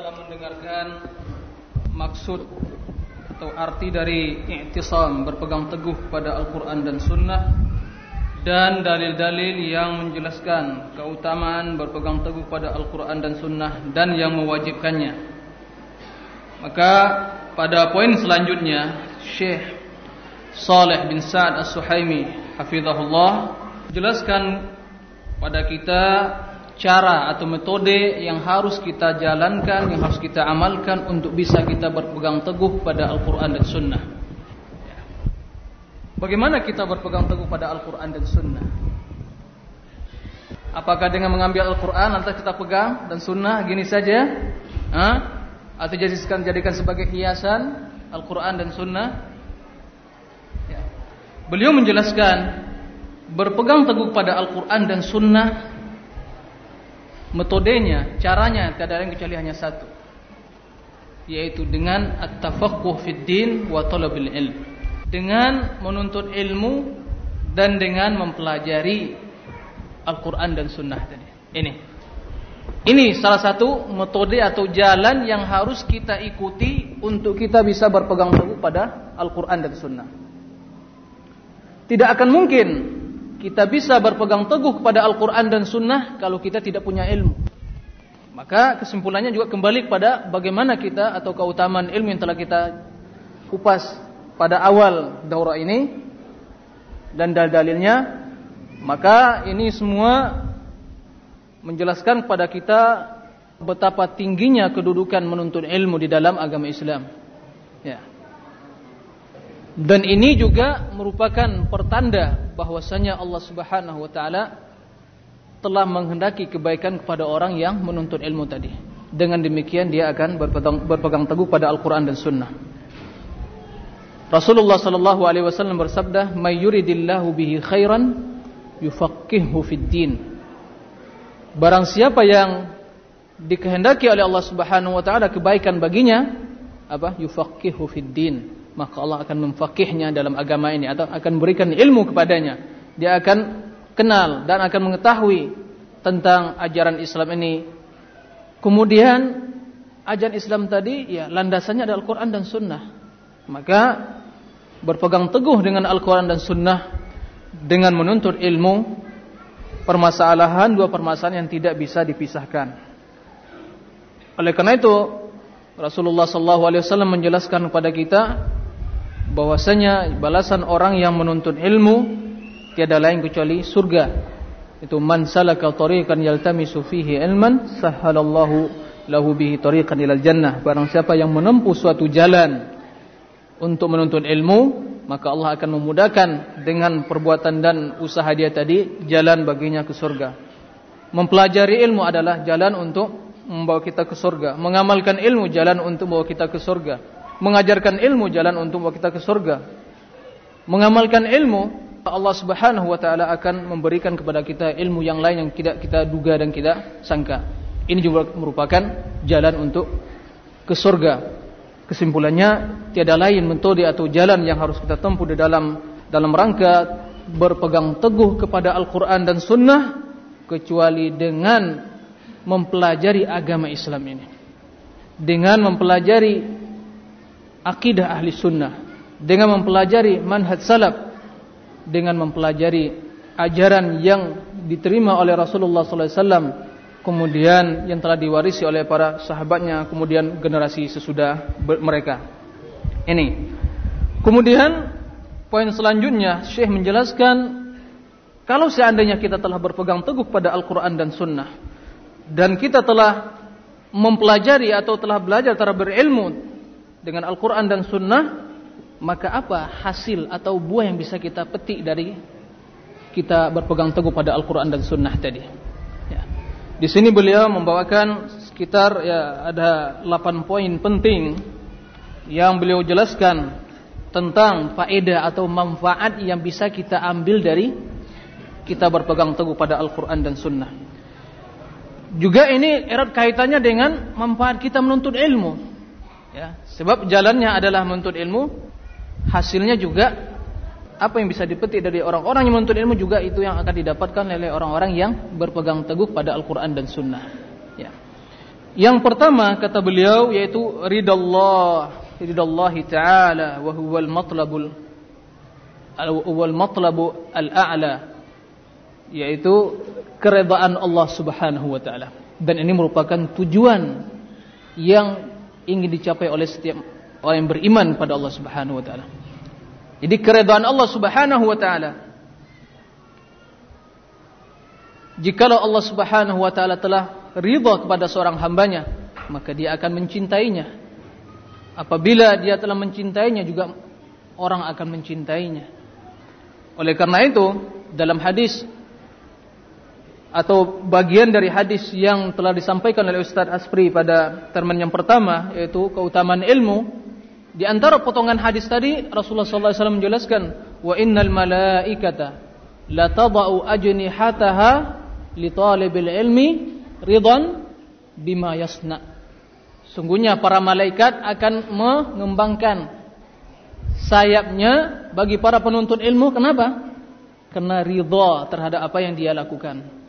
telah mendengarkan maksud atau arti dari i'tisam berpegang teguh pada Al-Quran dan Sunnah dan dalil-dalil yang menjelaskan keutamaan berpegang teguh pada Al-Quran dan Sunnah dan yang mewajibkannya. Maka pada poin selanjutnya Syekh Saleh bin Sa'ad As-Suhaimi hafizahullah jelaskan pada kita cara atau metode yang harus kita jalankan, yang harus kita amalkan untuk bisa kita berpegang teguh pada Al-Quran dan Sunnah. Bagaimana kita berpegang teguh pada Al-Quran dan Sunnah? Apakah dengan mengambil Al-Quran lantas kita pegang dan Sunnah gini saja? Hah? Atau jadikan jadikan sebagai hiasan Al-Quran dan Sunnah? Ya. Beliau menjelaskan berpegang teguh pada Al-Quran dan Sunnah metodenya, caranya tidak ada yang kecuali hanya satu. Yaitu dengan at-tafaqquh fid din wa talabil ilm. Dengan menuntut ilmu dan dengan mempelajari Al-Qur'an dan Sunnah tadi. Ini. Ini salah satu metode atau jalan yang harus kita ikuti untuk kita bisa berpegang teguh pada Al-Qur'an dan Sunnah. Tidak akan mungkin kita bisa berpegang teguh kepada Al-Quran dan Sunnah kalau kita tidak punya ilmu. Maka kesimpulannya juga kembali kepada bagaimana kita atau keutamaan ilmu yang telah kita kupas pada awal daurah ini dan dalil-dalilnya. Maka ini semua menjelaskan kepada kita betapa tingginya kedudukan menuntut ilmu di dalam agama Islam. Dan ini juga merupakan pertanda bahwasanya Allah Subhanahu wa taala telah menghendaki kebaikan kepada orang yang menuntut ilmu tadi. Dengan demikian dia akan berpegang, berpegang teguh pada Al-Qur'an dan Sunnah. Rasulullah sallallahu alaihi wasallam bersabda, "May yuridillahu bihi khairan yufaqqihhu fid din." Barang siapa yang dikehendaki oleh Allah Subhanahu wa taala kebaikan baginya, apa? Yufaqqihhu fid din maka Allah akan memfakihnya dalam agama ini atau akan berikan ilmu kepadanya. Dia akan kenal dan akan mengetahui tentang ajaran Islam ini. Kemudian ajaran Islam tadi ya landasannya adalah Al-Qur'an dan Sunnah. Maka berpegang teguh dengan Al-Qur'an dan Sunnah dengan menuntut ilmu permasalahan dua permasalahan yang tidak bisa dipisahkan. Oleh karena itu Rasulullah SAW menjelaskan kepada kita bahwasanya balasan orang yang menuntut ilmu tiada lain kecuali surga. Itu man salaka tariqan yaltamisu fihi ilman sahhalallahu lahu bihi tariqan ilal jannah. Barang siapa yang menempuh suatu jalan untuk menuntut ilmu, maka Allah akan memudahkan dengan perbuatan dan usaha dia tadi jalan baginya ke surga. Mempelajari ilmu adalah jalan untuk membawa kita ke surga. Mengamalkan ilmu jalan untuk membawa kita ke surga mengajarkan ilmu jalan untuk kita ke surga. Mengamalkan ilmu, Allah Subhanahu wa taala akan memberikan kepada kita ilmu yang lain yang tidak kita duga dan tidak sangka. Ini juga merupakan jalan untuk ke surga. Kesimpulannya tiada lain metode atau jalan yang harus kita tempuh di dalam dalam rangka berpegang teguh kepada Al-Qur'an dan Sunnah kecuali dengan mempelajari agama Islam ini. Dengan mempelajari akidah ahli sunnah dengan mempelajari manhaj salaf dengan mempelajari ajaran yang diterima oleh Rasulullah SAW kemudian yang telah diwarisi oleh para sahabatnya kemudian generasi sesudah mereka. Ini. Kemudian poin selanjutnya Syekh menjelaskan kalau seandainya kita telah berpegang teguh pada Al-Quran dan Sunnah dan kita telah mempelajari atau telah belajar, telah berilmu dengan Al-Quran dan Sunnah, maka apa hasil atau buah yang bisa kita petik dari kita berpegang teguh pada Al-Quran dan Sunnah tadi? Ya. Di sini beliau membawakan sekitar ya ada 8 poin penting yang beliau jelaskan tentang faedah atau manfaat yang bisa kita ambil dari kita berpegang teguh pada Al-Quran dan Sunnah. Juga ini erat kaitannya dengan manfaat kita menuntut ilmu. Ya, sebab jalannya adalah menuntut ilmu, hasilnya juga apa yang bisa dipetik dari orang-orang yang menuntut ilmu juga itu yang akan didapatkan oleh orang-orang yang berpegang teguh pada Al-Quran dan Sunnah. Ya. Yang pertama kata beliau yaitu ridallah, ridallah taala wa huwal matlabul wal matlabu al-a'la yaitu keredaan Allah Subhanahu wa taala. Dan ini merupakan tujuan yang ingin dicapai oleh setiap orang yang beriman pada Allah Subhanahu wa taala. Jadi keredaan Allah Subhanahu wa taala Jikalau Allah Subhanahu wa taala telah ridha kepada seorang hambanya, maka dia akan mencintainya. Apabila dia telah mencintainya juga orang akan mencintainya. Oleh karena itu, dalam hadis atau bagian dari hadis yang telah disampaikan oleh Ustaz Aspri pada termen yang pertama yaitu keutamaan ilmu. Di antara potongan hadis tadi Rasulullah SAW menjelaskan wa innal malaikata la tadau ajnihataha li talibil ilmi ridwan bima yasna. Sungguhnya para malaikat akan mengembangkan sayapnya bagi para penuntut ilmu. Kenapa? Karena ridha terhadap apa yang dia lakukan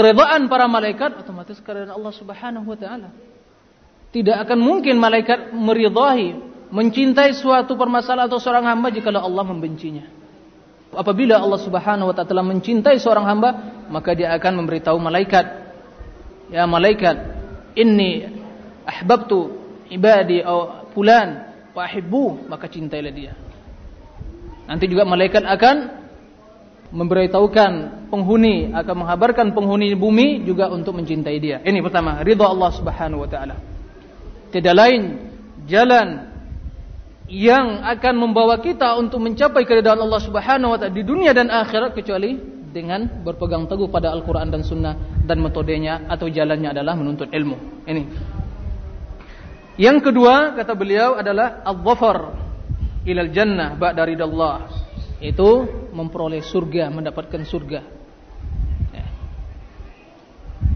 keredaan para malaikat otomatis keredaan Allah Subhanahu wa taala. Tidak akan mungkin malaikat meridhahi, mencintai suatu permasalahan atau seorang hamba jika Allah membencinya. Apabila Allah Subhanahu wa taala mencintai seorang hamba, maka dia akan memberitahu malaikat, "Ya malaikat, inni ahbabtu ibadi au fulan fa maka cintailah dia. Nanti juga malaikat akan memberitahukan penghuni akan menghabarkan penghuni bumi juga untuk mencintai dia. Ini pertama, ridha Allah Subhanahu wa taala. Tidak lain jalan yang akan membawa kita untuk mencapai keridhaan Allah Subhanahu wa taala di dunia dan akhirat kecuali dengan berpegang teguh pada Al-Qur'an dan Sunnah dan metodenya atau jalannya adalah menuntut ilmu. Ini. Yang kedua kata beliau adalah al-dhafar ilal jannah ba'da ridallah itu memperoleh surga, mendapatkan surga. Ya.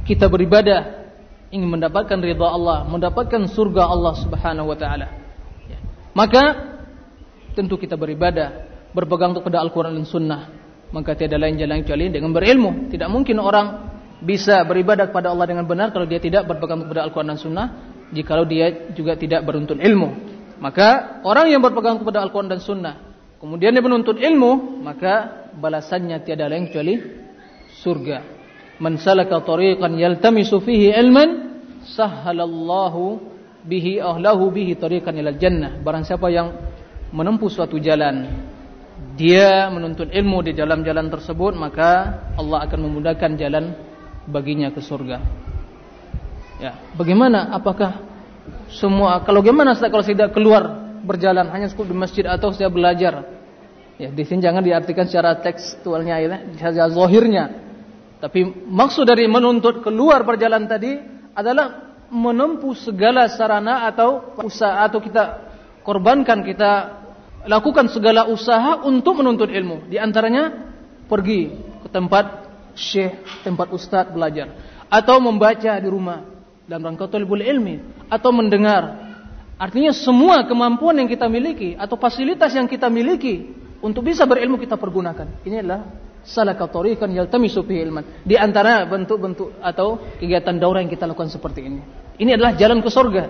Kita beribadah ingin mendapatkan ridha Allah, mendapatkan surga Allah Subhanahu wa taala. Ya. Maka tentu kita beribadah, berpegang kepada Al-Qur'an dan Sunnah. Maka tiada lain jalan kecuali dengan berilmu. Tidak mungkin orang bisa beribadah kepada Allah dengan benar kalau dia tidak berpegang kepada Al-Qur'an dan Sunnah, jikalau dia juga tidak beruntun ilmu. Maka orang yang berpegang kepada Al-Qur'an dan Sunnah kemudian dia menuntut ilmu, maka balasannya tiada lain kecuali surga. Man salaka tariqan yaltamisu fihi ilman, sahhalallahu bihi ahlahu bihi tariqan ilal jannah. Barang siapa yang menempuh suatu jalan, dia menuntut ilmu di dalam jalan tersebut, maka Allah akan memudahkan jalan baginya ke surga. Ya, bagaimana? Apakah semua kalau bagaimana kalau tidak keluar berjalan hanya cukup di masjid atau saya belajar. Ya, di sini jangan diartikan secara tekstualnya ya, secara zahirnya. Tapi maksud dari menuntut keluar berjalan tadi adalah menempuh segala sarana atau usaha atau kita korbankan kita lakukan segala usaha untuk menuntut ilmu. Di antaranya pergi ke tempat syekh, tempat ustadz belajar atau membaca di rumah dalam rangka talibul ilmi atau mendengar Artinya semua kemampuan yang kita miliki atau fasilitas yang kita miliki untuk bisa berilmu kita pergunakan. Ini adalah salaka tariqan yaltamisu fihi ilman. Di antara bentuk-bentuk atau kegiatan daurah yang kita lakukan seperti ini. Ini adalah jalan ke surga.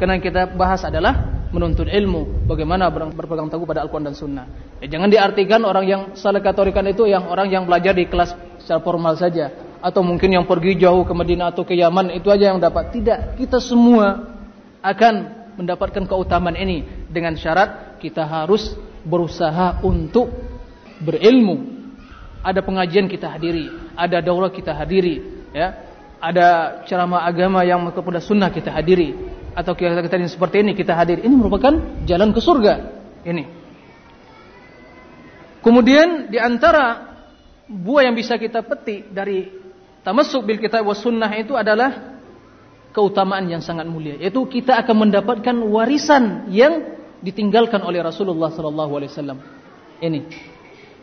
Karena kita bahas adalah menuntut ilmu, bagaimana berpegang teguh pada Al-Qur'an dan Sunnah. Ya, jangan diartikan orang yang salaka tariqan itu yang orang yang belajar di kelas secara formal saja atau mungkin yang pergi jauh ke Madinah atau ke Yaman itu aja yang dapat. Tidak, kita semua akan mendapatkan keutamaan ini dengan syarat kita harus berusaha untuk berilmu. Ada pengajian kita hadiri, ada daurah kita hadiri, ya. Ada ceramah agama yang kepada sunnah kita hadiri atau kita kita seperti ini kita hadiri. Ini merupakan jalan ke surga. Ini. Kemudian di antara buah yang bisa kita petik dari tamasuk bil kitab was sunnah itu adalah keutamaan yang sangat mulia yaitu kita akan mendapatkan warisan yang ditinggalkan oleh Rasulullah sallallahu alaihi wasallam. Ini.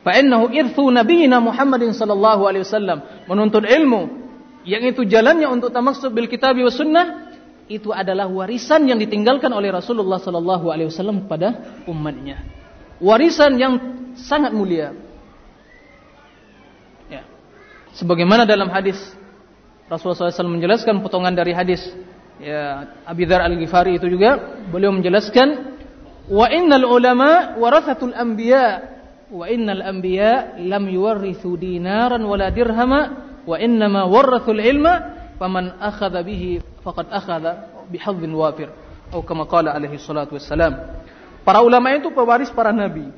Fa innahu irthu nabiyina Muhammadin sallallahu alaihi wasallam. Menuntut ilmu yang itu jalannya untuk tamassuk bil kitab wa sunnah itu adalah warisan yang ditinggalkan oleh Rasulullah sallallahu alaihi wasallam kepada umatnya. Warisan yang sangat mulia. Ya. Sebagaimana dalam hadis Rasulullah SAW menjelaskan potongan dari hadis ya Abi Dzar Al-Ghifari itu juga beliau menjelaskan wa innal ulama warathatul anbiya. Wa innal anbiya lam yuwarrithu dinaran wala dirhama. Wa innama warathul ilma. Faman akhadha bihi faqad akhadha bihadzin wafir. Atau kama qala alaihi salatu wassalam. Para ulama itu pewaris para nabi.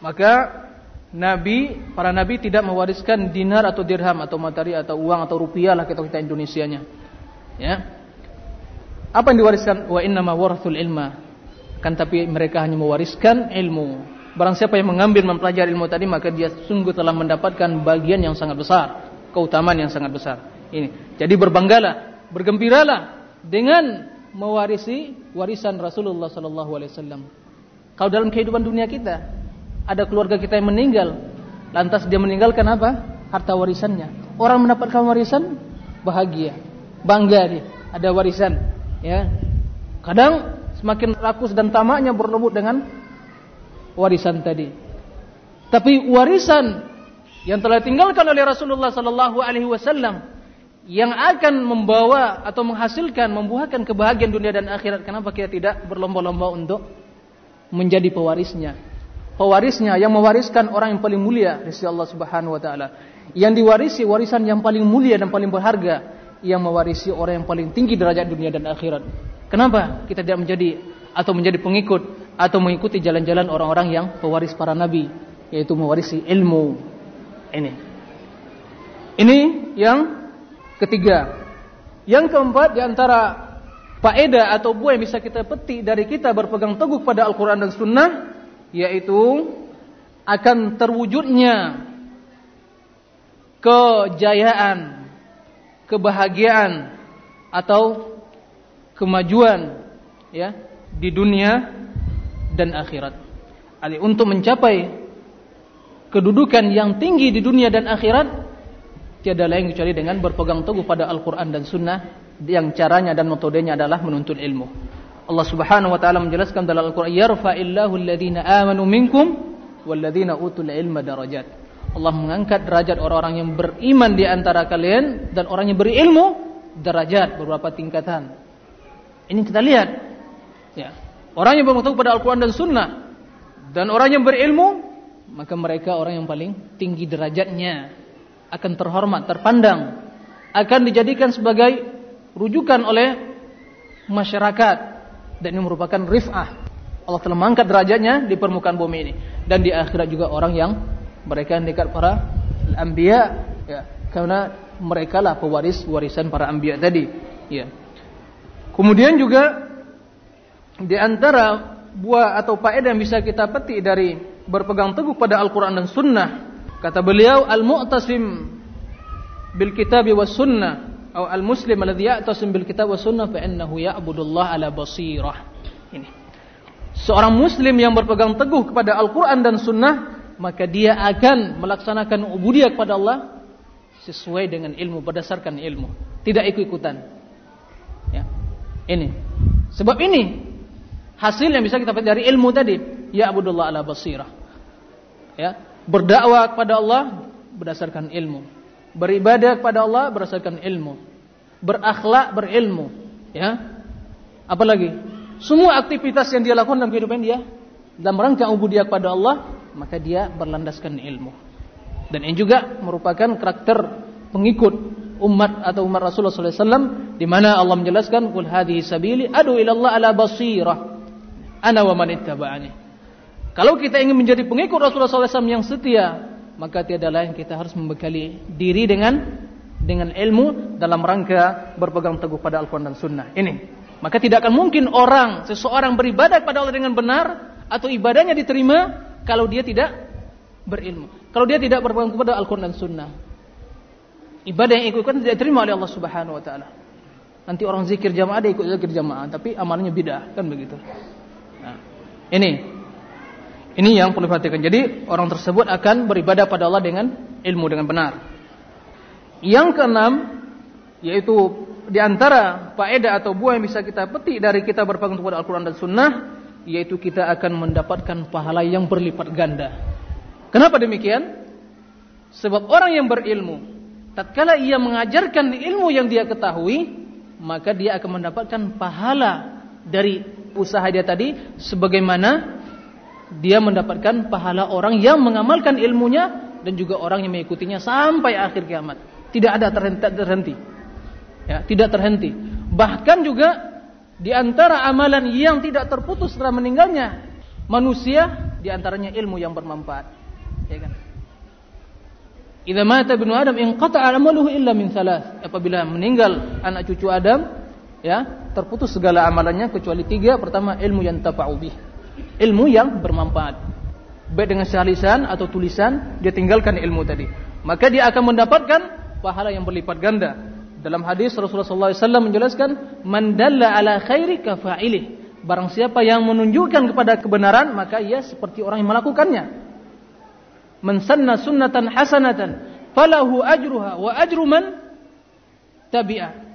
Maka nabi para nabi tidak mewariskan dinar atau dirham atau materi atau uang atau rupiah lah kita kita Indonesianya. Ya. Apa yang diwariskan? Wa innama warathul ilma kan tapi mereka hanya mewariskan ilmu. Barang siapa yang mengambil mempelajari ilmu tadi maka dia sungguh telah mendapatkan bagian yang sangat besar. Keutamaan yang sangat besar. Ini. Jadi berbanggalah bergembiralah dengan mewarisi warisan Rasulullah sallallahu alaihi wasallam. Kalau dalam kehidupan dunia kita ada keluarga kita yang meninggal lantas dia meninggalkan apa? Harta warisannya. Orang mendapatkan warisan bahagia. Bangga dia. Ada warisan ya. Kadang semakin rakus dan tamaknya berlebut dengan warisan tadi. Tapi warisan yang telah tinggalkan oleh Rasulullah sallallahu alaihi wasallam yang akan membawa atau menghasilkan membuahkan kebahagiaan dunia dan akhirat kenapa kita tidak berlomba-lomba untuk menjadi pewarisnya? Pewarisnya yang mewariskan orang yang paling mulia di Allah Subhanahu wa taala. Yang diwarisi warisan yang paling mulia dan paling berharga yang mewarisi orang yang paling tinggi derajat dunia dan akhirat Kenapa kita tidak menjadi atau menjadi pengikut atau mengikuti jalan-jalan orang-orang yang pewaris para nabi, yaitu mewarisi ilmu. Ini. Ini yang ketiga. Yang keempat di antara faedah atau buah yang bisa kita petik dari kita berpegang teguh pada Al-Qur'an dan Sunnah yaitu akan terwujudnya kejayaan, kebahagiaan atau kemajuan ya di dunia dan akhirat. Ali untuk mencapai kedudukan yang tinggi di dunia dan akhirat tiada lain kecuali dengan berpegang teguh pada Al-Qur'an dan Sunnah yang caranya dan metodenya adalah menuntut ilmu. Allah Subhanahu wa taala menjelaskan dalam Al-Qur'an yarfa'illahu alladhina amanu minkum walladhina utul ilma darajat. Allah mengangkat derajat orang-orang yang beriman di antara kalian dan orang yang berilmu derajat beberapa tingkatan. Ini kita lihat. Ya. Orang yang bermutu pada Al-Quran dan Sunnah. Dan orang yang berilmu. Maka mereka orang yang paling tinggi derajatnya. Akan terhormat, terpandang. Akan dijadikan sebagai rujukan oleh masyarakat. Dan ini merupakan rif'ah. Allah telah mengangkat derajatnya di permukaan bumi ini. Dan di akhirat juga orang yang mereka dekat para anbiya ya karena mereka lah pewaris warisan para anbiya tadi ya Kemudian juga di antara buah atau faedah yang bisa kita petik dari berpegang teguh pada Al-Quran dan Sunnah. Kata beliau, Al-Mu'tasim bil kitab was sunnah. Atau Al-Muslim alladhi ya'tasim bil kitab was sunnah fa'innahu ya'budullah ala basirah. Ini. Seorang muslim yang berpegang teguh kepada Al-Quran dan Sunnah, maka dia akan melaksanakan ubudiyah kepada Allah sesuai dengan ilmu, berdasarkan ilmu. Tidak ikut-ikutan. Ini. Sebab ini hasil yang bisa kita dapat dari ilmu tadi. Ya abudullah ala basirah. Ya, berdakwah kepada Allah berdasarkan ilmu. Beribadah kepada Allah berdasarkan ilmu. Berakhlak berilmu, ya. Apalagi semua aktivitas yang dia lakukan dalam kehidupan dia dalam rangka ubudiyah kepada Allah, maka dia berlandaskan ilmu. Dan ini juga merupakan karakter pengikut umat atau umat Rasulullah SAW di mana Allah menjelaskan kul hadhihi sabili adu ila Allah ala basirah. Ana wa man ittaba'ani. Kalau kita ingin menjadi pengikut Rasulullah SAW yang setia maka tiada lain kita harus membekali diri dengan dengan ilmu dalam rangka berpegang teguh pada Al-Quran dan Sunnah. Ini. Maka tidak akan mungkin orang seseorang beribadah kepada Allah dengan benar atau ibadahnya diterima kalau dia tidak berilmu. Kalau dia tidak berpegang kepada Al-Quran dan Sunnah ibadah yang ikutkan tidak diterima oleh Allah Subhanahu wa taala. Nanti orang zikir jamaah dia ikut zikir jamaah, tapi amalnya bid'ah, kan begitu. Nah, ini ini yang perlu diperhatikan. Jadi orang tersebut akan beribadah pada Allah dengan ilmu dengan benar. Yang keenam yaitu di antara faedah atau buah yang bisa kita petik dari kita berpegang kepada Al-Qur'an dan Sunnah yaitu kita akan mendapatkan pahala yang berlipat ganda. Kenapa demikian? Sebab orang yang berilmu tatkala ia mengajarkan ilmu yang dia ketahui, maka dia akan mendapatkan pahala dari usaha dia tadi sebagaimana dia mendapatkan pahala orang yang mengamalkan ilmunya dan juga orang yang mengikutinya sampai akhir kiamat. Tidak ada terhenti. Ya, tidak terhenti. Bahkan juga di antara amalan yang tidak terputus setelah meninggalnya manusia di antaranya ilmu yang bermanfaat. Ya kan? Idza mata ibnu Adam inqata'a amaluhu illa min thalath. Apabila meninggal anak cucu Adam, ya, terputus segala amalannya kecuali tiga. Pertama, ilmu yang tafa'u bih. Ilmu yang bermanfaat. Baik dengan syahlisan atau tulisan, dia tinggalkan ilmu tadi. Maka dia akan mendapatkan pahala yang berlipat ganda. Dalam hadis Rasulullah SAW menjelaskan, "Man dalla ala khairi kafa'ilih." Barang siapa yang menunjukkan kepada kebenaran, maka ia seperti orang yang melakukannya man sanna sunnatan hasanatan falahu ajruha wa ajru man tabi'a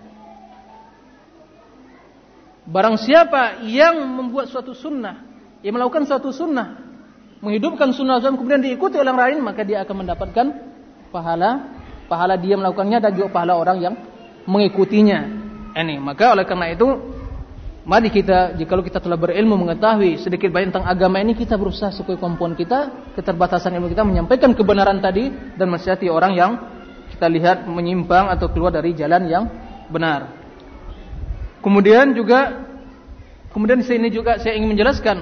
Barang siapa yang membuat suatu sunnah, yang melakukan suatu sunnah, menghidupkan sunnah Rasul kemudian diikuti oleh orang lain, maka dia akan mendapatkan pahala, pahala dia melakukannya dan juga pahala orang yang mengikutinya. Ini, maka oleh karena itu Mari kita, jika kita telah berilmu mengetahui sedikit banyak tentang agama ini, kita berusaha supaya kemampuan kita, keterbatasan ilmu kita menyampaikan kebenaran tadi dan menasihati orang yang kita lihat menyimpang atau keluar dari jalan yang benar. Kemudian juga, kemudian di sini juga saya ingin menjelaskan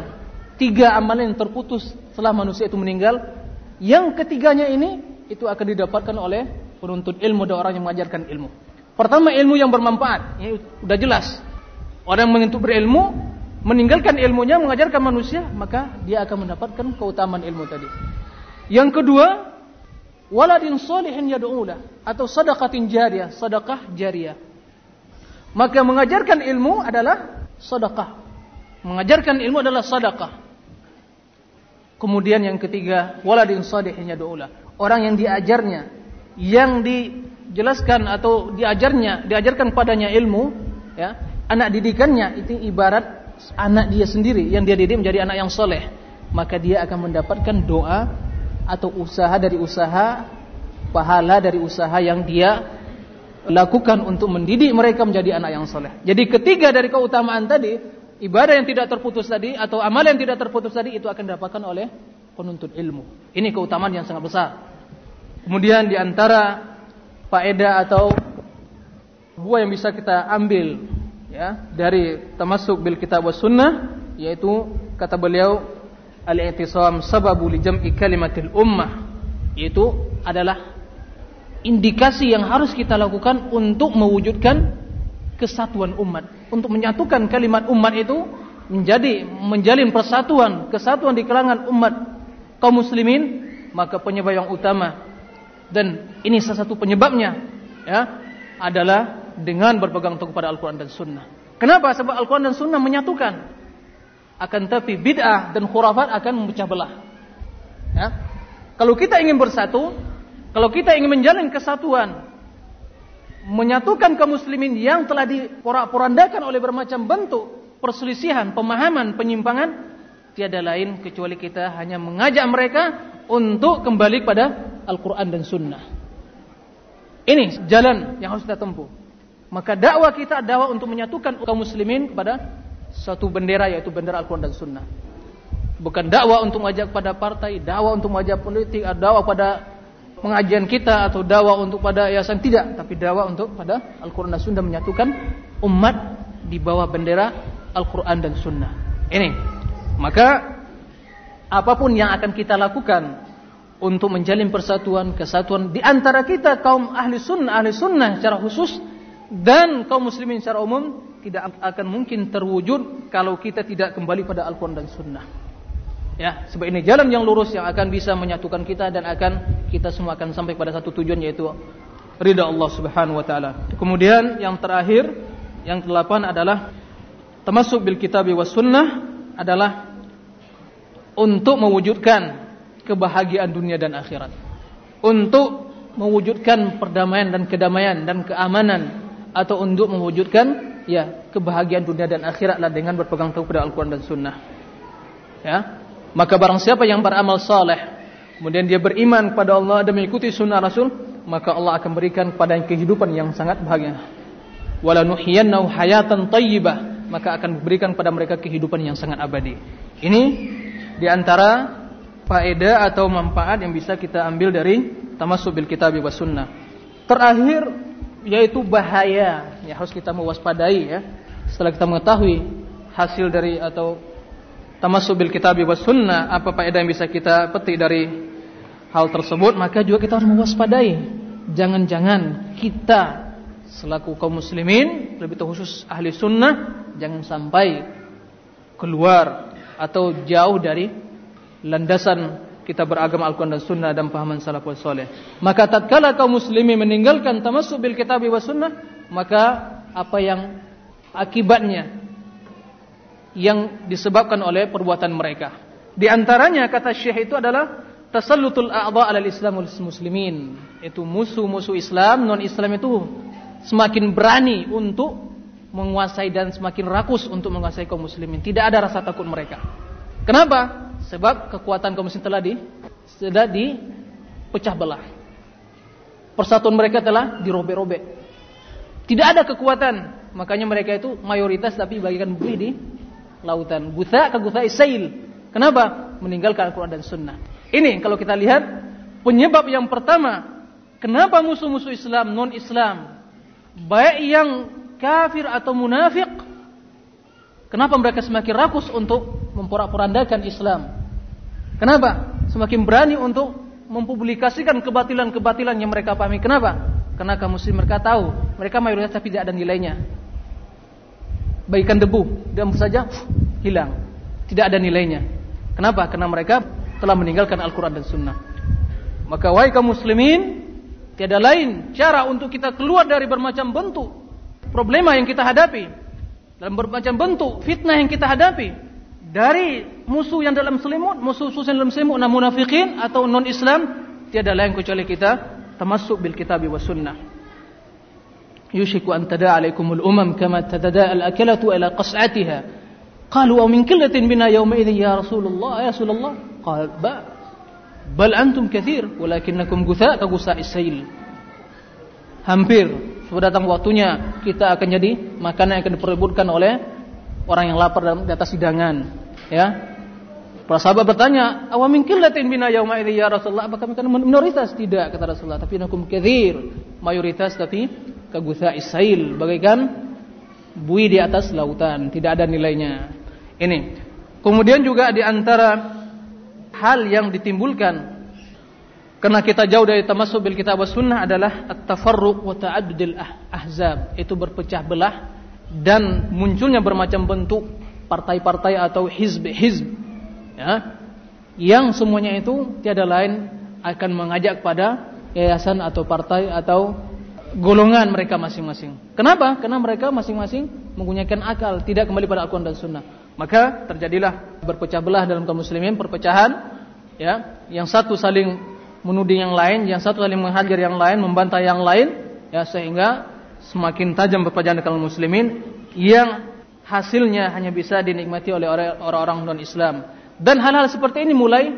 tiga amalan yang terputus setelah manusia itu meninggal. Yang ketiganya ini itu akan didapatkan oleh penuntut ilmu dan orang yang mengajarkan ilmu. Pertama ilmu yang bermanfaat, ini sudah jelas Orang yang berilmu, meninggalkan ilmunya, mengajarkan manusia, maka dia akan mendapatkan keutamaan ilmu tadi. Yang kedua, waladin solihin yad'ulah atau sadaqatin jariyah, sedekah jariyah. Maka mengajarkan ilmu adalah sedekah. Mengajarkan ilmu adalah sedekah. Kemudian yang ketiga, waladin salihin yad'ulah. Orang yang diajarnya, yang dijelaskan atau diajarnya, diajarkan padanya ilmu, ya, anak didikannya itu ibarat anak dia sendiri. Yang dia didik menjadi anak yang soleh. Maka dia akan mendapatkan doa atau usaha dari usaha pahala dari usaha yang dia lakukan untuk mendidik mereka menjadi anak yang soleh. Jadi ketiga dari keutamaan tadi ibadah yang tidak terputus tadi atau amal yang tidak terputus tadi itu akan didapatkan oleh penuntut ilmu. Ini keutamaan yang sangat besar. Kemudian di antara faedah atau buah yang bisa kita ambil ya dari termasuk bil kitab was sunnah yaitu kata beliau al-i'tisam sababu li jam'i kalimatil ummah yaitu adalah indikasi yang harus kita lakukan untuk mewujudkan kesatuan umat. Untuk menyatukan kalimat umat itu menjadi menjalin persatuan kesatuan di kalangan umat kaum muslimin maka penyebab yang utama. Dan ini salah satu penyebabnya ya adalah dengan berpegang teguh pada Al-Quran dan Sunnah. Kenapa? Sebab Al-Quran dan Sunnah menyatukan. Akan tapi bid'ah dan khurafat akan memecah belah. Ya? Kalau kita ingin bersatu, kalau kita ingin menjalin kesatuan, menyatukan kaum muslimin yang telah diporak-porandakan oleh bermacam bentuk perselisihan, pemahaman, penyimpangan, tiada lain kecuali kita hanya mengajak mereka untuk kembali pada Al-Quran dan Sunnah. Ini jalan yang harus kita tempuh. Maka dakwah kita dakwah untuk menyatukan kaum muslimin kepada satu bendera yaitu bendera Al-Quran dan Sunnah. Bukan dakwah untuk mengajak pada partai, dakwah untuk mengajak politik, dakwah pada pengajian kita atau dakwah untuk pada yayasan tidak, tapi dakwah untuk pada Al-Quran dan Sunnah menyatukan umat di bawah bendera Al-Quran dan Sunnah. Ini. Maka apa pun yang akan kita lakukan untuk menjalin persatuan, kesatuan di antara kita kaum ahli sunnah, ahli sunnah secara khusus dan kaum muslimin secara umum tidak akan mungkin terwujud kalau kita tidak kembali pada Al-Quran dan Sunnah. Ya, sebab ini jalan yang lurus yang akan bisa menyatukan kita dan akan kita semua akan sampai pada satu tujuan yaitu ridha Allah Subhanahu wa taala. Kemudian yang terakhir, yang kedelapan adalah termasuk bil kitab was sunnah adalah untuk mewujudkan kebahagiaan dunia dan akhirat. Untuk mewujudkan perdamaian dan kedamaian dan keamanan atau untuk mewujudkan ya kebahagiaan dunia dan akhiratlah dengan berpegang teguh pada Al-Qur'an dan Sunnah. Ya. Maka barang siapa yang beramal saleh kemudian dia beriman kepada Allah dan mengikuti sunnah Rasul, maka Allah akan berikan kepada kehidupan yang sangat bahagia. wala nuhyiyannahu hayatan thayyibah maka akan berikan pada mereka kehidupan yang sangat abadi ini di antara faedah atau manfaat yang bisa kita ambil dari tamasuk bil kitab wa sunnah terakhir yaitu bahaya yang harus kita mewaspadai ya. Setelah kita mengetahui hasil dari atau tamasuk bil kitab wa sunnah apa faedah yang bisa kita petik dari hal tersebut maka juga kita harus mewaspadai. Jangan-jangan kita selaku kaum muslimin lebih khusus ahli sunnah jangan sampai keluar atau jauh dari landasan kita beragama Al-Quran dan Sunnah dan pahaman salafus soleh. Maka tatkala kaum muslimin meninggalkan tamasuk bil kitab wa sunnah, maka apa yang akibatnya yang disebabkan oleh perbuatan mereka. Di antaranya kata Syekh itu adalah tasallutul a'dha 'alal Islam muslimin. Itu musuh-musuh Islam, non-Islam itu semakin berani untuk menguasai dan semakin rakus untuk menguasai kaum muslimin. Tidak ada rasa takut mereka. Kenapa? Sebab kekuatan kaum muslimin telah di sudah dipecah belah. Persatuan mereka telah dirobek-robek. Tidak ada kekuatan. Makanya mereka itu mayoritas tapi bagikan bui di lautan. Gutha ke gutha isail. Kenapa? Meninggalkan Al-Quran dan Sunnah. Ini kalau kita lihat penyebab yang pertama. Kenapa musuh-musuh Islam, non-Islam. Baik yang kafir atau munafik. Kenapa mereka semakin rakus untuk memporak-porandakan Islam? Kenapa? Semakin berani untuk mempublikasikan kebatilan-kebatilan yang mereka pahami. Kenapa? Karena kaum muslim mereka tahu, mereka mayoritas tapi tidak ada nilainya bagaikan debu, debu saja hilang. Tidak ada nilainya. Kenapa? Karena mereka telah meninggalkan Al-Quran dan Sunnah. Maka wahai kaum muslimin, tiada lain cara untuk kita keluar dari bermacam bentuk problema yang kita hadapi. Dalam bermacam bentuk fitnah yang kita hadapi dari musuh yang dalam selimut, musuh musuh yang dalam selimut, nah munafikin atau non-Islam, tiada lain kecuali kita termasuk bil kitab wa sunnah. Yushiku an tada'a alaikumul umam kama tada'a al-akalatu ala qas'atiha. Qalu wa min qillatin bina yawma idhin ya Rasulullah, ya Rasulullah. Qal ba bal antum kathir walakinnakum gutha' ka gusa'i sail. Hampir sudah datang waktunya kita akan jadi makanan yang akan diperebutkan oleh orang yang lapar di atas hidangan ya. Para sahabat bertanya awamin killatin bina yauma ya Rasulullah? Apakah kami minoritas? Tidak kata Rasulullah. Tapi nakum kathir mayoritas tapi kagusa isail bagaikan bui di atas lautan tidak ada nilainya. Ini. Kemudian juga di antara hal yang ditimbulkan karena kita jauh dari tamasuk bil kitab sunnah adalah at-tafarruq wa ta'addudil ah, ahzab itu berpecah belah dan munculnya bermacam bentuk partai-partai atau hizb-hizb ya yang semuanya itu tiada lain akan mengajak pada yayasan atau partai atau golongan mereka masing-masing. Kenapa? Karena mereka masing-masing menggunakan akal, tidak kembali pada Al-Quran dan Sunnah. Maka terjadilah berpecah belah dalam kaum muslimin, perpecahan, ya, yang satu saling menuding yang lain, yang satu saling menghajar yang lain, membantah yang lain, ya sehingga semakin tajam perpecahan kaum muslimin yang hasilnya hanya bisa dinikmati oleh orang-orang non-Islam. Dan hal-hal seperti ini mulai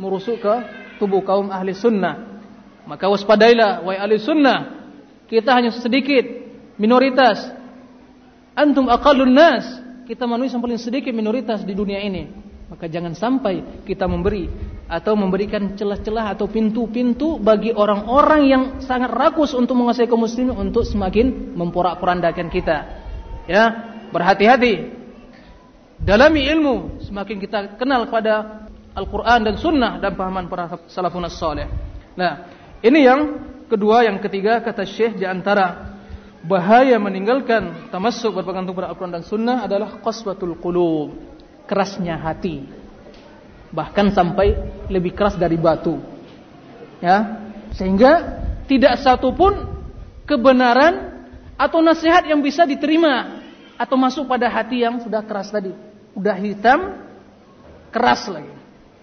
merusuk ke tubuh kaum ahli sunnah. Maka waspadailah wahai ahli sunnah kita hanya sedikit minoritas. Antum aqallun nas. Kita manusia yang paling sedikit minoritas di dunia ini. Maka jangan sampai kita memberi atau memberikan celah-celah atau pintu-pintu bagi orang-orang yang sangat rakus untuk menguasai kaum muslimin untuk semakin memporak-porandakan kita. Ya, berhati-hati. Dalami ilmu semakin kita kenal pada Al-Qur'an dan Sunnah dan pahaman para salafun saleh. Nah, ini yang kedua, yang ketiga kata Syekh di antara bahaya meninggalkan tamasuk berpegang teguh pada Al-Quran dan Sunnah adalah qaswatul qulub, kerasnya hati. Bahkan sampai lebih keras dari batu. Ya, sehingga tidak satu pun kebenaran atau nasihat yang bisa diterima atau masuk pada hati yang sudah keras tadi. Udah hitam, keras lagi.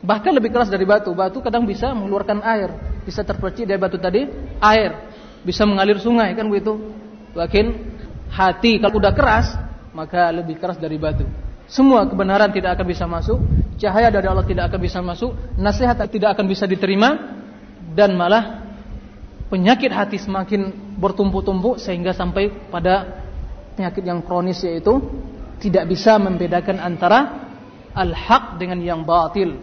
Bahkan lebih keras dari batu. Batu kadang bisa mengeluarkan air, bisa terpercik dari batu tadi air, bisa mengalir sungai kan begitu. Bahkan hati kalau udah keras, maka lebih keras dari batu. Semua kebenaran tidak akan bisa masuk, cahaya dari Allah tidak akan bisa masuk, nasihat tidak akan bisa diterima dan malah penyakit hati semakin bertumpuk-tumpuk sehingga sampai pada penyakit yang kronis yaitu tidak bisa membedakan antara al-haq dengan yang batil.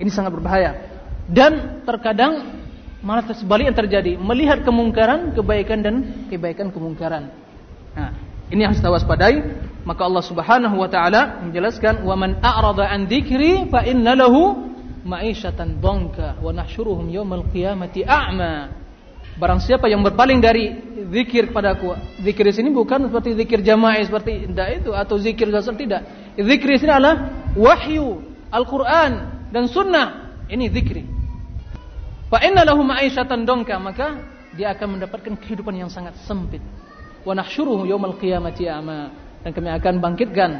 Ini sangat berbahaya. Dan terkadang malah sebaliknya terjadi, melihat kemungkaran, kebaikan dan kebaikan kemungkaran. Nah, ini yang harus kita waspadai. Maka Allah Subhanahu wa taala menjelaskan, "Wa man a'rada an dzikri fa inna lahu ma'isyatan dhanka wa nahsyuruhum qiyamati a'ma." Barang siapa yang berpaling dari zikir kepadaku, zikir di sini bukan seperti zikir jamaah seperti tidak itu atau zikir dasar tidak. Zikir di sini adalah wahyu, Al-Qur'an dan sunnah. Ini zikri. Fa inna lahu ma'isyatan dhanka, maka dia akan mendapatkan kehidupan yang sangat sempit. Wa nahsyuruhu yaumal qiyamati a'ma. Dan kami akan bangkitkan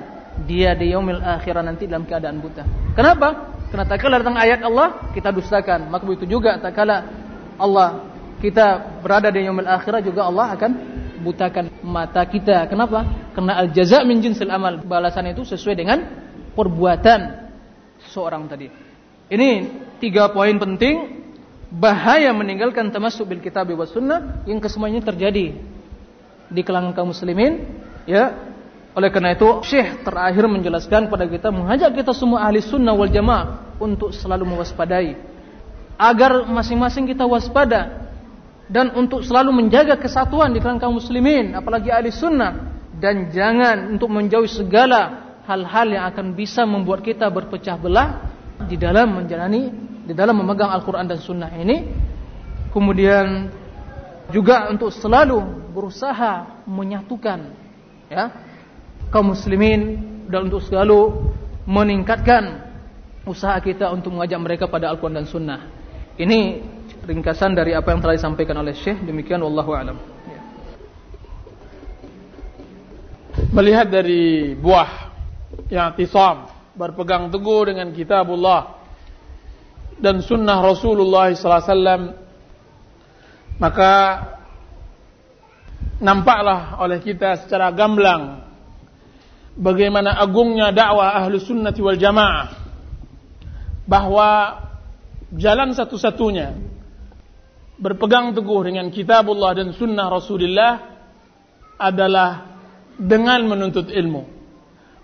dia di yaumil akhirah nanti dalam keadaan buta. Kenapa? Karena tak kala datang ayat Allah, kita dustakan. Maka begitu juga tak kala Allah kita berada di yaumil akhirah juga Allah akan butakan mata kita. Kenapa? Karena al jaza min jinsil amal. Balasan itu sesuai dengan perbuatan seorang tadi. Ini tiga poin penting bahaya meninggalkan termasuk bil kitab wa sunnah yang kesemuanya terjadi di kalangan kaum muslimin ya oleh karena itu Syekh terakhir menjelaskan kepada kita mengajak kita semua ahli sunnah wal jamaah untuk selalu mewaspadai agar masing-masing kita waspada dan untuk selalu menjaga kesatuan di kalangan kaum muslimin apalagi ahli sunnah. Dan jangan untuk menjauhi segala hal-hal yang akan bisa membuat kita berpecah belah di dalam menjalani di dalam memegang Al-Quran dan Sunnah ini. Kemudian juga untuk selalu berusaha menyatukan ya kaum muslimin dan untuk selalu meningkatkan usaha kita untuk mengajak mereka pada Al-Quran dan Sunnah. Ini ringkasan dari apa yang telah disampaikan oleh Syekh demikian wallahu alam. Melihat dari buah yang tisam berpegang teguh dengan kitabullah dan sunnah Rasulullah SAW maka nampaklah oleh kita secara gamblang bagaimana agungnya dakwah ahlu sunnati wal jamaah bahwa jalan satu-satunya berpegang teguh dengan kitabullah dan sunnah Rasulullah adalah dengan menuntut ilmu.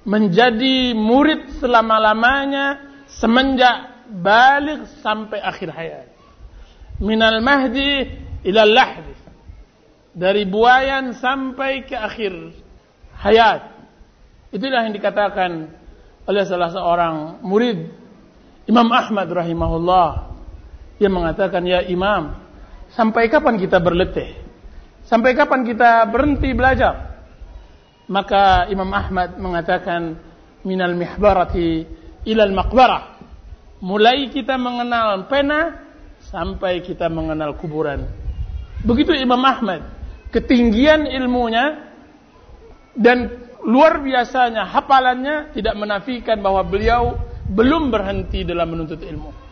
Menjadi murid selama-lamanya semenjak balik sampai akhir hayat. Minal mahdi ila lahdi. Dari buayan sampai ke akhir hayat. Itulah yang dikatakan oleh salah seorang murid Imam Ahmad rahimahullah yang mengatakan ya Imam Sampai kapan kita berletih? Sampai kapan kita berhenti belajar? Maka Imam Ahmad mengatakan minal mihbarati ilal maqbarah. Mulai kita mengenal pena sampai kita mengenal kuburan. Begitu Imam Ahmad, ketinggian ilmunya dan luar biasanya hafalannya tidak menafikan bahwa beliau belum berhenti dalam menuntut ilmu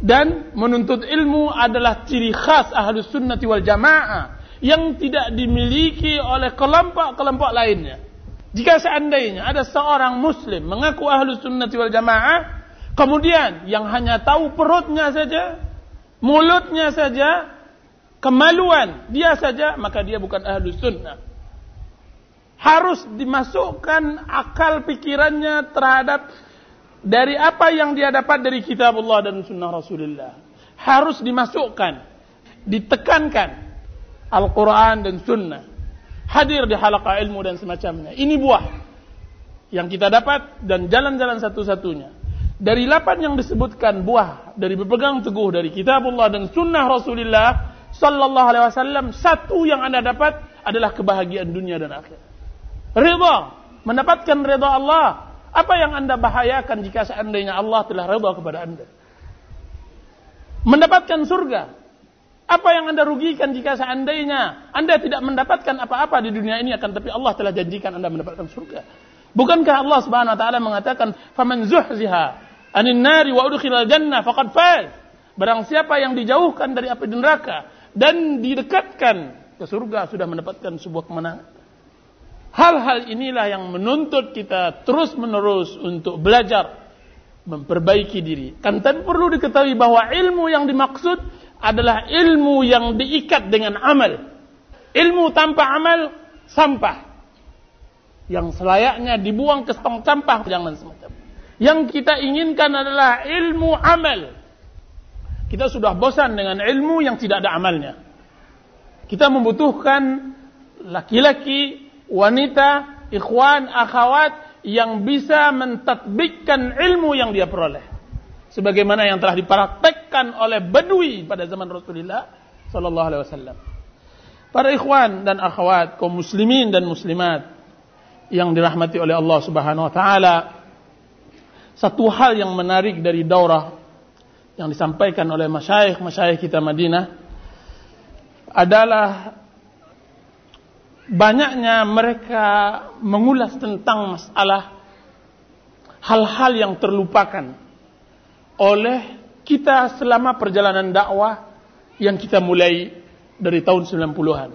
dan menuntut ilmu adalah ciri khas ahlus sunnati wal jamaah yang tidak dimiliki oleh kelompok-kelompok lainnya. Jika seandainya ada seorang muslim mengaku ahlus sunnati wal jamaah, kemudian yang hanya tahu perutnya saja, mulutnya saja, kemaluan dia saja, maka dia bukan ahlus sunnah. Harus dimasukkan akal pikirannya terhadap dari apa yang dia dapat dari kitab Allah dan sunnah Rasulullah. Harus dimasukkan, ditekankan Al-Quran dan sunnah. Hadir di halaqah ilmu dan semacamnya. Ini buah yang kita dapat dan jalan-jalan satu-satunya. Dari lapan yang disebutkan buah dari berpegang teguh dari kitab Allah dan sunnah Rasulullah sallallahu alaihi wasallam satu yang Anda dapat adalah kebahagiaan dunia dan akhirat. Ridha, mendapatkan ridha Allah apa yang anda bahayakan jika seandainya Allah telah redha kepada anda? Mendapatkan surga. Apa yang anda rugikan jika seandainya anda tidak mendapatkan apa-apa di dunia ini akan tapi Allah telah janjikan anda mendapatkan surga. Bukankah Allah Subhanahu wa taala mengatakan faman zuhziha anin nari wa udkhilal jannah faqad. Barang siapa yang dijauhkan dari api neraka dan didekatkan ke surga sudah mendapatkan sebuah kemenangan. Hal-hal inilah yang menuntut kita terus-menerus untuk belajar memperbaiki diri. Kan tapi perlu diketahui bahwa ilmu yang dimaksud adalah ilmu yang diikat dengan amal. Ilmu tanpa amal sampah. yang selayaknya dibuang ke tong sampah jangan semacam. Yang kita inginkan adalah ilmu amal. Kita sudah bosan dengan ilmu yang tidak ada amalnya. Kita membutuhkan laki-laki, wanita, ikhwan, akhwat yang bisa mentatbikkan ilmu yang dia peroleh. Sebagaimana yang telah dipraktekkan oleh Badui pada zaman Rasulullah sallallahu alaihi wasallam. Para ikhwan dan akhwat kaum muslimin dan muslimat yang dirahmati oleh Allah Subhanahu wa taala. Satu hal yang menarik dari daurah yang disampaikan oleh masyayikh-masyayikh kita Madinah adalah banyaknya mereka mengulas tentang masalah hal-hal yang terlupakan oleh kita selama perjalanan dakwah yang kita mulai dari tahun 90-an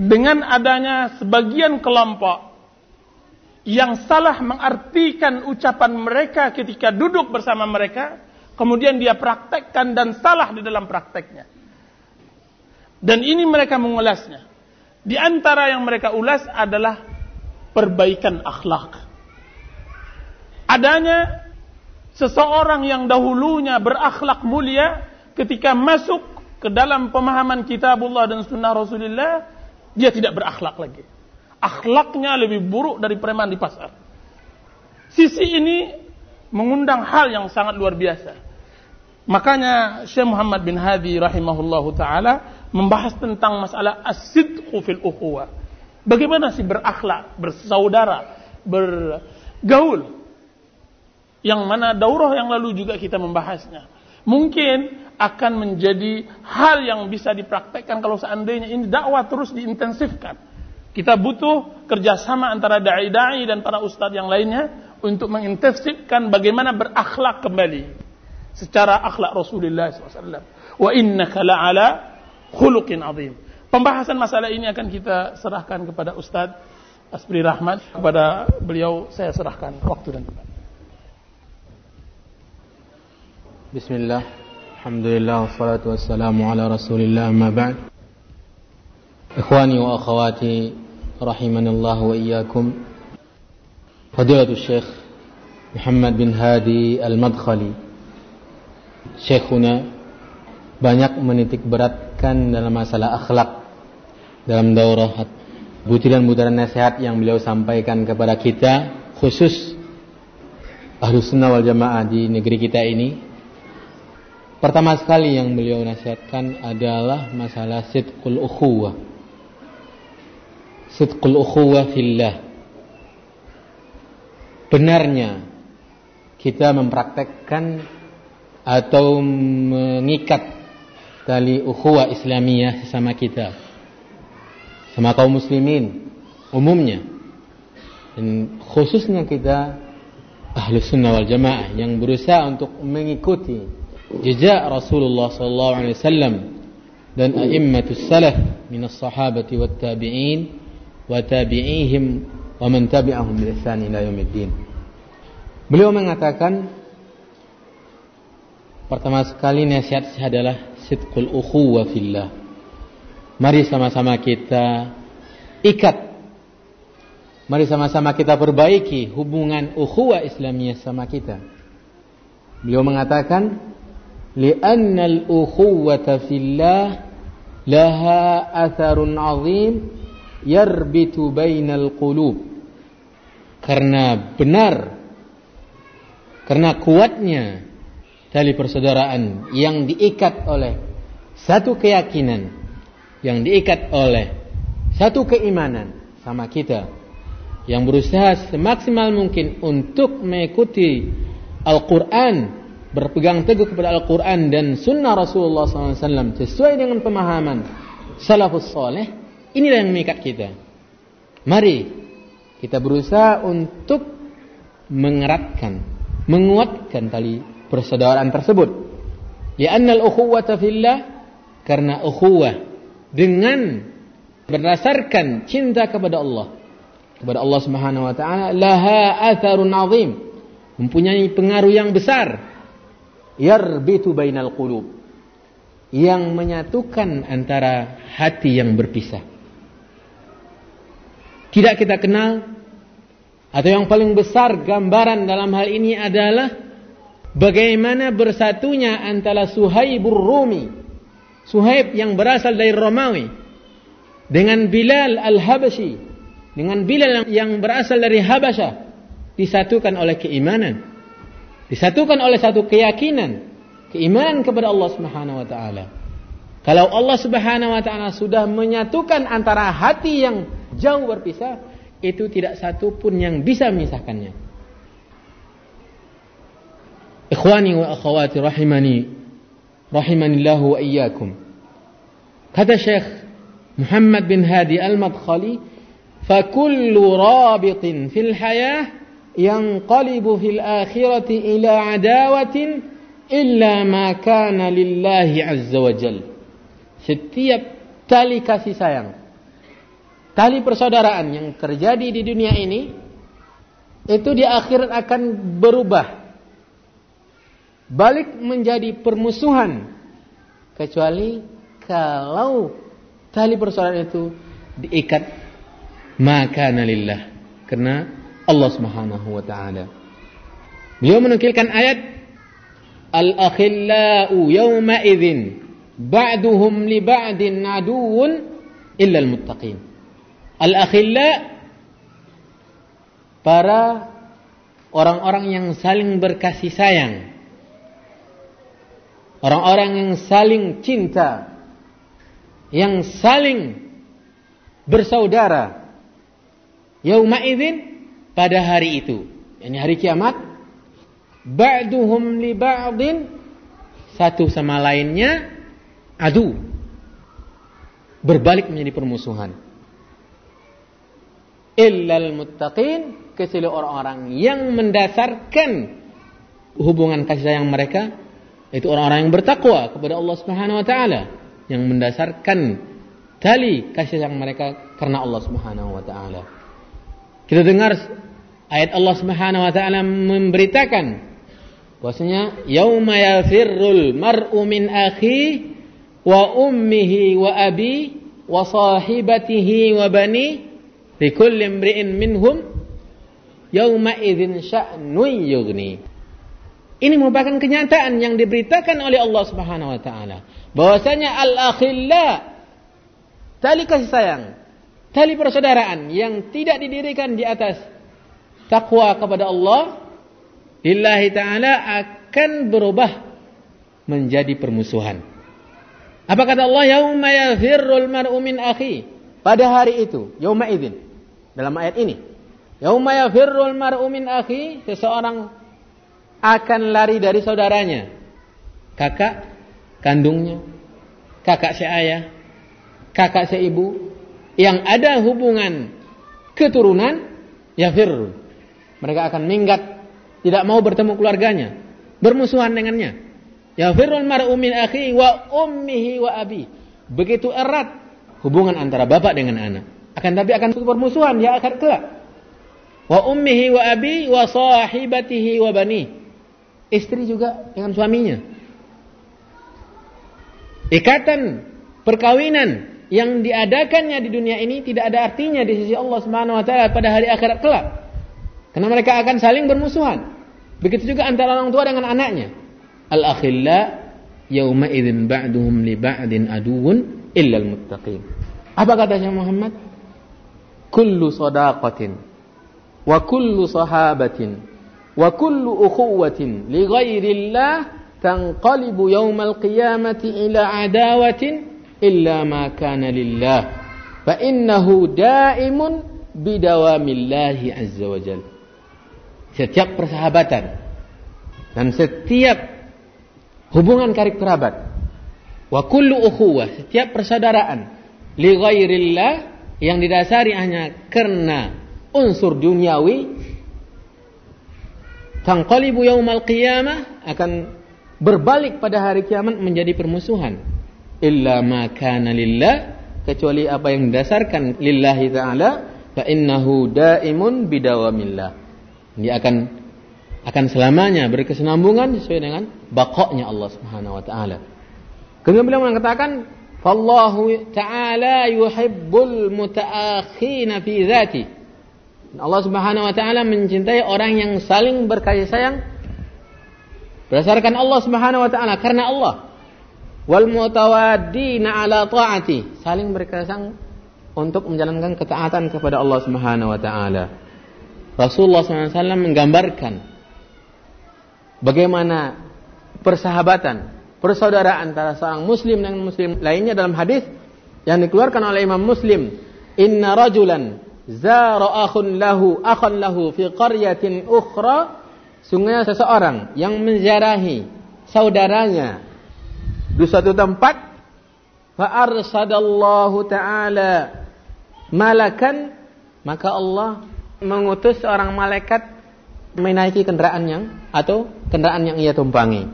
dengan adanya sebagian kelompok yang salah mengartikan ucapan mereka ketika duduk bersama mereka, kemudian dia praktekkan dan salah di dalam prakteknya. Dan ini mereka mengulasnya. Di antara yang mereka ulas adalah perbaikan akhlak. Adanya seseorang yang dahulunya berakhlak mulia ketika masuk ke dalam pemahaman kitabullah dan sunnah Rasulullah dia tidak berakhlak lagi. Akhlaknya lebih buruk dari preman di pasar. Sisi ini mengundang hal yang sangat luar biasa. Makanya Syekh Muhammad bin Hadi rahimahullahu taala membahas tentang masalah as-sidqu fil ukhuwah. Bagaimana sih berakhlak, bersaudara, bergaul. Yang mana daurah yang lalu juga kita membahasnya. Mungkin akan menjadi hal yang bisa dipraktekkan kalau seandainya ini dakwah terus diintensifkan. Kita butuh kerjasama antara da'i-da'i dan para ustadz yang lainnya untuk mengintensifkan bagaimana berakhlak kembali secara akhlak Rasulullah SAW. Wa innaka la'ala khuluqin azim. Pembahasan masalah ini akan kita serahkan kepada Ustadz Asbri Rahmat. Kepada beliau saya serahkan waktu dan tempat. Bismillah. Alhamdulillah wassalatu wassalamu ala Rasulillah ma ba'd. Ikhwani wa akhawati rahimanallah wa iyyakum. Fadilatul Syekh Muhammad bin Hadi Al-Madkhali. Syekhuna banyak menitik berat dalam masalah akhlak dalam daurah butiran-butiran nasihat yang beliau sampaikan kepada kita khusus ahlu sunnah wal jamaah di negeri kita ini Pertama sekali yang beliau nasihatkan adalah masalah sidqul ukhuwah. Sidqul ukhuwah fillah. Benarnya kita mempraktekkan atau mengikat tali ukhuwah Islamiyah sama kita. Sama kaum muslimin umumnya. Dan khususnya kita ahlu sunnah wal jamaah yang berusaha untuk mengikuti jejak Rasulullah sallallahu alaihi wasallam dan a'immatus salaf min as-sahabati wat tabi'in wa tabi'ihim wa man tabi'ahum bi ihsan ila yaumiddin. Beliau mengatakan pertama sekali nasihat saya adalah sidqul ukhuwah fillah. Mari sama-sama kita ikat. Mari sama-sama kita perbaiki hubungan ukhuwah Islamiyah sama kita. Beliau mengatakan, "Li'anna al-ukhuwata fillah laha atharun 'azim yarbitu bainal qulub." Karena benar karena kuatnya tali persaudaraan yang diikat oleh satu keyakinan yang diikat oleh satu keimanan sama kita yang berusaha semaksimal mungkin untuk mengikuti Al-Quran berpegang teguh kepada Al-Quran dan Sunnah Rasulullah SAW sesuai dengan pemahaman salafus soleh, inilah yang mengikat kita. Mari kita berusaha untuk mengeratkan, menguatkan tali persaudaraan tersebut. Li'annal ukhuwata fillah karena ukhuwah dengan berdasarkan cinta kepada Allah. Kepada Allah Subhanahu wa taala laha atharun azim. Mempunyai pengaruh yang besar. Yarbitu bainal qulub. Yang menyatukan antara hati yang berpisah. tidak kita kenal. Atau yang paling besar gambaran dalam hal ini adalah bagaimana bersatunya antara Suhaibur Rumi, Suhaib yang berasal dari Romawi dengan Bilal Al-Habashi, dengan Bilal yang berasal dari Habasyah disatukan oleh keimanan, disatukan oleh satu keyakinan, keimanan kepada Allah Subhanahu wa taala. Kalau Allah Subhanahu wa taala sudah menyatukan antara hati yang jauh berpisah, itu tidak satu pun yang bisa memisahkannya. Ikhwani wa akhwati rahimani rahimanillahu wa iyyakum. Kata Syekh Muhammad bin Hadi Al-Madkhali, "Fakullu rabitin fil hayah yanqalibu fil akhirati ila adawatin illa ma kana lillahi azza wa jal." Setiap tali kasih sayang tali persaudaraan yang terjadi di dunia ini itu di akhirat akan berubah balik menjadi permusuhan kecuali kalau tali persaudaraan itu diikat maka nalillah karena Allah Subhanahu wa taala. Beliau menukilkan ayat Al-akhillau yawma idzin ba'duhum li ba'din aduwwun illa al-muttaqin. Al-akhilla para orang-orang yang saling berkasih sayang. Orang-orang yang saling cinta. Yang saling bersaudara. Yauma idzin pada hari itu, ini hari kiamat, ba'duhum li ba'din satu sama lainnya adu berbalik menjadi permusuhan illal muttaqin kecuali orang-orang yang mendasarkan hubungan kasih sayang mereka itu orang-orang yang bertakwa kepada Allah Subhanahu wa taala yang mendasarkan tali kasih sayang mereka karena Allah Subhanahu wa taala. Kita dengar ayat Allah Subhanahu wa taala memberitakan bahwasanya yauma yafirrul mar'u min akhi wa ummihi wa abi wa sahibatihi wa bani Likulli imri'in minhum yauma idzin sya'nun yughni. Ini merupakan kenyataan yang diberitakan oleh Allah Subhanahu wa taala bahwasanya al-akhilla tali kasih sayang, tali persaudaraan yang tidak didirikan di atas takwa kepada Allah lillahi taala akan berubah menjadi permusuhan. Apa kata Allah? Yauma yafirrul mar'u min akhi. Pada hari itu, yauma idzin dalam ayat ini. Yauma yafirrul mar'u min akhi, seseorang akan lari dari saudaranya. Kakak kandungnya, kakak seayah, kakak seibu yang ada hubungan keturunan yafirrul. Mereka akan minggat, tidak mau bertemu keluarganya, bermusuhan dengannya. Yafirrul mar'u min akhi wa ummihi wa abi. Begitu erat hubungan antara bapak dengan anak. Akan tapi akan permusuhan di akhir kelak. Wa ummihi wa abi wa sahibatihi wa bani. Istri juga dengan suaminya. Ikatan perkawinan yang diadakannya di dunia ini tidak ada artinya di sisi Allah Subhanahu wa taala pada hari akhirat kelak. Karena mereka akan saling bermusuhan. Begitu juga antara orang tua dengan anaknya. Al-akhilla yauma idzin ba'duhum li ba'din aduwwun illa al-muttaqin. Apa kata Syekh Muhammad? kullu sadaqatin wa kullu sahabatin wa kullu ukhuwatin li ghairillah tanqalibu yawmal qiyamati ila adawatin illa ma kana lillah. Fa innahu daimun bidawamillahi azza wa jal. Setiap persahabatan dan setiap hubungan karib kerabat. Wa kullu ukhuwah setiap persaudaraan li ghairillah yang didasari hanya karena unsur duniawi tangqalibu yaumal qiyamah akan berbalik pada hari kiamat menjadi permusuhan illa ma kana lillah kecuali apa yang didasarkan lillahi taala fa innahu daimun bidawamillah dia akan akan selamanya berkesinambungan sesuai dengan bakoknya Allah Subhanahu wa taala. Kemudian beliau mengatakan Fallahu ta'ala yuhibbul mutaakhina fi dhati. Allah Subhanahu wa taala mencintai orang yang saling berkasih sayang berdasarkan Allah Subhanahu wa taala karena Allah. Wal mutawaddina ala ta'ati, saling berkasih sayang untuk menjalankan ketaatan kepada Allah Subhanahu wa taala. Rasulullah SAW menggambarkan bagaimana persahabatan persaudaraan antara seorang muslim dengan muslim lainnya dalam hadis yang dikeluarkan oleh Imam Muslim inna rajulan zara akhun lahu akhan lahu fi qaryatin ukhra. Sungguhnya seseorang yang menziarahi saudaranya. Di suatu tempat fa arsadallahu taala malakan maka Allah mengutus seorang malaikat menaiki kendaraan yang atau kendaraan yang ia tumpangi.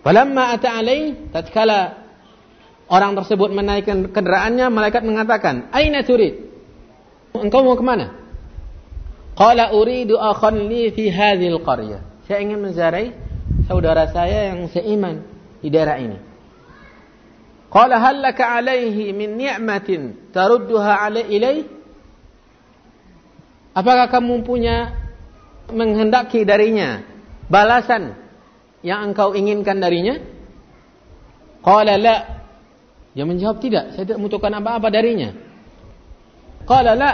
Falamma ata alaih tatkala orang tersebut menaikkan kendaraannya malaikat mengatakan, "Aina turid?" Engkau mau ke mana? Qala uridu akhan li fi hadhil qaryah. Saya ingin menziarahi saudara saya yang seiman di daerah ini. Qala hal laka alaihi min ni'matin tarudduha alai ilai? Apakah kamu punya menghendaki darinya balasan yang engkau inginkan darinya? Qala la. Dia menjawab tidak, saya tidak membutuhkan apa-apa darinya. Qala la,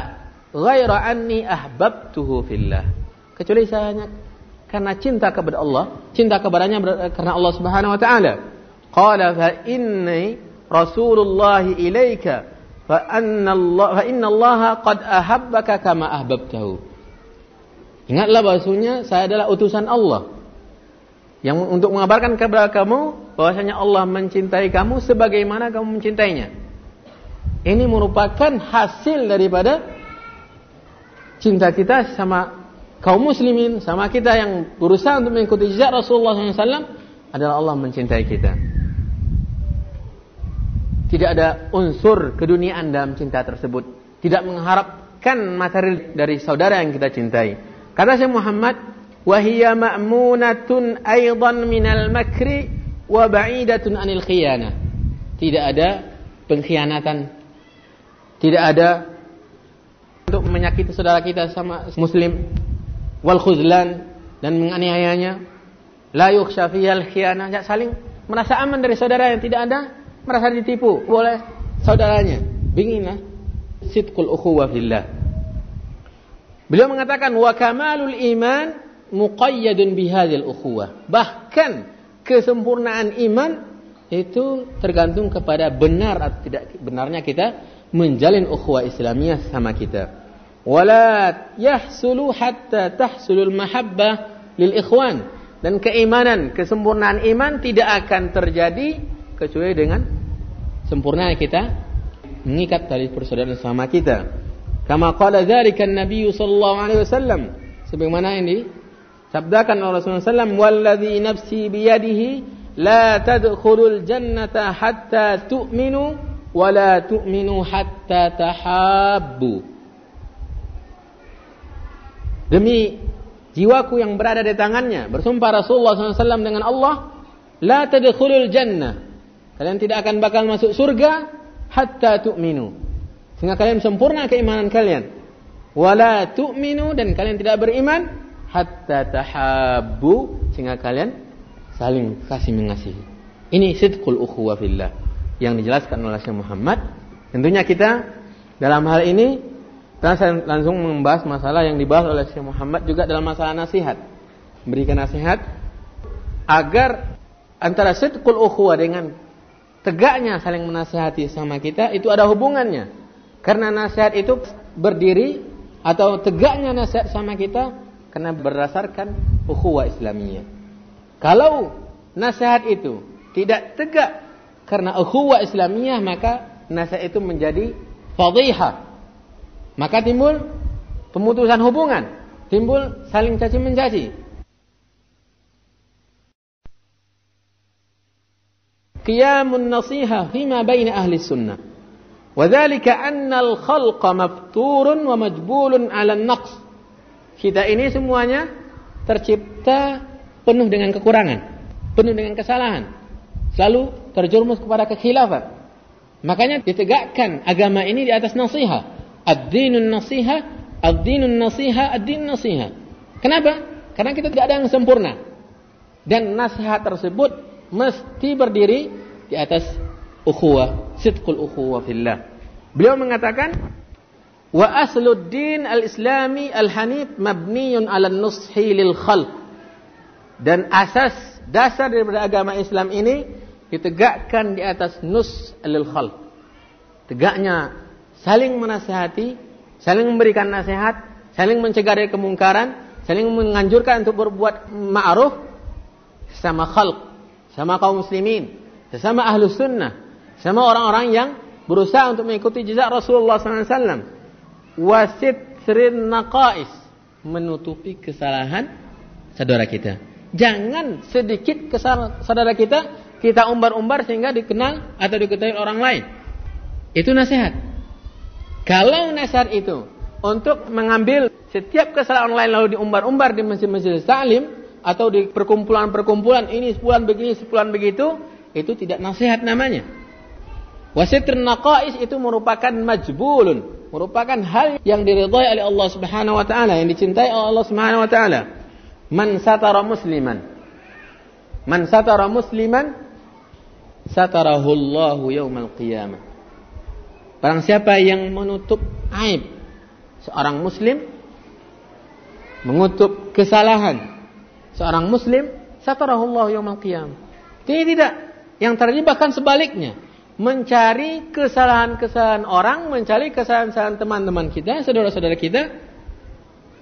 ghaira anni ahbabtuhu fillah. Kecuali saya hanya karena cinta kepada Allah, cinta kepadanya karena Allah Subhanahu wa taala. Qala fa inni Rasulullah ilaika fa anna Allah fa inna Allah qad ahabbaka kama ahbabtahu. Ingatlah bahwasanya saya adalah utusan Allah yang untuk mengabarkan kepada kamu bahwasanya Allah mencintai kamu sebagaimana kamu mencintainya. Ini merupakan hasil daripada cinta kita sama kaum muslimin, sama kita yang berusaha untuk mengikuti jejak Rasulullah SAW adalah Allah mencintai kita. Tidak ada unsur keduniaan dalam cinta tersebut. Tidak mengharapkan materi dari saudara yang kita cintai. Kata Syekh Muhammad, "Wahiyya ma'munatun aidan minal makri wa ba'idatun anil khiyana." Tidak ada pengkhianatan tidak ada untuk menyakiti saudara kita sama muslim. Wal khuzlan dan menganiayanya. La yukhsha fiyal khianah. Ya saling merasa aman dari saudara yang tidak ada merasa ditipu oleh saudaranya. Binginlah sidqul ukhuwah fillah beliau mengatakan wa kamalul iman muqayyadun bihadil ukhuwah. Bahkan kesempurnaan iman itu tergantung kepada benar atau tidak benarnya kita menjalin ukhuwah Islamiyah sama kita. Wala yahsulu hatta tahsulul mahabbah lil ikhwan. Dan keimanan, kesempurnaan iman tidak akan terjadi kecuali dengan sempurna kita mengikat tali persaudaraan sama kita. Kama qala dzalika an-nabiy sallallahu alaihi wasallam. Sebagaimana ini Sabdakan Allah SAW, Walladhi nafsi biyadihi, La tadkhulul jannata hatta tu'minu, wa la tu'minu hatta tahabbu. Demi jiwaku yang berada di tangannya, bersumpah Rasulullah SAW dengan Allah, La tadkhulul jannah. Kalian tidak akan bakal masuk surga, hatta tu'minu. Sehingga kalian sempurna keimanan kalian. Wala tu'minu dan kalian tidak beriman hatta tahabbu sehingga kalian saling kasih mengasihi. Ini sidqul ukhuwah fillah yang dijelaskan oleh Syekh Muhammad. Tentunya kita dalam hal ini saya langsung membahas masalah yang dibahas oleh Syekh Muhammad juga dalam masalah nasihat. Memberikan nasihat agar antara sidqul ukhuwah dengan tegaknya saling menasihati sama kita itu ada hubungannya. Karena nasihat itu berdiri atau tegaknya nasihat sama kita karena berdasarkan ukhuwah Islamiyah. Kalau nasihat itu tidak tegak karena ukhuwah Islamiyah maka nasihat itu menjadi fadhihah. Maka timbul pemutusan hubungan, timbul saling caci mencaci. Qiyamun nasiha fima baina ahli sunnah. وذلك أن الخلق مفتور ومجبول على النقص kita ini semuanya tercipta penuh dengan kekurangan, penuh dengan kesalahan. Selalu terjerumus kepada kekhilafan. Makanya ditegakkan agama ini di atas nasihat. Ad-dinun nasihat, ad-dinun nasihat, ad-din nasihat. Kenapa? Karena kita tidak ada yang sempurna. Dan nasihat tersebut mesti berdiri di atas ukhuwah, sidqul ukhuwah fillah. Beliau mengatakan wa aslud din al-islami al-hanif mabniyun 'ala nushi lil khalq. Dan asas dasar daripada agama Islam ini ditegakkan di atas nus lil khalq. Tegaknya saling menasihati, saling memberikan nasihat, saling mencegah dari kemungkaran, saling menganjurkan untuk berbuat ma'ruf sama khalq, sama kaum muslimin, sesama ahlu sunnah, sama orang-orang yang berusaha untuk mengikuti jejak Rasulullah SAW. Wasit serin naqais menutupi kesalahan saudara kita. Jangan sedikit kesalahan saudara kita kita umbar-umbar sehingga dikenal atau diketahui orang lain. Itu nasihat. Kalau nasihat itu untuk mengambil setiap kesalahan lain lalu diumbar-umbar di masjid-masjid salim atau di perkumpulan-perkumpulan ini sepulan begini sepulan begitu, itu tidak nasihat namanya. Wasitr naqais itu merupakan majbulun, merupakan hal yang diridhai oleh Allah Subhanahu wa taala, yang dicintai oleh Allah Subhanahu wa taala. Man satara musliman. Man satara musliman satarahu Allahu yaumal qiyamah. Barang siapa yang menutup aib seorang muslim mengutuk kesalahan seorang muslim satarahu Allah yaumal qiyamah. Tidak, tidak. Yang terjadi bahkan sebaliknya. Mencari kesalahan-kesalahan orang, mencari kesalahan-kesalahan teman-teman kita, saudara-saudara kita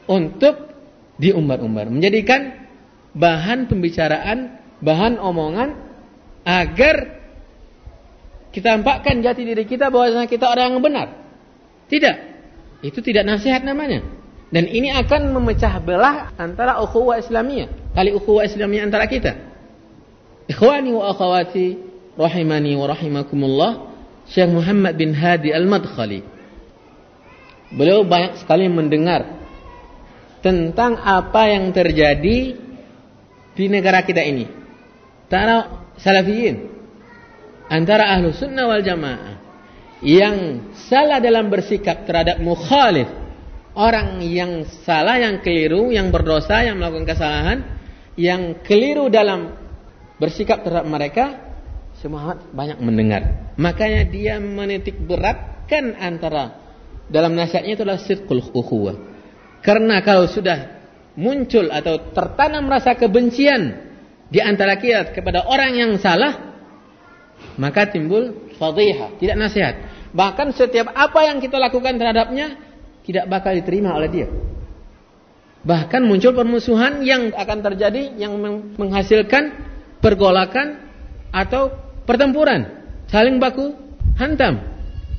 untuk diumbar-umbar, menjadikan bahan pembicaraan, bahan omongan agar kita tampakkan jati diri kita bahwasanya kita orang yang benar. Tidak. Itu tidak nasihat namanya. Dan ini akan memecah belah antara ukhuwah Islamiyah. Kali ukhuwah Islamiyah antara kita. Ikhwani wa akhawati rahimani wa rahimakumullah. Syekh Muhammad bin Hadi Al-Madkhali. Beliau banyak sekali mendengar tentang apa yang terjadi di negara kita ini. Antara salafiyin. Antara ahlu sunnah wal jamaah. Yang salah dalam bersikap terhadap mukhalif orang yang salah, yang keliru, yang berdosa, yang melakukan kesalahan, yang keliru dalam bersikap terhadap mereka, semua banyak mendengar. Makanya dia menitik beratkan antara dalam nasihatnya itu adalah sirkul ukhuwah. Karena kalau sudah muncul atau tertanam rasa kebencian di antara kita kepada orang yang salah, maka timbul fadhiha, tidak nasihat. Bahkan setiap apa yang kita lakukan terhadapnya tidak bakal diterima oleh dia. Bahkan muncul permusuhan yang akan terjadi yang menghasilkan pergolakan atau pertempuran, saling baku hantam,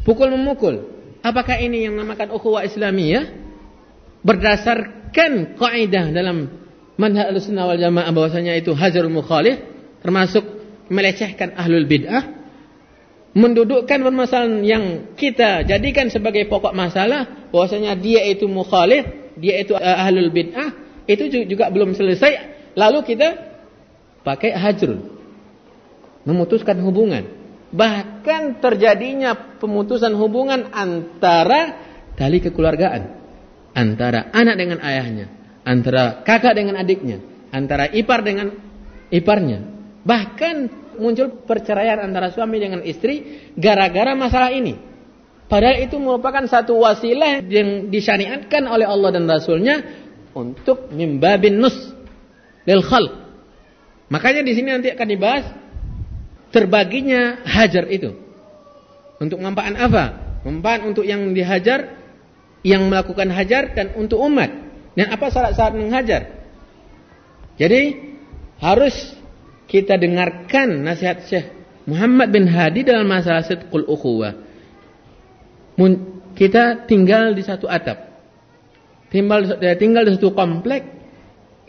pukul memukul. Apakah ini yang namakan ukhuwah Islamiyah? Berdasarkan kaidah dalam manhaj Ahlussunnah wal Jamaah bahwasanya itu hajarul mukhalif termasuk melecehkan ahlul bid'ah mendudukkan permasalahan yang kita jadikan sebagai pokok masalah bahwasanya dia itu mukhalif, dia itu uh, ahlul bid'ah, itu juga belum selesai lalu kita pakai hajrul. Memutuskan hubungan. Bahkan terjadinya pemutusan hubungan antara tali kekeluargaan. Antara anak dengan ayahnya, antara kakak dengan adiknya, antara ipar dengan iparnya. Bahkan muncul perceraian antara suami dengan istri gara-gara masalah ini. Padahal itu merupakan satu wasilah yang disyariatkan oleh Allah dan Rasulnya untuk mimbabin nus lil khalq. Makanya di sini nanti akan dibahas terbaginya hajar itu. Untuk manfaat apa? Manfaat untuk yang dihajar, yang melakukan hajar dan untuk umat. Dan apa syarat-syarat menghajar? Jadi harus kita dengarkan nasihat Syekh Muhammad bin Hadi dalam masalah sidqul ukhuwah. Kita tinggal di satu atap. Tinggal, tinggal di satu komplek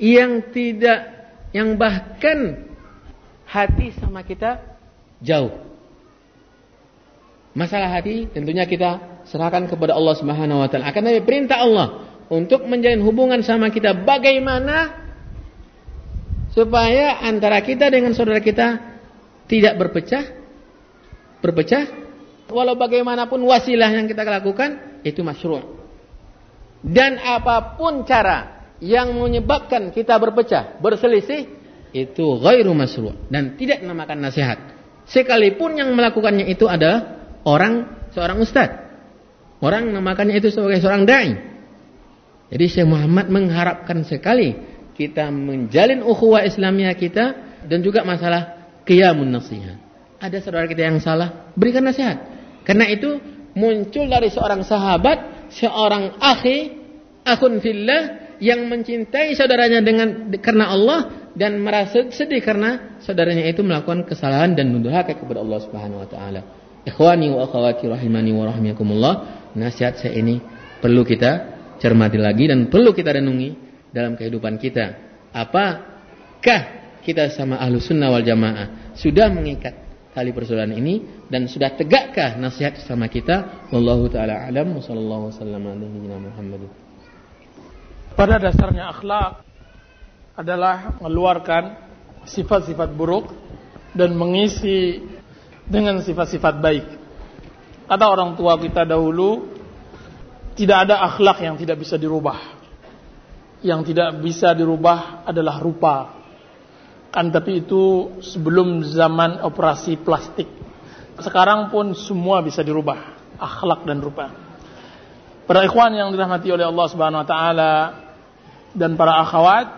yang tidak yang bahkan hati sama kita jauh. Masalah hati tentunya kita serahkan kepada Allah Subhanahu wa taala. Akan tapi perintah Allah untuk menjalin hubungan sama kita bagaimana supaya antara kita dengan saudara kita tidak berpecah berpecah Walau bagaimanapun wasilah yang kita lakukan itu masyru'. Dan apa pun cara yang menyebabkan kita berpecah, berselisih itu ghairu masyru' dan tidak dinamakan nasihat. Sekalipun yang melakukannya itu ada orang seorang ustaz. Orang namakannya itu sebagai seorang dai. Jadi Syekh Muhammad mengharapkan sekali kita menjalin ukhuwah Islamiyah kita dan juga masalah qiyamun nasihat. Ada saudara kita yang salah, berikan nasihat. Karena itu muncul dari seorang sahabat, seorang akhi, akun fillah yang mencintai saudaranya dengan karena Allah dan merasa sedih karena saudaranya itu melakukan kesalahan dan mendurhaka kepada Allah Subhanahu wa taala. Ikhwani wa akhwati rahimani wa rahimakumullah, nasihat saya ini perlu kita cermati lagi dan perlu kita renungi dalam kehidupan kita. Apakah kita sama ahlu sunnah wal jamaah sudah mengikat tali persaudaraan ini dan sudah tegakkah nasihat sama kita? Wallahu taala alam wa sallallahu wasallam ala Muhammad. Pada dasarnya akhlak adalah mengeluarkan sifat-sifat buruk dan mengisi dengan sifat-sifat baik. Kata orang tua kita dahulu, tidak ada akhlak yang tidak bisa dirubah. Yang tidak bisa dirubah adalah rupa. Kan tapi itu sebelum zaman operasi plastik. Sekarang pun semua bisa dirubah, akhlak dan rupa. Para ikhwan yang dirahmati oleh Allah Subhanahu wa taala dan para akhwat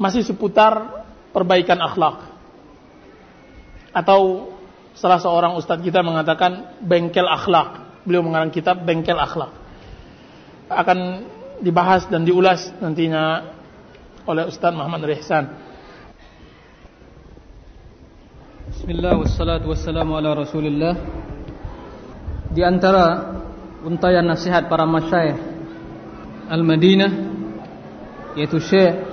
masih seputar perbaikan akhlak atau salah seorang ustadz kita mengatakan bengkel akhlak. Beliau mengarang kitab bengkel akhlak. Akan dibahas dan diulas nantinya oleh Ustadz Muhammad Rihsan. Bismillah wassalatu wassalamu ala Rasulillah. Di antara untayan nasihat para masyayikh Al-Madinah yaitu Syekh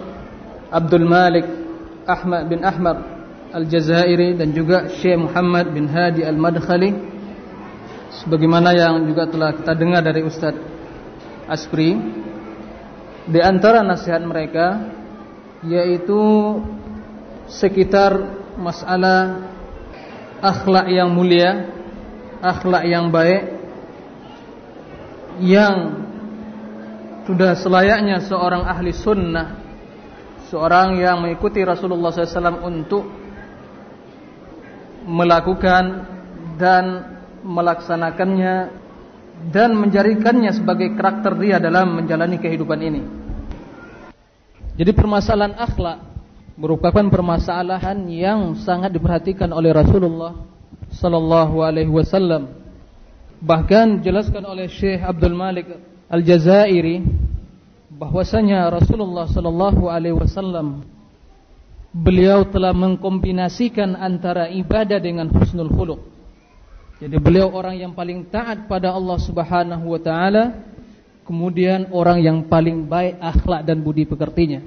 Abdul Malik Ahmad bin Ahmad Al-Jazairi dan juga Syekh Muhammad bin Hadi Al-Madkhali sebagaimana yang juga telah kita dengar dari Ustaz Aspri di antara nasihat mereka yaitu sekitar masalah akhlak yang mulia, akhlak yang baik yang sudah selayaknya seorang ahli sunnah seorang yang mengikuti Rasulullah SAW untuk melakukan dan melaksanakannya dan menjadikannya sebagai karakter dia dalam menjalani kehidupan ini. Jadi permasalahan akhlak merupakan permasalahan yang sangat diperhatikan oleh Rasulullah sallallahu alaihi wasallam. Bahkan jelaskan oleh Syekh Abdul Malik Al-Jazairi bahwasanya Rasulullah sallallahu alaihi wasallam beliau telah mengkombinasikan antara ibadah dengan husnul khuluq. Jadi beliau orang yang paling taat pada Allah Subhanahu wa taala, kemudian orang yang paling baik akhlak dan budi pekertinya.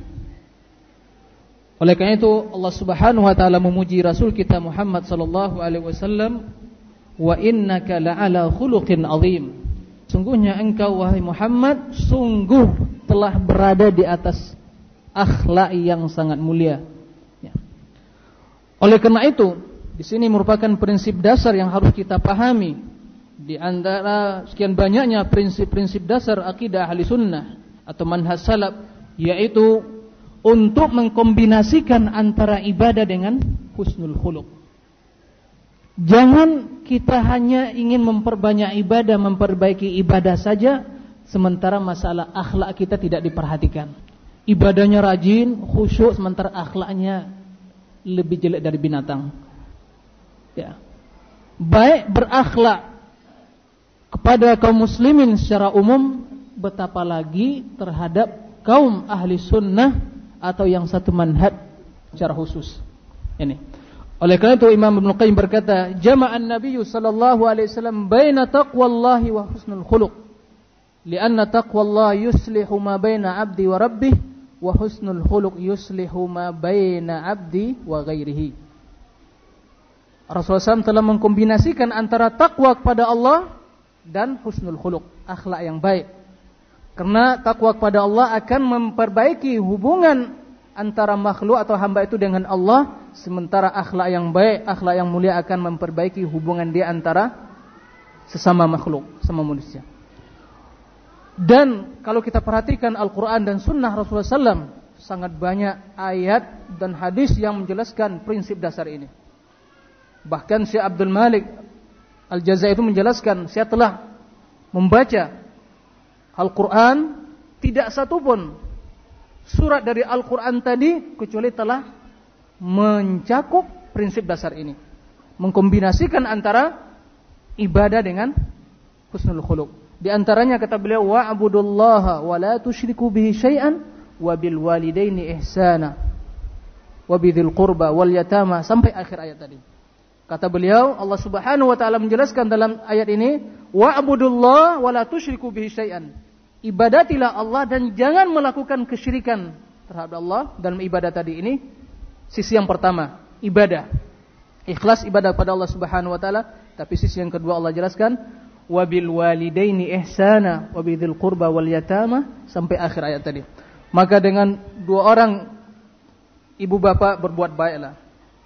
Oleh karena itu Allah Subhanahu wa taala memuji Rasul kita Muhammad sallallahu alaihi wasallam, "Wa innaka la'ala khuluqin azim." Sungguhnya engkau wahai Muhammad sungguh telah berada di atas akhlak yang sangat mulia. Oleh karena itu, di sini merupakan prinsip dasar yang harus kita pahami di antara sekian banyaknya prinsip-prinsip dasar akidah ahli sunnah atau manhaj salaf yaitu untuk mengkombinasikan antara ibadah dengan husnul khuluq. Jangan kita hanya ingin memperbanyak ibadah, memperbaiki ibadah saja sementara masalah akhlak kita tidak diperhatikan. Ibadahnya rajin, khusyuk sementara akhlaknya lebih jelek dari binatang. Ya. Baik berakhlak kepada kaum muslimin secara umum betapa lagi terhadap kaum ahli sunnah atau yang satu manhaj secara khusus. Ini. Oleh karena itu Imam Ibn Qayyim berkata, "Jama'an Nabi sallallahu alaihi wasallam baina taqwallahi wa husnul khuluq." Lianna taqwallah yuslihu ma baina 'abdi wa rabbih wa husnul khuluq yuslihu ma baina abdi. Rasulullah SAW telah mengkombinasikan antara takwa kepada Allah dan husnul khuluq, akhlak yang baik. Karena takwa kepada Allah akan memperbaiki hubungan antara makhluk atau hamba itu dengan Allah, sementara akhlak yang baik, akhlak yang mulia akan memperbaiki hubungan dia antara sesama makhluk, sama manusia. Dan kalau kita perhatikan Al-Quran dan Sunnah Rasulullah SAW, sangat banyak ayat dan hadis yang menjelaskan prinsip dasar ini. Bahkan Syekh Abdul Malik Al-Jaza itu menjelaskan, saya telah membaca Al-Quran, tidak satupun surat dari Al-Quran tadi kecuali telah mencakup prinsip dasar ini. Mengkombinasikan antara ibadah dengan husnul khuluq. Di antaranya kata beliau wa'budullaha wa la tusyriku bihi syai'an wa bil walidaini ihsana wa bidzil qurba wal yatama sampai akhir ayat tadi. Kata beliau Allah Subhanahu wa taala menjelaskan dalam ayat ini wa'budullaha wa la tusyriku bihi syai'an. Ibadatilah Allah dan jangan melakukan kesyirikan terhadap Allah dalam ibadah tadi ini. Sisi yang pertama, ibadah. Ikhlas ibadah pada Allah Subhanahu wa taala, tapi sisi yang kedua Allah jelaskan wabil walidaini ihsana wabidil qurba wal yatama sampai akhir ayat tadi. Maka dengan dua orang ibu bapak berbuat baiklah.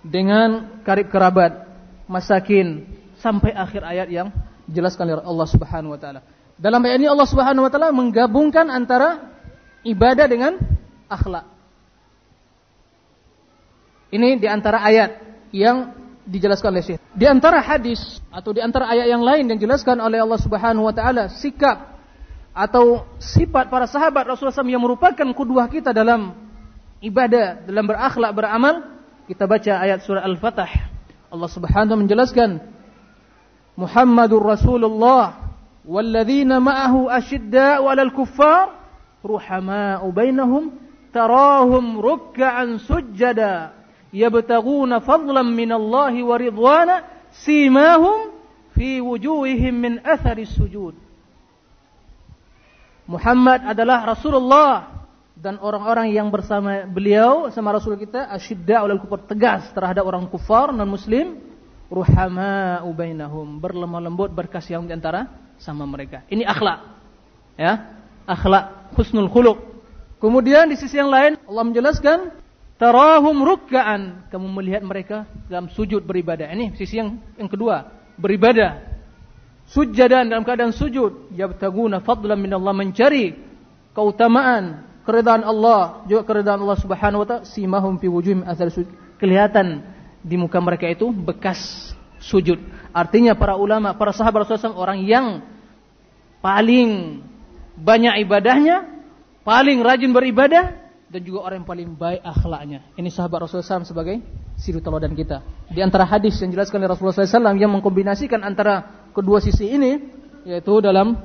Dengan karib kerabat, masakin sampai akhir ayat yang dijelaskan oleh Allah Subhanahu wa taala. Dalam ayat ini Allah Subhanahu wa taala menggabungkan antara ibadah dengan akhlak. Ini di antara ayat yang dijelaskan oleh Syekh. Di antara hadis atau di antara ayat yang lain yang dijelaskan oleh Allah Subhanahu wa taala sikap atau sifat para sahabat Rasulullah SAW yang merupakan kudwah kita dalam ibadah, dalam berakhlak, beramal, kita baca ayat surah Al-Fatah. Allah Subhanahu menjelaskan Muhammadur Rasulullah walladzina ma'ahu asyidda'u 'alal kuffar ruhama'u bainahum tarahum ruk'an sujjada yabtaguna fadlan minallahi wa ridwana simahum fi wujuhihim min athari sujud. Muhammad adalah Rasulullah dan orang-orang yang bersama beliau sama Rasul kita asyidda ulal kufar tegas terhadap orang kufar non muslim ruhama ubainahum berlemah lembut berkasih yang di antara sama mereka ini akhlak ya akhlak husnul khuluq kemudian di sisi yang lain Allah menjelaskan Tarahum rukkaan. Kamu melihat mereka dalam sujud beribadah. Ini sisi yang yang kedua. Beribadah. Sujadan dalam keadaan sujud. Yabtaguna fadlan min Allah. Mencari keutamaan. Keridaan Allah. Juga keridaan Allah subhanahu wa ta'ala. Simahum fi wujuhim asal sujud. Kelihatan di muka mereka itu bekas sujud. Artinya para ulama, para sahabat Rasulullah SAW orang yang paling banyak ibadahnya, paling rajin beribadah, dan juga orang yang paling baik akhlaknya. Ini sahabat Rasulullah SAW sebagai suri teladan kita. Di antara hadis yang dijelaskan oleh Rasulullah SAW yang mengkombinasikan antara kedua sisi ini, yaitu dalam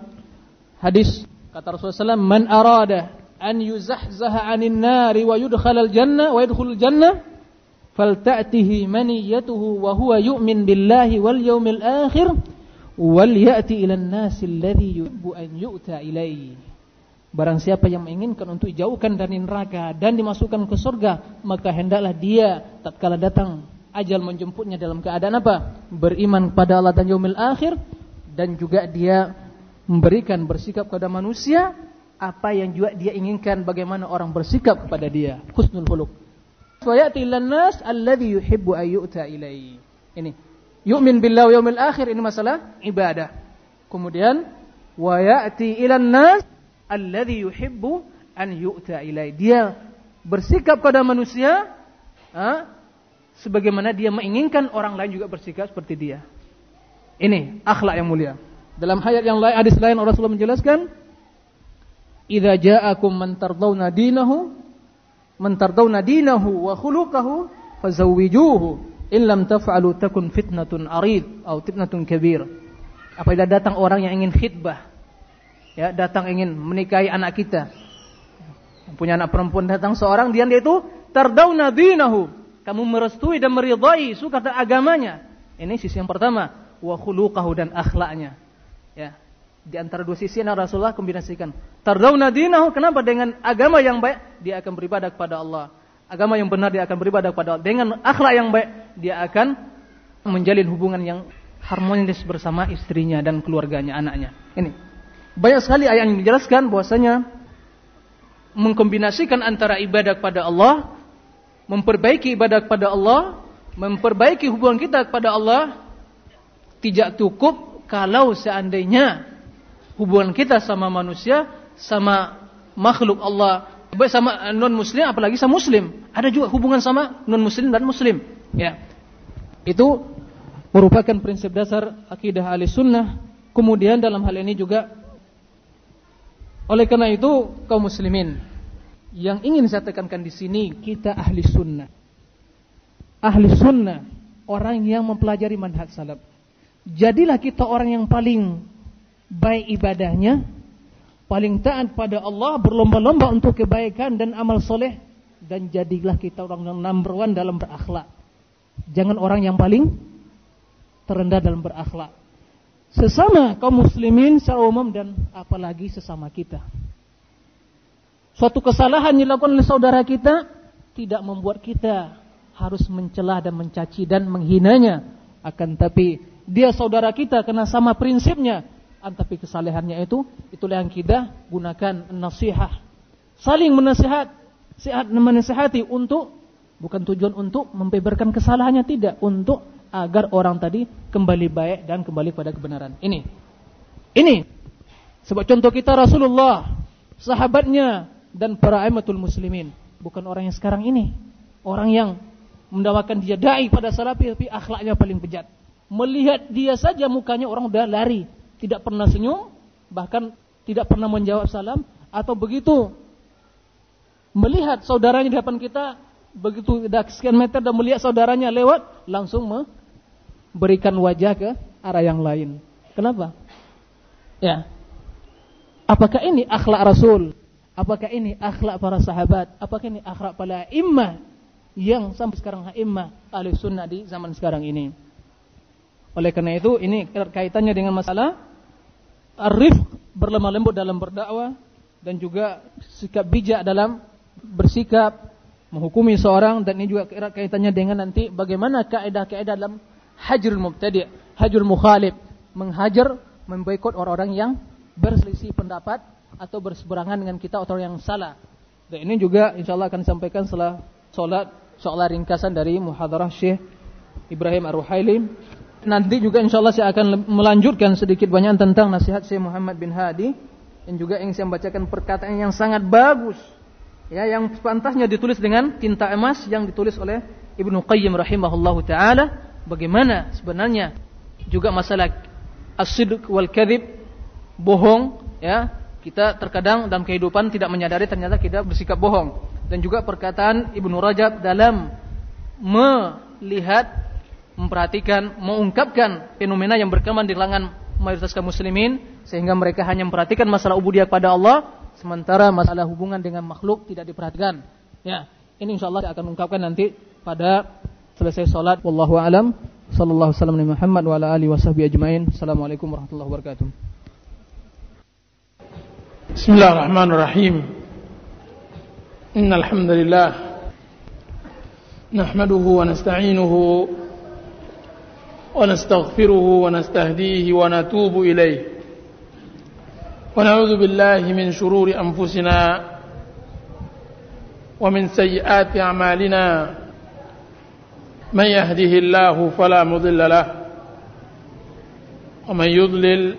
hadis kata Rasulullah SAW, Man arada an yuzahzaha anin nari wa yudkhal al jannah wa yudkhul jannah falta'tihi maniyatuhu wa huwa yu'min billahi wal yawmil akhir wal ya'ti ila an-nasi alladhi yuhibbu an yu'ta ilaihi Barang siapa yang menginginkan untuk dijauhkan dari neraka dan dimasukkan ke surga, maka hendaklah dia tatkala datang ajal menjemputnya dalam keadaan apa? Beriman pada Allah dan yaumil akhir dan juga dia memberikan bersikap kepada manusia apa yang juga dia inginkan bagaimana orang bersikap kepada dia. Husnul khuluq. Wa ya'ti nas alladhi yuhibbu ayyuta ilaihi. Ini yu'min billahi yaumil akhir ini masalah ibadah. Kemudian wa ya'ti nas alladhi yuhibbu an yu'ta ilai. Dia bersikap pada manusia ha, sebagaimana dia menginginkan orang lain juga bersikap seperti dia. Ini akhlak yang mulia. Dalam ayat yang lain, hadis lain Rasulullah menjelaskan, "Idza ja'akum man tardawna dinahu, man tardawna dinahu wa khuluquhu fazawwijuhu." In lam taf'alu takun fitnatun arid atau fitnatun kabir. Apabila datang orang yang ingin khidbah, ya datang ingin menikahi anak kita punya anak perempuan datang seorang dia itu terdauna dinahu kamu merestui dan meridai suka agamanya ini sisi yang pertama wa khuluqahu dan akhlaknya ya di antara dua sisi yang Rasulullah kombinasikan. Terdauna dinahu kenapa? Dengan agama yang baik dia akan beribadah kepada Allah. Agama yang benar dia akan beribadah kepada Allah. Dengan akhlak yang baik dia akan menjalin hubungan yang harmonis bersama istrinya dan keluarganya anaknya. Ini. Banyak sekali ayat yang menjelaskan bahwasanya mengkombinasikan antara ibadah kepada Allah, memperbaiki ibadah kepada Allah, memperbaiki hubungan kita kepada Allah, tidak cukup kalau seandainya hubungan kita sama manusia, sama makhluk Allah, baik sama non muslim apalagi sama muslim. Ada juga hubungan sama non muslim dan muslim. Ya. Itu merupakan prinsip dasar akidah ahli sunnah. Kemudian dalam hal ini juga oleh karena itu kaum muslimin yang ingin saya tekankan di sini kita ahli sunnah. Ahli sunnah orang yang mempelajari manhaj salaf. Jadilah kita orang yang paling baik ibadahnya, paling taat pada Allah, berlomba-lomba untuk kebaikan dan amal soleh, dan jadilah kita orang yang number one dalam berakhlak. Jangan orang yang paling terendah dalam berakhlak sesama kaum muslimin secara umum dan apalagi sesama kita. Suatu kesalahan dilakukan oleh saudara kita tidak membuat kita harus mencela dan mencaci dan menghinanya. Akan tapi dia saudara kita kena sama prinsipnya. Tapi kesalahannya itu itulah yang kita gunakan nasihat. Saling menasihat, sehat menasihati untuk bukan tujuan untuk membeberkan kesalahannya tidak, untuk agar orang tadi kembali baik dan kembali pada kebenaran. Ini. Ini. Sebab contoh kita Rasulullah, sahabatnya dan para aimatul muslimin, bukan orang yang sekarang ini. Orang yang mendawakan dia dai pada salafi tapi akhlaknya paling bejat. Melihat dia saja mukanya orang udah lari, tidak pernah senyum, bahkan tidak pernah menjawab salam atau begitu melihat saudaranya di depan kita begitu sekian meter dan melihat saudaranya lewat langsung berikan wajah ke arah yang lain. Kenapa? Ya. Apakah ini akhlak Rasul? Apakah ini akhlak para sahabat? Apakah ini akhlak para imam yang sampai sekarang imam ahli sunnah di zaman sekarang ini? Oleh karena itu, ini kaitannya dengan masalah arif berlemah lembut dalam berdakwah dan juga sikap bijak dalam bersikap menghukumi seorang dan ini juga kaitannya dengan nanti bagaimana kaidah-kaidah dalam hajrul mubtadi', hajrul mukhalif, menghajar, memboikot orang-orang yang berselisih pendapat atau berseberangan dengan kita atau yang salah. Dan ini juga insyaallah akan disampaikan setelah salat soal ringkasan dari muhadarah Syekh Ibrahim Ar-Ruhaili. Nanti juga insyaallah saya akan melanjutkan sedikit banyak tentang nasihat Syekh Muhammad bin Hadi. Dan juga ingin saya membacakan perkataan yang sangat bagus. Ya yang pantasnya ditulis dengan tinta emas yang ditulis oleh Ibnu Qayyim rahimahullahu taala. Bagaimana sebenarnya juga masalah as-sidq wal kadhib bohong ya. Kita terkadang dalam kehidupan tidak menyadari ternyata kita bersikap bohong. Dan juga perkataan Ibnu Rajab dalam melihat memperhatikan mengungkapkan fenomena yang berkembang di kalangan mayoritas kaum muslimin sehingga mereka hanya memperhatikan masalah ubudiyah kepada Allah sementara masalah hubungan dengan makhluk tidak diperhatikan. Ya ini insyaallah saya akan ungkapkan nanti pada selesai salat. Wallahu alam. Sallallahu wasallam Muhammad wa ala alihi ajmain. Assalamualaikum warahmatullahi wabarakatuh. Bismillahirrahmanirrahim. Innal hamdalillah. Nahmaduhu wa nasta'inuhu nastahdihi wa natubu ilayh ونعوذ بالله من شرور أنفسنا ومن سيئات أعمالنا. من يهده الله فلا مضل له ومن يضلل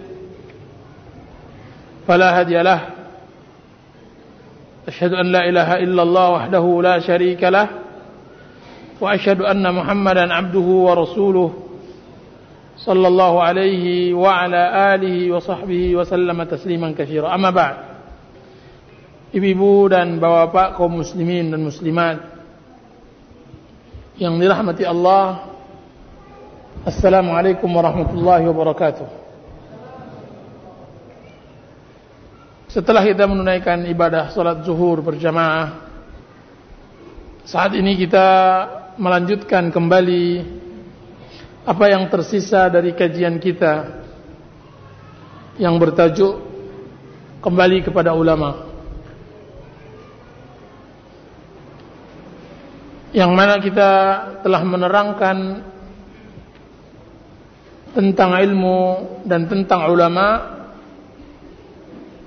فلا هدي له. أشهد أن لا إله إلا الله وحده لا شريك له وأشهد أن محمدا عبده ورسوله. صلى الله عليه وعلى آله وصحبه وسلم تسليما كثيرا أما بعد Ibu-ibu dan bapak-bapak kaum muslimin dan muslimat yang dirahmati Allah Assalamualaikum warahmatullahi wabarakatuh Setelah kita menunaikan ibadah salat zuhur berjamaah Saat ini kita melanjutkan kembali apa yang tersisa dari kajian kita Yang bertajuk Kembali kepada ulama' yang mana kita telah menerangkan tentang ilmu dan tentang ulama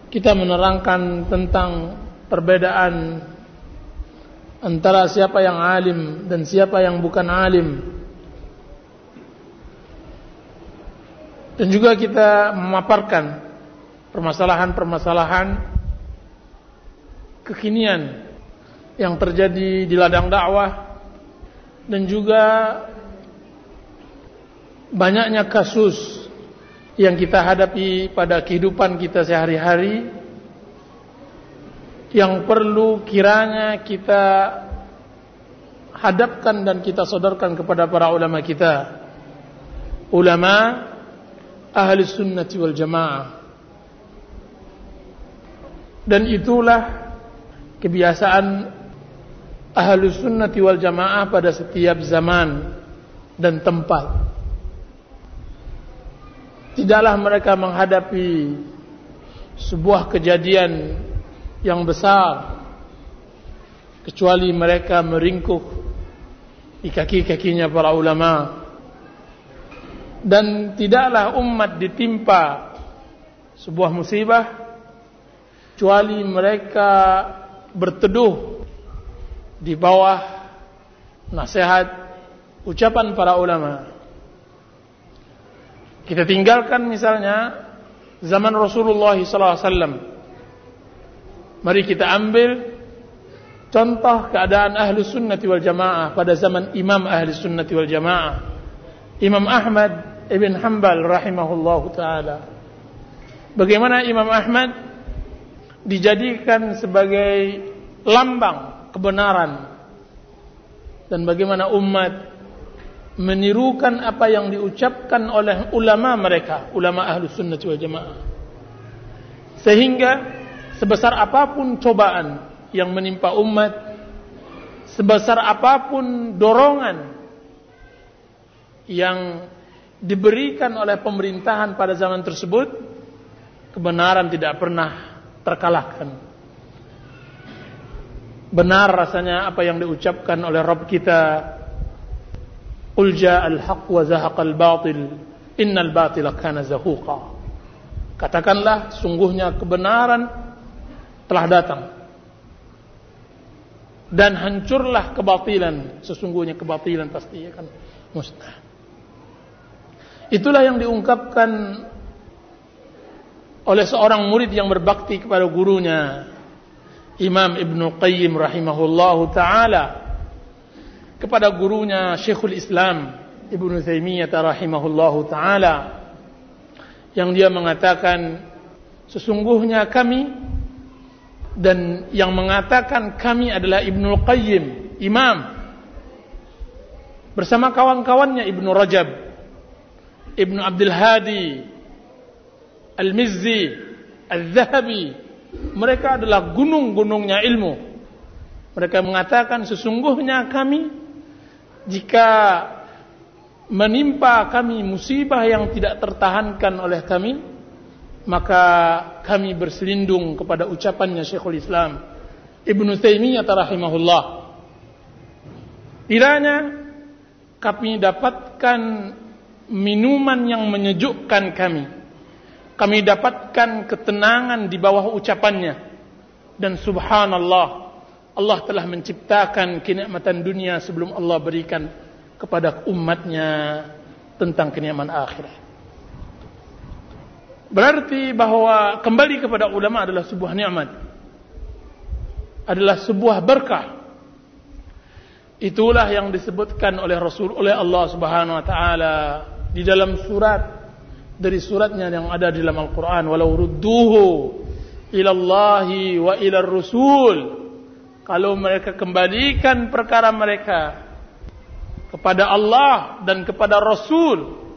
kita menerangkan tentang perbedaan antara siapa yang alim dan siapa yang bukan alim. Dan juga kita memaparkan permasalahan-permasalahan kekinian yang terjadi di ladang dakwah dan juga banyaknya kasus yang kita hadapi pada kehidupan kita sehari-hari yang perlu kiranya kita hadapkan dan kita sodorkan kepada para ulama kita. Ulama ahli sunnati wal jamaah. Dan itulah kebiasaan ahli sunnati wal jamaah pada setiap zaman dan tempat. Tidaklah mereka menghadapi sebuah kejadian yang besar kecuali mereka meringkuk di kaki-kakinya para ulama dan tidaklah umat ditimpa sebuah musibah kecuali mereka berteduh di bawah nasihat ucapan para ulama kita tinggalkan misalnya zaman Rasulullah SAW Mari kita ambil contoh keadaan ahli sunnati wal jamaah pada zaman imam ahli sunnati wal jamaah. Imam Ahmad ibn Hanbal rahimahullah ta'ala. Bagaimana Imam Ahmad dijadikan sebagai lambang kebenaran. Dan bagaimana umat menirukan apa yang diucapkan oleh ulama mereka, ulama ahli sunnati wal jamaah. Sehingga sebesar apapun cobaan yang menimpa umat, sebesar apapun dorongan yang diberikan oleh pemerintahan pada zaman tersebut, kebenaran tidak pernah terkalahkan. Benar rasanya apa yang diucapkan oleh Rabb kita, "Qul al-haq wa zahaqal batil, innal batila kana zahuqa." Katakanlah sungguhnya kebenaran telah datang dan hancurlah kebatilan sesungguhnya kebatilan pasti akan musnah itulah yang diungkapkan oleh seorang murid yang berbakti kepada gurunya Imam Ibn Qayyim rahimahullahu taala kepada gurunya Syekhul Islam Ibn Taimiyah rahimahullahu taala yang dia mengatakan sesungguhnya kami dan yang mengatakan kami adalah Ibnu Qayyim, imam bersama kawan-kawannya Ibnu Rajab, Ibnu Abdul Hadi, Al-Mizzi, Al-Zahabi. Mereka adalah gunung-gunungnya ilmu. Mereka mengatakan sesungguhnya kami jika menimpa kami musibah yang tidak tertahankan oleh kami, maka kami berselindung kepada ucapannya Syekhul Islam Ibnu Taimiyah rahimahullah. Kiranya kami dapatkan minuman yang menyejukkan kami. Kami dapatkan ketenangan di bawah ucapannya. Dan subhanallah, Allah telah menciptakan kenikmatan dunia sebelum Allah berikan kepada umatnya tentang kenikmatan akhirat. Berarti bahwa kembali kepada ulama adalah sebuah nikmat. Adalah sebuah berkah. Itulah yang disebutkan oleh Rasul oleh Allah Subhanahu wa taala di dalam surat dari suratnya yang ada di dalam Al-Qur'an walau rudduhu ila Allah wa ila Rasul kalau mereka kembalikan perkara mereka kepada Allah dan kepada Rasul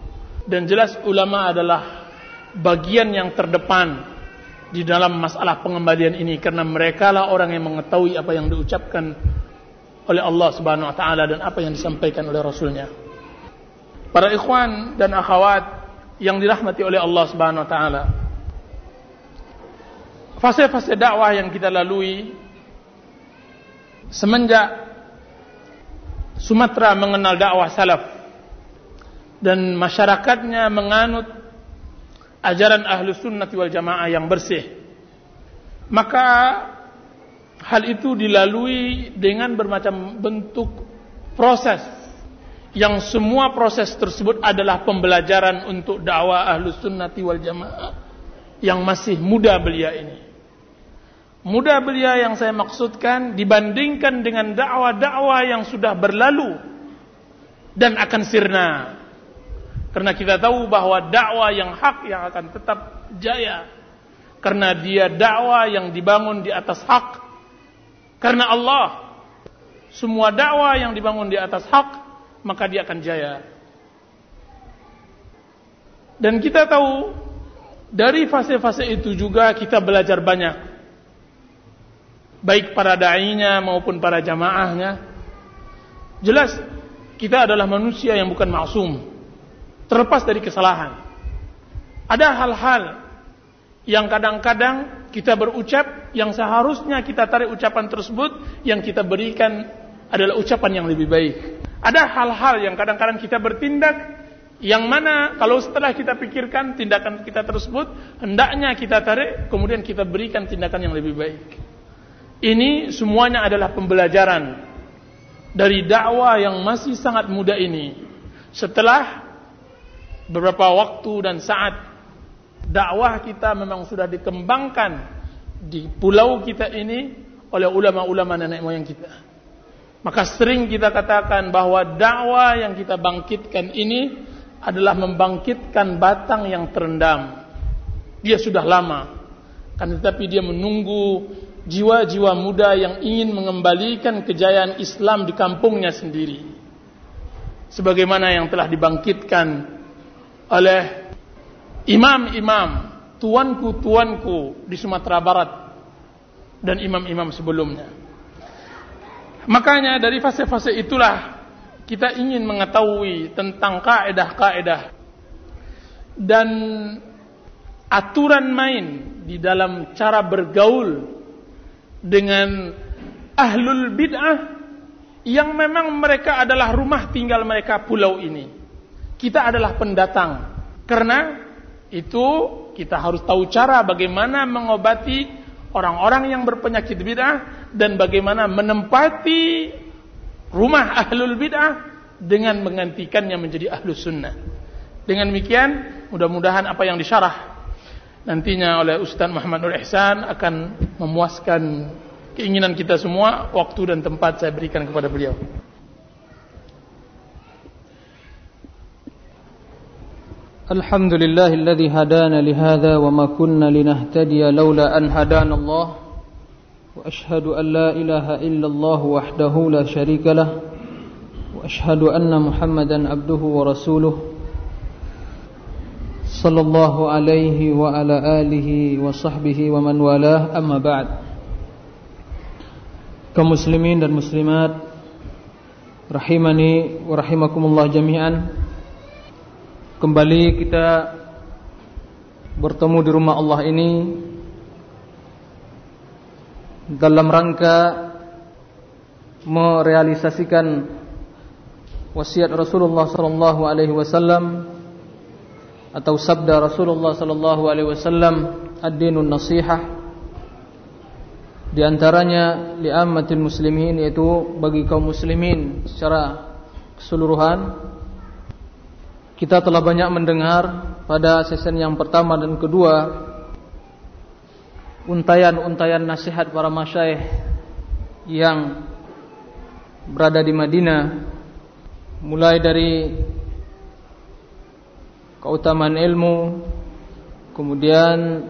dan jelas ulama adalah bagian yang terdepan di dalam masalah pengembalian ini karena mereka lah orang yang mengetahui apa yang diucapkan oleh Allah Subhanahu wa taala dan apa yang disampaikan oleh rasulnya. Para ikhwan dan akhwat yang dirahmati oleh Allah Subhanahu wa taala. Fase-fase dakwah yang kita lalui semenjak Sumatera mengenal dakwah salaf dan masyarakatnya menganut ajaran ahlu sunnati wal jamaah yang bersih maka hal itu dilalui dengan bermacam bentuk proses yang semua proses tersebut adalah pembelajaran untuk dakwah ahlus sunnati wal jamaah yang masih muda belia ini. Muda belia yang saya maksudkan dibandingkan dengan dakwah-dakwah yang sudah berlalu dan akan sirna. Karena kita tahu bahwa dakwah yang hak yang akan tetap jaya. Karena dia dakwah yang dibangun di atas hak. Karena Allah. Semua dakwah yang dibangun di atas hak maka dia akan jaya. Dan kita tahu dari fase-fase itu juga kita belajar banyak. Baik para da'inya maupun para jamaahnya. Jelas kita adalah manusia yang bukan maksum. Terlepas dari kesalahan. Ada hal-hal yang kadang-kadang kita berucap yang seharusnya kita tarik ucapan tersebut yang kita berikan adalah ucapan yang lebih baik. Ada hal-hal yang kadang-kadang kita bertindak yang mana kalau setelah kita pikirkan tindakan kita tersebut hendaknya kita tarik kemudian kita berikan tindakan yang lebih baik. Ini semuanya adalah pembelajaran dari dakwah yang masih sangat muda ini. Setelah beberapa waktu dan saat dakwah kita memang sudah dikembangkan di pulau kita ini oleh ulama-ulama nenek moyang kita. Maka sering kita katakan bahwa dakwah yang kita bangkitkan ini adalah membangkitkan batang yang terendam. Dia sudah lama. Kan tetapi dia menunggu jiwa-jiwa muda yang ingin mengembalikan kejayaan Islam di kampungnya sendiri. Sebagaimana yang telah dibangkitkan oleh imam-imam, tuanku-tuanku di Sumatera Barat dan imam-imam sebelumnya. Makanya dari fase-fase itulah kita ingin mengetahui tentang kaedah-kaedah dan aturan main di dalam cara bergaul dengan ahlul bid'ah yang memang mereka adalah rumah tinggal mereka pulau ini. Kita adalah pendatang. Karena itu kita harus tahu cara bagaimana mengobati orang-orang yang berpenyakit bid'ah dan bagaimana menempati rumah ahlul bid'ah dengan menggantikannya menjadi ahlus sunnah. Dengan demikian, mudah-mudahan apa yang disyarah nantinya oleh Ustaz Muhammad Nur Ihsan akan memuaskan keinginan kita semua. Waktu dan tempat saya berikan kepada beliau. الحمد لله الذي هدانا لهذا وما كنا لنهتدي لولا أن هدانا الله. وأشهد أن لا إله إلا الله وحده لا شريك له. وأشهد أن محمدا عبده ورسوله. صلى الله عليه وعلى آله وصحبه ومن والاه. أما بعد. كمسلمين والمسلمات رحمني ورحمكم الله جميعاً. Kembali kita bertemu di rumah Allah ini dalam rangka merealisasikan wasiat Rasulullah sallallahu alaihi wasallam atau sabda Rasulullah sallallahu alaihi wasallam ad-dinun nasihah. Di antaranya li'ammatil muslimin yaitu bagi kaum muslimin secara keseluruhan kita telah banyak mendengar pada season yang pertama dan kedua untayan-untayan nasihat para masyaih yang berada di Madinah mulai dari keutamaan ilmu kemudian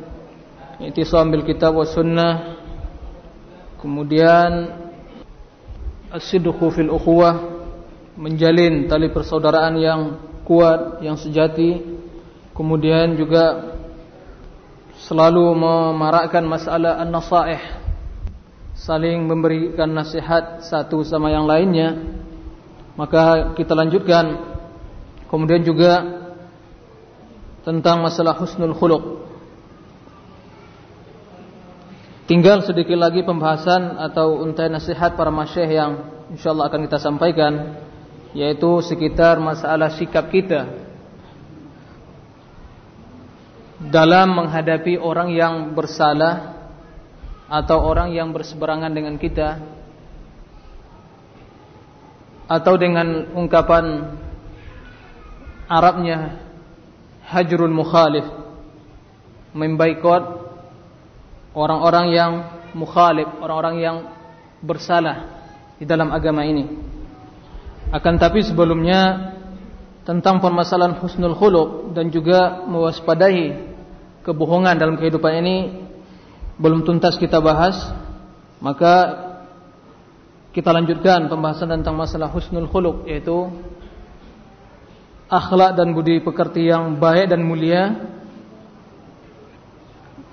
itisam bil kitab wa sunnah kemudian as-sidqu fil ukhuwah menjalin tali persaudaraan yang kuat yang sejati kemudian juga selalu memarakkan masalah an-nasaih saling memberikan nasihat satu sama yang lainnya. Maka kita lanjutkan. Kemudian juga tentang masalah husnul khuluq. Tinggal sedikit lagi pembahasan atau untai nasihat para masyayikh yang insyaallah akan kita sampaikan yaitu sekitar masalah sikap kita dalam menghadapi orang yang bersalah atau orang yang berseberangan dengan kita atau dengan ungkapan Arabnya hajrul mukhalif membaikot orang-orang yang mukhalif, orang-orang yang bersalah di dalam agama ini. Akan tapi sebelumnya tentang permasalahan husnul khuluq dan juga mewaspadai kebohongan dalam kehidupan ini belum tuntas kita bahas, maka kita lanjutkan pembahasan tentang masalah husnul khuluq yaitu akhlak dan budi pekerti yang baik dan mulia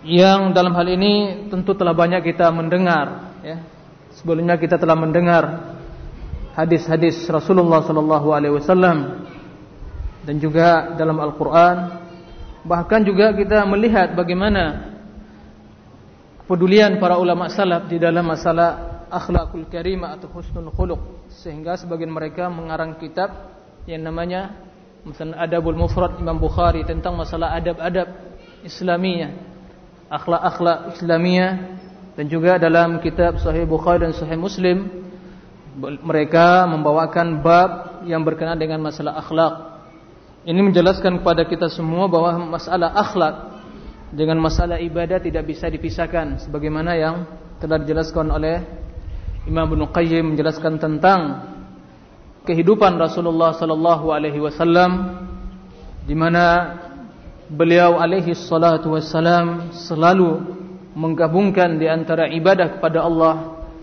yang dalam hal ini tentu telah banyak kita mendengar ya. Sebelumnya kita telah mendengar hadis-hadis Rasulullah sallallahu alaihi wasallam dan juga dalam Al-Qur'an. Bahkan juga kita melihat bagaimana kepedulian para ulama salaf di dalam masalah akhlakul karimah atau husnul khuluq. Sehingga sebagian mereka mengarang kitab yang namanya misalnya Adabul Mufrad Imam Bukhari tentang masalah adab-adab Islamiyah akhlak-akhlak Islamiyah dan juga dalam kitab Sahih Bukhari dan Sahih Muslim mereka membawakan bab yang berkenaan dengan masalah akhlak. Ini menjelaskan kepada kita semua bahwa masalah akhlak dengan masalah ibadah tidak bisa dipisahkan sebagaimana yang telah dijelaskan oleh Imam Ibnu Qayyim menjelaskan tentang kehidupan Rasulullah sallallahu alaihi wasallam di mana beliau alaihi salatu wassalam selalu menggabungkan di antara ibadah kepada Allah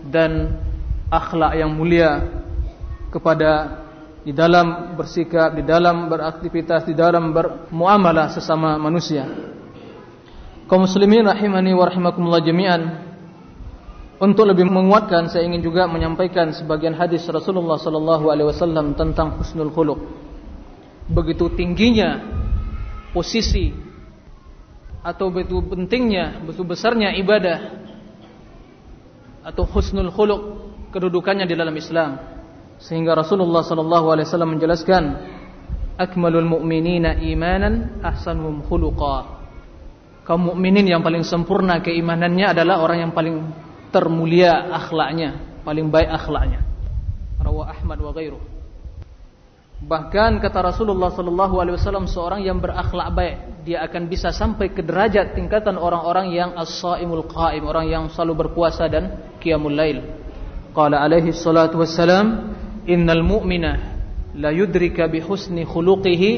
dan akhlak yang mulia kepada di dalam bersikap, di dalam beraktivitas, di dalam bermuamalah sesama manusia. Kaum muslimin rahimani wa rahimakumullah jami'an. Untuk lebih menguatkan saya ingin juga menyampaikan sebagian hadis Rasulullah sallallahu alaihi wasallam tentang husnul khuluq. Begitu tingginya posisi atau begitu pentingnya, begitu besarnya ibadah atau husnul khuluq kedudukannya di dalam Islam. Sehingga Rasulullah sallallahu alaihi wasallam menjelaskan akmalul mu'minina imanan ahsanuhum khuluqa. Kaum mukminin yang paling sempurna keimanannya adalah orang yang paling termulia akhlaknya paling baik akhlaknya. Rawa Ahmad wa ghairuh. Bahkan kata Rasulullah sallallahu alaihi wasallam seorang yang berakhlak baik dia akan bisa sampai ke derajat tingkatan orang-orang yang as-saimul qaim, orang yang selalu berpuasa dan qiyamul lail. Alaihi salatu wassalam, "Innal mu'mina la yudrika bi husni khuluqihi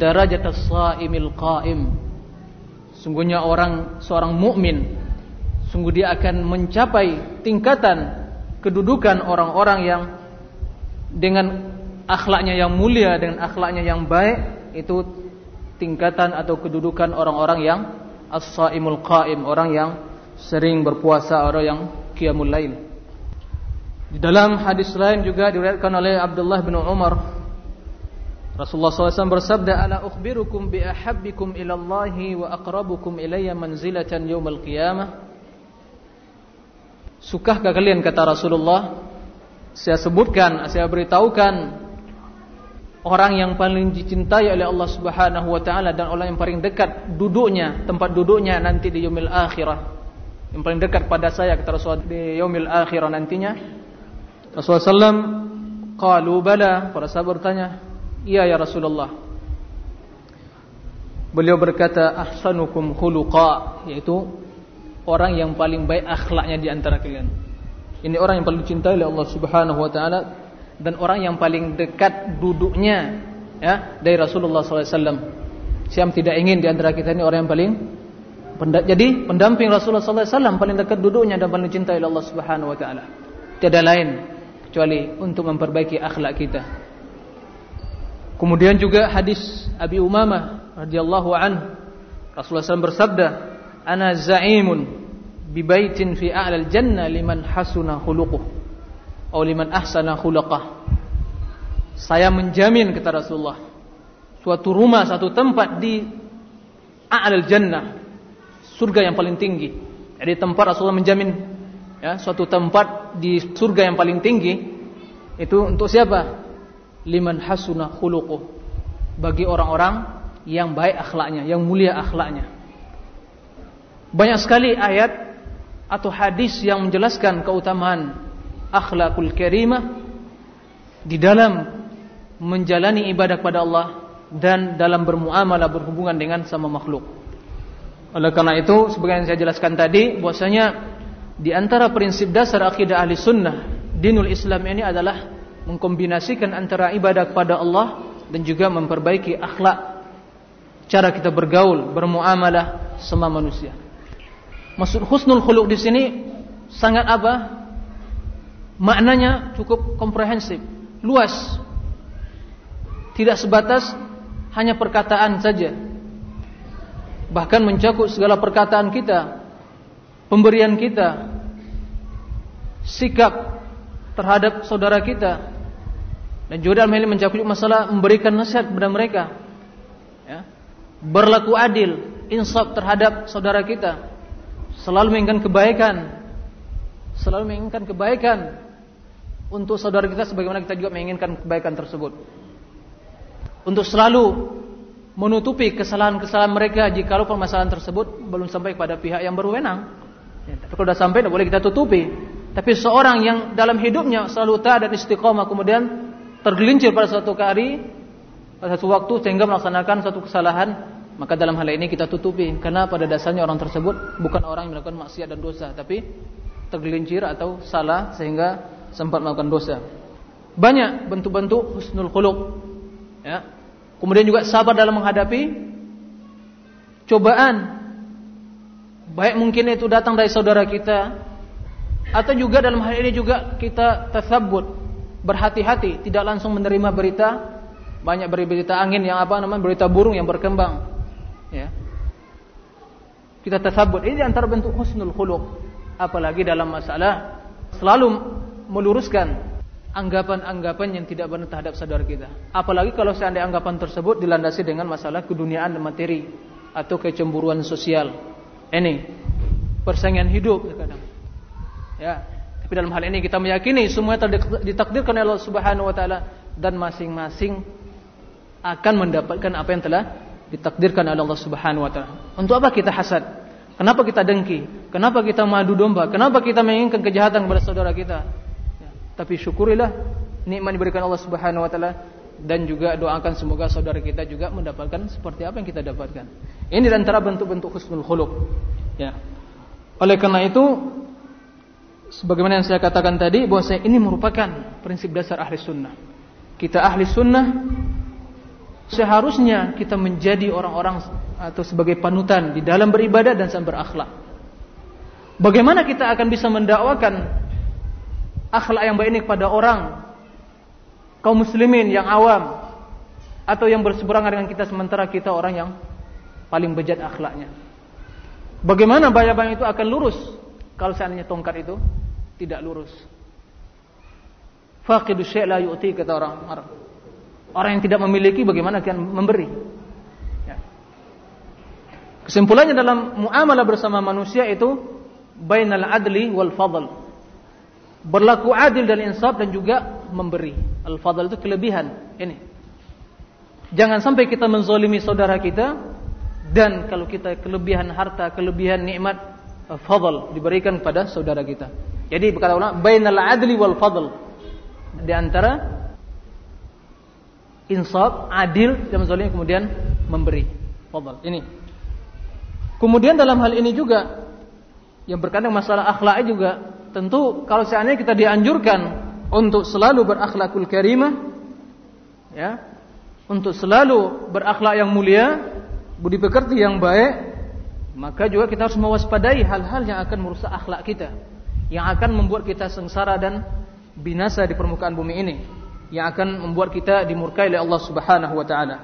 darajat as-saimil qaim." Sungguhnya orang seorang mukmin sungguh dia akan mencapai tingkatan kedudukan orang-orang yang dengan akhlaknya yang mulia dengan akhlaknya yang baik itu tingkatan atau kedudukan orang-orang yang as-saimul qaim, orang yang sering berpuasa, orang yang qiyamul lail. Di dalam hadis lain juga diriwayatkan oleh Abdullah bin Umar Rasulullah SAW bersabda ala ukhbirukum bi ahabbikum ila Allah wa aqrabukum ilayya manzilatan yaumal qiyamah Sukahkah kalian kata Rasulullah saya sebutkan saya beritahukan orang yang paling dicintai oleh Allah Subhanahu wa taala dan orang yang paling dekat duduknya, tempat duduknya nanti di yaumil akhirah. Yang paling dekat pada saya kata Rasulullah di yaumil akhirah nantinya. Rasulullah sallam qalu bala, para sahabat bertanya, "Iya ya Rasulullah." Beliau berkata, "Ahsanukum khuluqa," yaitu orang yang paling baik akhlaknya di antara kalian. Ini orang yang paling dicintai oleh Allah Subhanahu wa taala dan orang yang paling dekat duduknya ya dari Rasulullah SAW. Siapa tidak ingin di antara kita ini orang yang paling jadi pendamping Rasulullah SAW paling dekat duduknya dan paling cintai Allah Subhanahu Wa Taala. Tiada lain kecuali untuk memperbaiki akhlak kita. Kemudian juga hadis Abi Umamah radhiyallahu an Rasulullah SAW bersabda, "Ana za'imun bi baitin fi a'lal jannah liman hasuna khuluquh." atau liman ahsana khulaqah. Saya menjamin kata Rasulullah suatu rumah, satu tempat di a'lal jannah, surga yang paling tinggi. Jadi tempat Rasulullah menjamin ya, suatu tempat di surga yang paling tinggi itu untuk siapa? Liman hasuna khuluquh. Bagi orang-orang yang baik akhlaknya, yang mulia akhlaknya. Banyak sekali ayat atau hadis yang menjelaskan keutamaan akhlakul karimah di dalam menjalani ibadah kepada Allah dan dalam bermuamalah berhubungan dengan sama makhluk. Oleh karena itu, sebagai yang saya jelaskan tadi, bahwasanya di antara prinsip dasar akidah ahli sunnah, dinul Islam ini adalah mengkombinasikan antara ibadah kepada Allah dan juga memperbaiki akhlak cara kita bergaul, bermuamalah sama manusia. Maksud husnul khuluq di sini sangat apa? Maknanya cukup komprehensif, luas. Tidak sebatas hanya perkataan saja. Bahkan mencakup segala perkataan kita, pemberian kita, sikap terhadap saudara kita. Dan juga dalam hal ini masalah memberikan nasihat kepada mereka. Ya. Berlaku adil, insaf terhadap saudara kita selalu menginginkan kebaikan, selalu menginginkan kebaikan untuk saudara kita sebagaimana kita juga menginginkan kebaikan tersebut. Untuk selalu menutupi kesalahan-kesalahan mereka jika permasalahan tersebut belum sampai kepada pihak yang berwenang. Ya, tapi kalau sudah sampai tidak boleh kita tutupi. Tapi seorang yang dalam hidupnya selalu taat dan istiqomah kemudian tergelincir pada suatu hari pada suatu waktu sehingga melaksanakan satu kesalahan maka dalam hal ini kita tutupi karena pada dasarnya orang tersebut bukan orang yang melakukan maksiat dan dosa tapi tergelincir atau salah sehingga sempat melakukan dosa. Banyak bentuk-bentuk husnul khuluq. Ya. Kemudian juga sabar dalam menghadapi cobaan. Baik mungkin itu datang dari saudara kita atau juga dalam hal ini juga kita tasabbut, berhati-hati, tidak langsung menerima berita banyak berita angin yang apa namanya berita burung yang berkembang ya. Kita tersabut ini antara bentuk husnul khuluq. Apalagi dalam masalah selalu meluruskan anggapan-anggapan yang tidak benar terhadap saudara kita. Apalagi kalau seandainya anggapan tersebut dilandasi dengan masalah keduniaan dan materi atau kecemburuan sosial. Ini persaingan hidup kadang. Ya, tapi dalam hal ini kita meyakini semua ditakdirkan oleh Allah Subhanahu wa taala dan masing-masing akan mendapatkan apa yang telah ditakdirkan oleh Allah Subhanahu wa taala. Untuk apa kita hasad? Kenapa kita dengki? Kenapa kita madu domba? Kenapa kita menginginkan kejahatan kepada saudara kita? Ya, tapi syukurilah nikmat diberikan Allah Subhanahu wa taala dan juga doakan semoga saudara kita juga mendapatkan seperti apa yang kita dapatkan. Ini antara bentuk-bentuk husnul khuluq. Ya. Oleh karena itu sebagaimana yang saya katakan tadi bahwa saya ini merupakan prinsip dasar ahli sunnah. Kita ahli sunnah seharusnya kita menjadi orang-orang atau sebagai panutan di dalam beribadah dan berakhlak. Bagaimana kita akan bisa mendakwakan akhlak yang baik ini kepada orang kaum muslimin yang awam atau yang berseberangan dengan kita sementara kita orang yang paling bejat akhlaknya. Bagaimana bayang-bayang itu akan lurus kalau seandainya tongkat itu tidak lurus? Faqidu syai' la yu'ti kata orang Arab. Orang yang tidak memiliki bagaimana akan memberi? Ya. Kesimpulannya dalam muamalah bersama manusia itu bainal adli wal fadl. Berlaku adil dan insaf dan juga memberi. Al fadl itu kelebihan. Ini. Jangan sampai kita menzolimi saudara kita dan kalau kita kelebihan harta, kelebihan nikmat fadl diberikan kepada saudara kita. Jadi berkata ulama bainal adli wal fadl. Di antara insaf, adil dan zalim kemudian memberi. Fadal. Ini. Kemudian dalam hal ini juga yang berkaitan masalah akhlak juga tentu kalau seandainya kita dianjurkan untuk selalu berakhlakul karimah ya, untuk selalu berakhlak yang mulia, budi pekerti yang baik, maka juga kita harus mewaspadai hal-hal yang akan merusak akhlak kita, yang akan membuat kita sengsara dan binasa di permukaan bumi ini yang akan membuat kita dimurkai oleh Allah Subhanahu wa taala.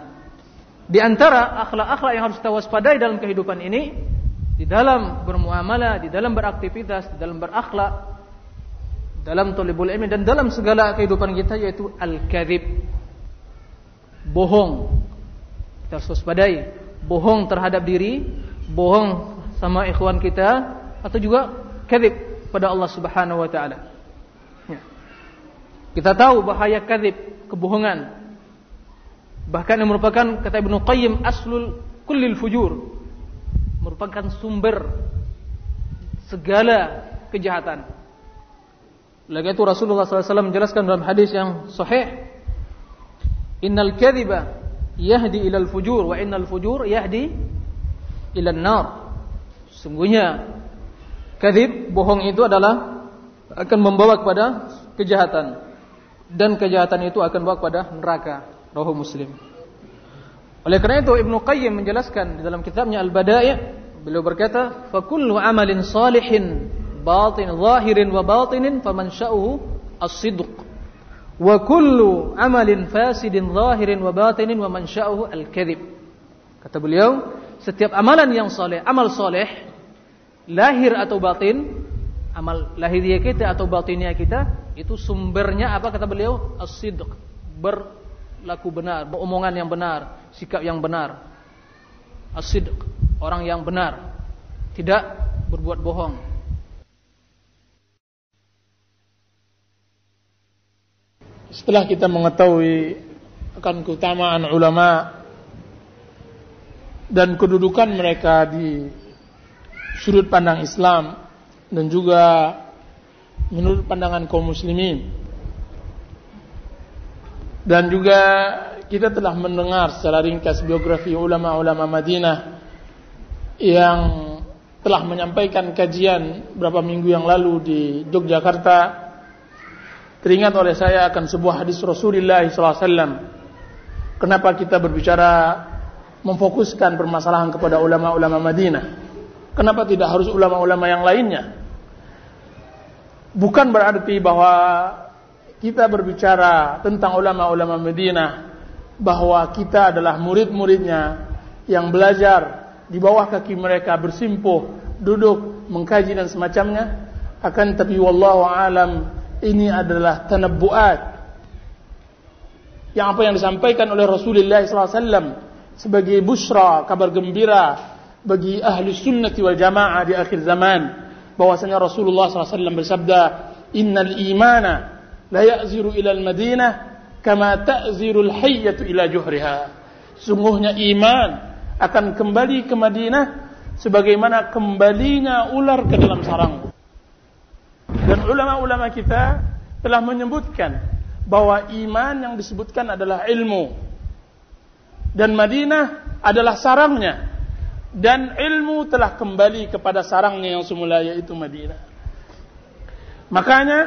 Di antara akhlak-akhlak yang harus kita waspadai dalam kehidupan ini di dalam bermuamalah, di dalam beraktivitas, di dalam berakhlak, dalam tolibul ilmi dan dalam segala kehidupan kita yaitu al-kadzib. Bohong. Kita harus waspadai bohong terhadap diri, bohong sama ikhwan kita atau juga kadzib pada Allah Subhanahu wa taala. Kita tahu bahaya kadzib, kebohongan. Bahkan yang merupakan kata Ibnu Qayyim aslul kullil fujur. Merupakan sumber segala kejahatan. Lagi itu Rasulullah SAW menjelaskan dalam hadis yang sahih, Innal kadhiba yahdi ilal fujur wa innal fujur yahdi ilal nar. Sungguhnya kadhib bohong itu adalah akan membawa kepada kejahatan dan kejahatan itu akan membawa kepada neraka. Rawahu Muslim. Oleh karena itu Ibnu Qayyim menjelaskan di dalam kitabnya Al-Bada'i' beliau berkata, "Fa kullu amalin salihin batin zahirin wa batinin faman sya'uhu as-sidq." Wa kullu amalin fasidin zahirin wa batinin wa mansya'uhu al-kadhib. Kata beliau, setiap amalan yang soleh, amal soleh, lahir atau batin, amal lahiriah kita atau batinnya kita, itu sumbernya apa kata beliau? As-sidq. Berlaku benar, beromongan yang benar, sikap yang benar. As-sidq, orang yang benar. Tidak berbuat bohong. Setelah kita mengetahui akan keutamaan ulama dan kedudukan mereka di sudut pandang Islam dan juga menurut pandangan kaum muslimin. Dan juga kita telah mendengar secara ringkas biografi ulama-ulama Madinah yang telah menyampaikan kajian beberapa minggu yang lalu di Yogyakarta teringat oleh saya akan sebuah hadis Rasulullah SAW. Kenapa kita berbicara memfokuskan permasalahan kepada ulama-ulama Madinah? Kenapa tidak harus ulama-ulama yang lainnya? Bukan berarti bahwa kita berbicara tentang ulama-ulama Madinah bahwa kita adalah murid-muridnya yang belajar di bawah kaki mereka bersimpuh, duduk, mengkaji dan semacamnya. Akan tapi wallahu alam ini adalah tanabbuat. Yang apa yang disampaikan oleh Rasulullah SAW sebagai busra kabar gembira bagi ahli sunnah wal jamaah di akhir zaman. Bahwasanya Rasulullah SAW bersabda innal imana la ya'ziru ila al-madinah kama ta'ziru al-hayyatu ila juhriha. Sungguhnya iman akan kembali ke Madinah sebagaimana kembalinya ular ke dalam sarang ulama-ulama kita telah menyebutkan bahwa iman yang disebutkan adalah ilmu. Dan Madinah adalah sarangnya. Dan ilmu telah kembali kepada sarangnya yang semula yaitu Madinah. Makanya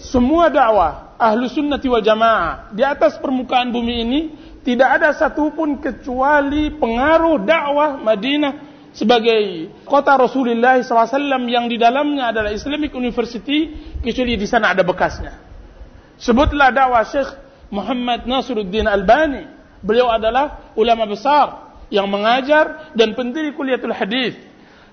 semua dakwah ahlu sunnati wal jamaah di atas permukaan bumi ini tidak ada satupun kecuali pengaruh dakwah Madinah sebagai kota Rasulullah SAW yang di dalamnya adalah Islamic University kecuali di sana ada bekasnya. Sebutlah dakwah Syekh Muhammad Nasruddin Albani. Beliau adalah ulama besar yang mengajar dan pendiri kuliatul hadis.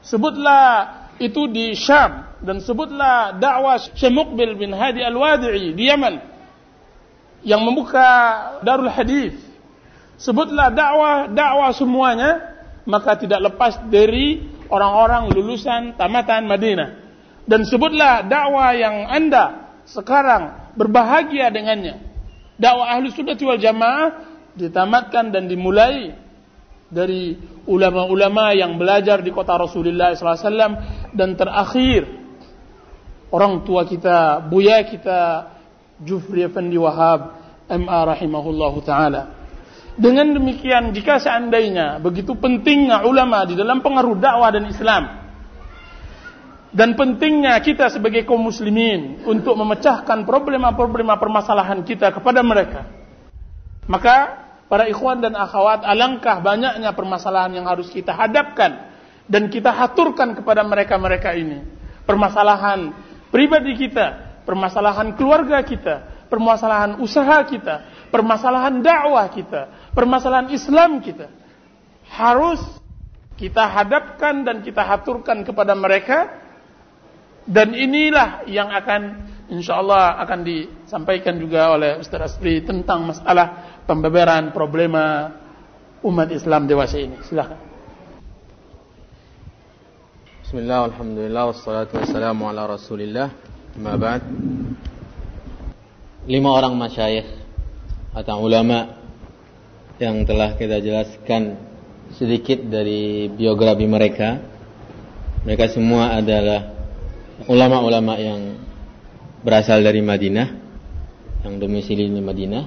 Sebutlah itu di Syam dan sebutlah dakwah Syekh Muqbil bin Hadi Al-Wadi'i di Yaman yang membuka Darul Hadis. Sebutlah dakwah dakwah semuanya maka tidak lepas dari orang-orang lulusan tamatan Madinah. Dan sebutlah dakwah yang anda sekarang berbahagia dengannya. Dakwah ahli sunnah wal jamaah ditamatkan dan dimulai dari ulama-ulama yang belajar di kota Rasulullah SAW dan terakhir orang tua kita, buya kita Jufri Effendi Wahab MA rahimahullahu taala. Dengan demikian jika seandainya begitu pentingnya ulama di dalam pengaruh dakwah dan Islam dan pentingnya kita sebagai kaum muslimin untuk memecahkan problema-problema permasalahan kita kepada mereka maka para ikhwan dan akhwat alangkah banyaknya permasalahan yang harus kita hadapkan dan kita haturkan kepada mereka-mereka ini. Permasalahan pribadi kita permasalahan keluarga kita permasalahan usaha kita permasalahan dakwah kita permasalahan Islam kita harus kita hadapkan dan kita haturkan kepada mereka dan inilah yang akan insyaallah akan disampaikan juga oleh Ustaz Asri tentang masalah pembeberan problema umat Islam dewasa ini. Silakan. Bismillah, alhamdulillah, wassalatu wassalamu ala rasulillah Ma ba'd Lima orang masyayikh Atau ulama yang telah kita jelaskan sedikit dari biografi mereka. Mereka semua adalah ulama-ulama yang berasal dari Madinah, yang domisili di Madinah,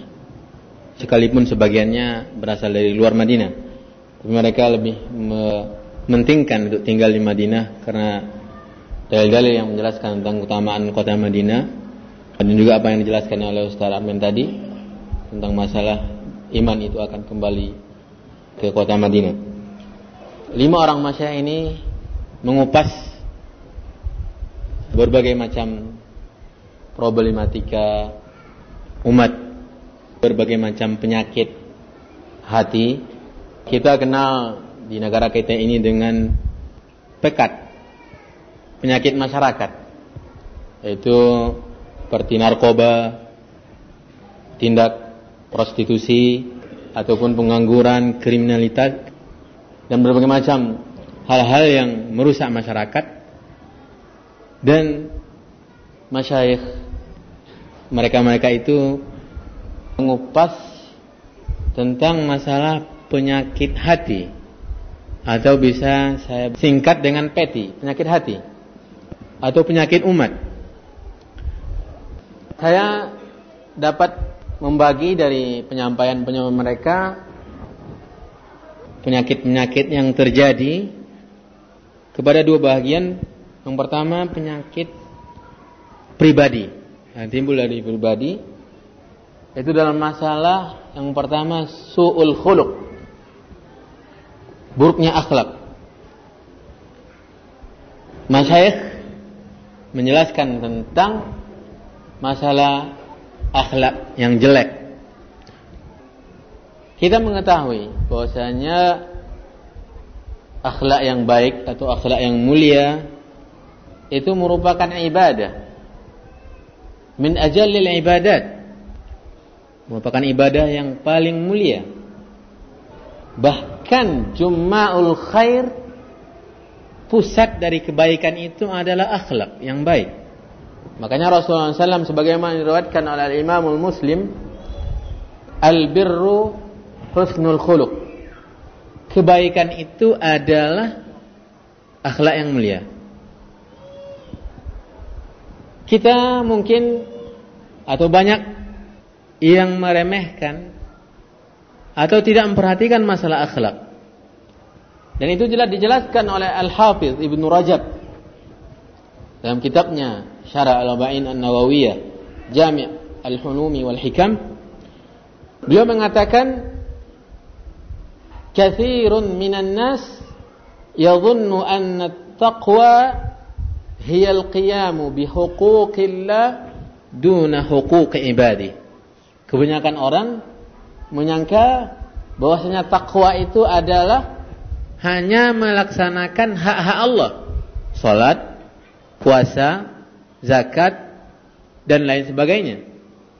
sekalipun sebagiannya berasal dari luar Madinah. Tapi mereka lebih mementingkan untuk tinggal di Madinah karena dalil-dalil yang menjelaskan tentang keutamaan kota Madinah dan juga apa yang dijelaskan oleh Ustaz Armin tadi tentang masalah iman itu akan kembali ke kota Madinah. Lima orang masyayikh ini mengupas berbagai macam problematika umat, berbagai macam penyakit hati. Kita kenal di negara kita ini dengan pekat penyakit masyarakat yaitu seperti narkoba, tindak prostitusi ataupun pengangguran, kriminalitas dan berbagai macam hal-hal yang merusak masyarakat dan masyayikh mereka-mereka itu mengupas tentang masalah penyakit hati atau bisa saya singkat dengan peti, penyakit hati atau penyakit umat. Saya dapat membagi dari penyampaian-penyampaian mereka penyakit-penyakit yang terjadi kepada dua bagian. Yang pertama penyakit pribadi, yang timbul dari pribadi. Itu dalam masalah yang pertama su'ul khuluq. Buruknya akhlak. Masyayikh menjelaskan tentang masalah akhlak yang jelek. Kita mengetahui bahwasanya akhlak yang baik atau akhlak yang mulia itu merupakan ibadah. Min ajallil ibadat. Merupakan ibadah yang paling mulia. Bahkan Jumma'ul Khair pusat dari kebaikan itu adalah akhlak yang baik. Makanya Rasulullah SAW sebagaimana diriwayatkan oleh Imamul Muslim, al-birru husnul khuluq. Kebaikan itu adalah akhlak yang mulia. Kita mungkin atau banyak yang meremehkan atau tidak memperhatikan masalah akhlak. Dan itu jelas dijelaskan oleh Al-Hafiz Ibnu Rajab dalam kitabnya Syarah Al-Arba'in An-Nawawiyah Jami' Al-Hunumi wal Hikam beliau mengatakan kathirun minan nas yadhunnu anna at-taqwa hiya al-qiyamu bi huquqillah duna huquqi ibadi. Kebanyakan orang menyangka bahwasanya takwa itu adalah hanya melaksanakan hak-hak Allah. Salat puasa zakat dan lain sebagainya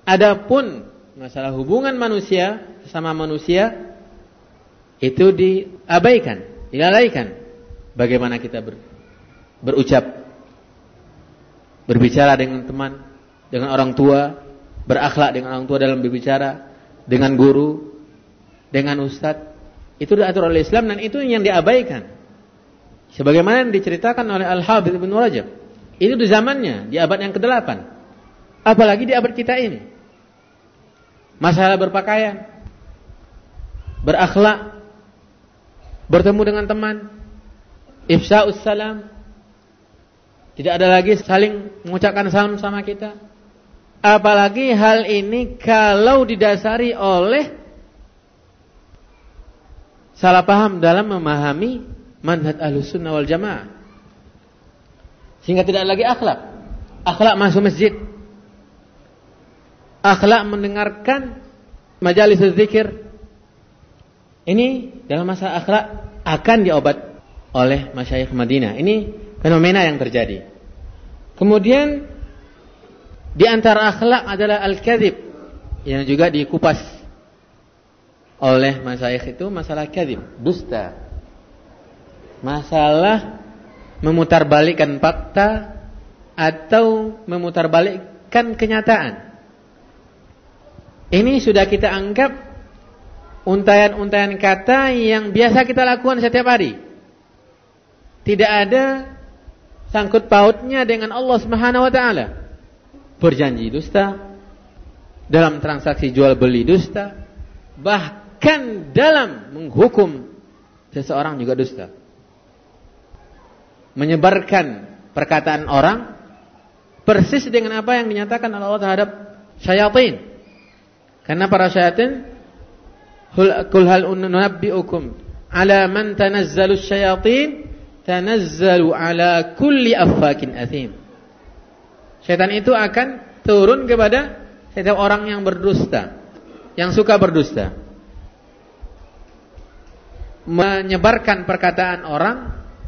adapun masalah hubungan manusia sama manusia itu diabaikan, dilalaikan. Bagaimana kita ber, berucap, berbicara dengan teman, dengan orang tua, berakhlak dengan orang tua dalam berbicara, dengan guru, dengan ustadz, itu diatur oleh Islam dan itu yang diabaikan. Sebagaimana yang diceritakan oleh Al-Habib Ibn Rajab. Itu di zamannya, di abad yang ke-8. Apalagi di abad kita ini. Masalah berpakaian, berakhlak, bertemu dengan teman, ifsa'us salam, tidak ada lagi saling mengucapkan salam sama kita. Apalagi hal ini kalau didasari oleh salah paham dalam memahami manhaj sunnah wal jamaah. Sehingga tidak lagi akhlak. Akhlak masuk masjid. Akhlak mendengarkan majalis zikir ini dalam masa akhlak akan diobat oleh masyayikh Madinah. Ini fenomena yang terjadi. Kemudian di antara akhlak adalah al-kadzib yang juga dikupas oleh masyayikh itu masalah kadzib, dusta. Masalah memutarbalikkan fakta atau memutarbalikkan kenyataan. Ini sudah kita anggap untayan-untayan kata yang biasa kita lakukan setiap hari. Tidak ada sangkut pautnya dengan Allah Subhanahu wa taala. Berjanji dusta, dalam transaksi jual beli dusta, bahkan dalam menghukum seseorang juga dusta. Menyebarkan perkataan orang persis dengan apa yang dinyatakan Allah terhadap syaitan. Karena para syaitan kul hal unabbiukum ala man tanazzalu syayatin tanazzalu ala kulli affakin athim. Syaitan itu akan turun kepada setiap orang yang berdusta, yang suka berdusta. Menyebarkan perkataan orang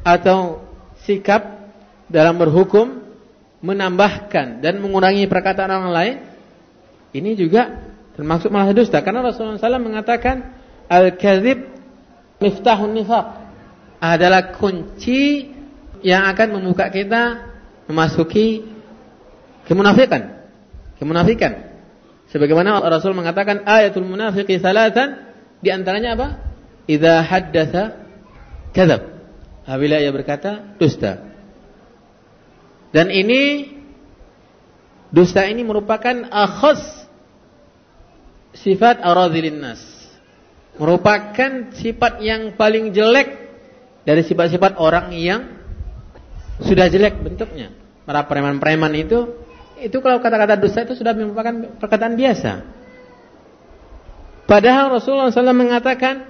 atau sikap dalam berhukum, menambahkan dan mengurangi perkataan orang lain, ini juga termasuk malah dusta. Karena Rasulullah SAW mengatakan al-kadzib miftahun nifaq adalah kunci yang akan membuka kita memasuki kemunafikan. Kemunafikan. Sebagaimana Rasul mengatakan ayatul munafiqi salatan di antaranya apa? Idza haddatsa kadzab. Apabila ia berkata dusta. Dan ini dusta ini merupakan akhas sifat aradhilin nas merupakan sifat yang paling jelek dari sifat-sifat orang yang sudah jelek bentuknya. Para preman-preman itu itu kalau kata-kata dusta itu sudah merupakan perkataan biasa. Padahal Rasulullah SAW mengatakan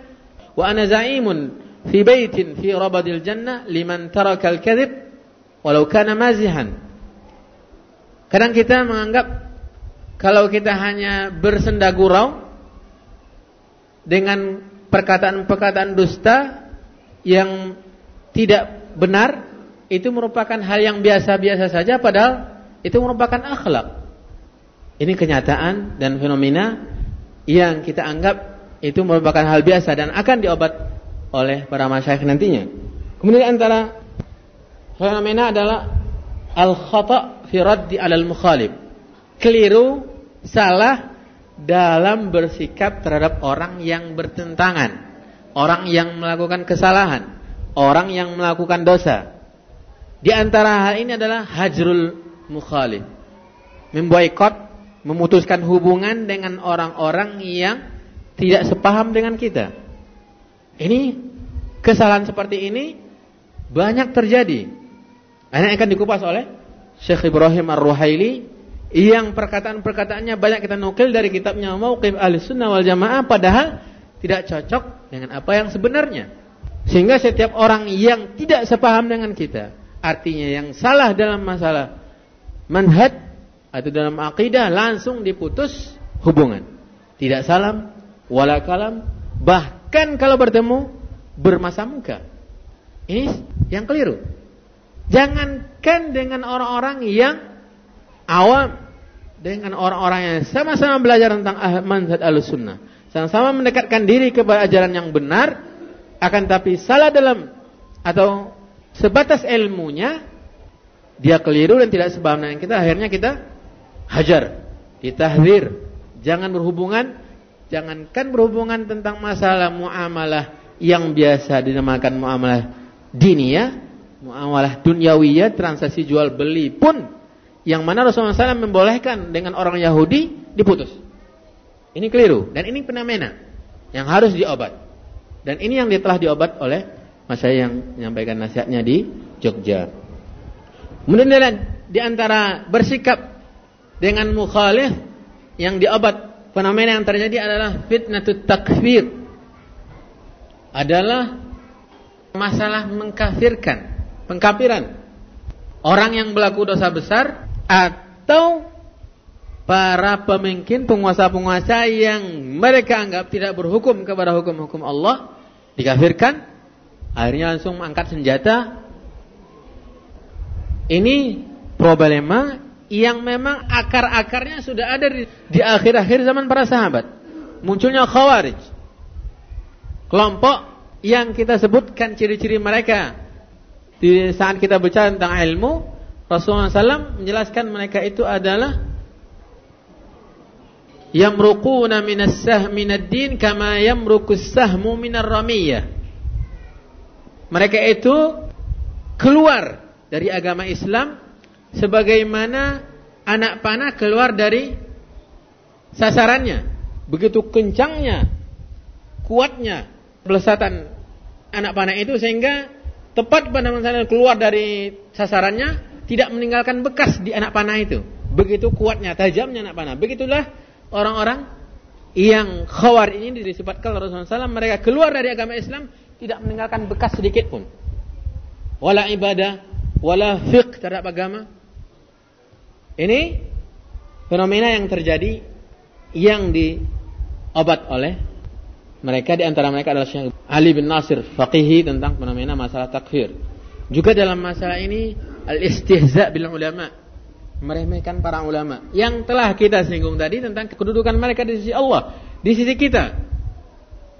wa ana za'imun fi baitin fi rabadil jannah liman taraka al-kadhib walau kana mazihan. Kadang kita menganggap kalau kita hanya bersenda gurau dengan perkataan-perkataan dusta yang tidak benar itu merupakan hal yang biasa-biasa saja padahal itu merupakan akhlak. Ini kenyataan dan fenomena yang kita anggap itu merupakan hal biasa dan akan diobat oleh para masyayikh nantinya. Kemudian antara fenomena adalah al-khata' fi raddi 'alal mukhalif. Keliru, salah dalam bersikap terhadap orang yang bertentangan, orang yang melakukan kesalahan, orang yang melakukan dosa. Di antara hal ini adalah hajrul mukhalif. Memboikot, memutuskan hubungan dengan orang-orang yang tidak sepaham dengan kita. Ini kesalahan seperti ini banyak terjadi. Ini akan dikupas oleh Syekh Ibrahim Ar-Ruhaili yang perkataan-perkataannya banyak kita nukil dari kitabnya Mauqif Ahli Sunnah wal Jamaah padahal tidak cocok dengan apa yang sebenarnya. Sehingga setiap orang yang tidak sepaham dengan kita, artinya yang salah dalam masalah manhaj atau dalam akidah langsung diputus hubungan. Tidak salam, wala kalam, bahkan kalau bertemu bermasa muka. Ini yang keliru. Jangankan dengan orang-orang yang awam dengan orang-orang yang sama-sama belajar tentang manhaj al-sunnah. Sama-sama mendekatkan diri kepada ajaran yang benar, akan tapi salah dalam atau sebatas ilmunya, dia keliru dan tidak sebab dengan kita, akhirnya kita hajar, ditahdir. Jangan berhubungan, jangankan berhubungan tentang masalah muamalah yang biasa dinamakan muamalah diniyah, muamalah dunyawiyah, transaksi jual beli pun yang mana Rasulullah SAW membolehkan dengan orang Yahudi diputus. Ini keliru dan ini fenomena yang harus diobat. Dan ini yang telah diobat oleh mas yang menyampaikan nasihatnya di Jogja. Kemudian di antara bersikap dengan mukhalif yang diobat fenomena yang terjadi adalah fitnatut takfir. Adalah masalah mengkafirkan, pengkafiran. Orang yang berlaku dosa besar atau para pemimpin penguasa-penguasa yang mereka anggap tidak berhukum kepada hukum-hukum Allah dikafirkan akhirnya langsung mengangkat senjata ini problema yang memang akar-akarnya sudah ada di, di akhir-akhir zaman para sahabat. Munculnya khawarij. Kelompok yang kita sebutkan ciri-ciri mereka. Di saat kita bicara tentang ilmu Rasulullah SAW menjelaskan mereka itu adalah yamruquna minas sahmi din kama yamruqus sahmu minar ramiyah. Mereka itu keluar dari agama Islam sebagaimana anak panah keluar dari sasarannya. Begitu kencangnya, kuatnya pelesatan anak panah itu sehingga tepat pada masa keluar dari sasarannya tidak meninggalkan bekas di anak panah itu. Begitu kuatnya, tajamnya anak panah. Begitulah orang-orang yang khawar ini disebutkan Rasulullah SAW mereka keluar dari agama Islam tidak meninggalkan bekas sedikit pun. Wala ibadah, wala fiqh terhadap agama. Ini fenomena yang terjadi yang diobat oleh mereka di antara mereka adalah Syekh Ali bin Nasir faqihi tentang fenomena masalah takfir. Juga dalam masalah ini al-istihza bil ulama, meremehkan para ulama yang telah kita singgung tadi tentang kedudukan mereka di sisi Allah, di sisi kita.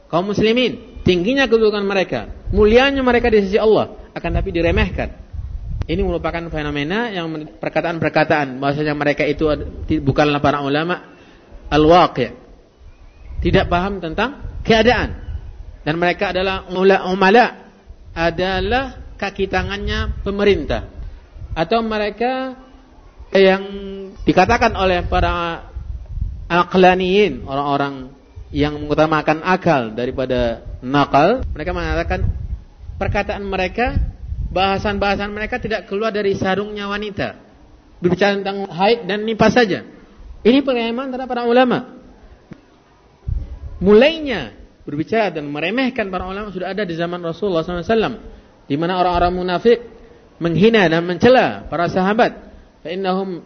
Kaum muslimin, tingginya kedudukan mereka, mulianya mereka di sisi Allah, akan tapi diremehkan. Ini merupakan fenomena yang perkataan-perkataan bahwasanya mereka itu bukanlah para ulama al-waqi'. Tidak paham tentang keadaan. Dan mereka adalah umala adalah kaki tangannya pemerintah. Atau mereka yang dikatakan oleh para aqlaniyin, orang-orang yang mengutamakan akal daripada nakal, mereka mengatakan perkataan mereka bahasan-bahasan mereka tidak keluar dari sarungnya wanita. Berbicara tentang haid dan nifas saja. Ini pengaman terhadap para ulama. Mulainya berbicara dan meremehkan para ulama sudah ada di zaman Rasulullah SAW. Di mana orang-orang munafik menghina dan mencela para sahabat. Fa'innahum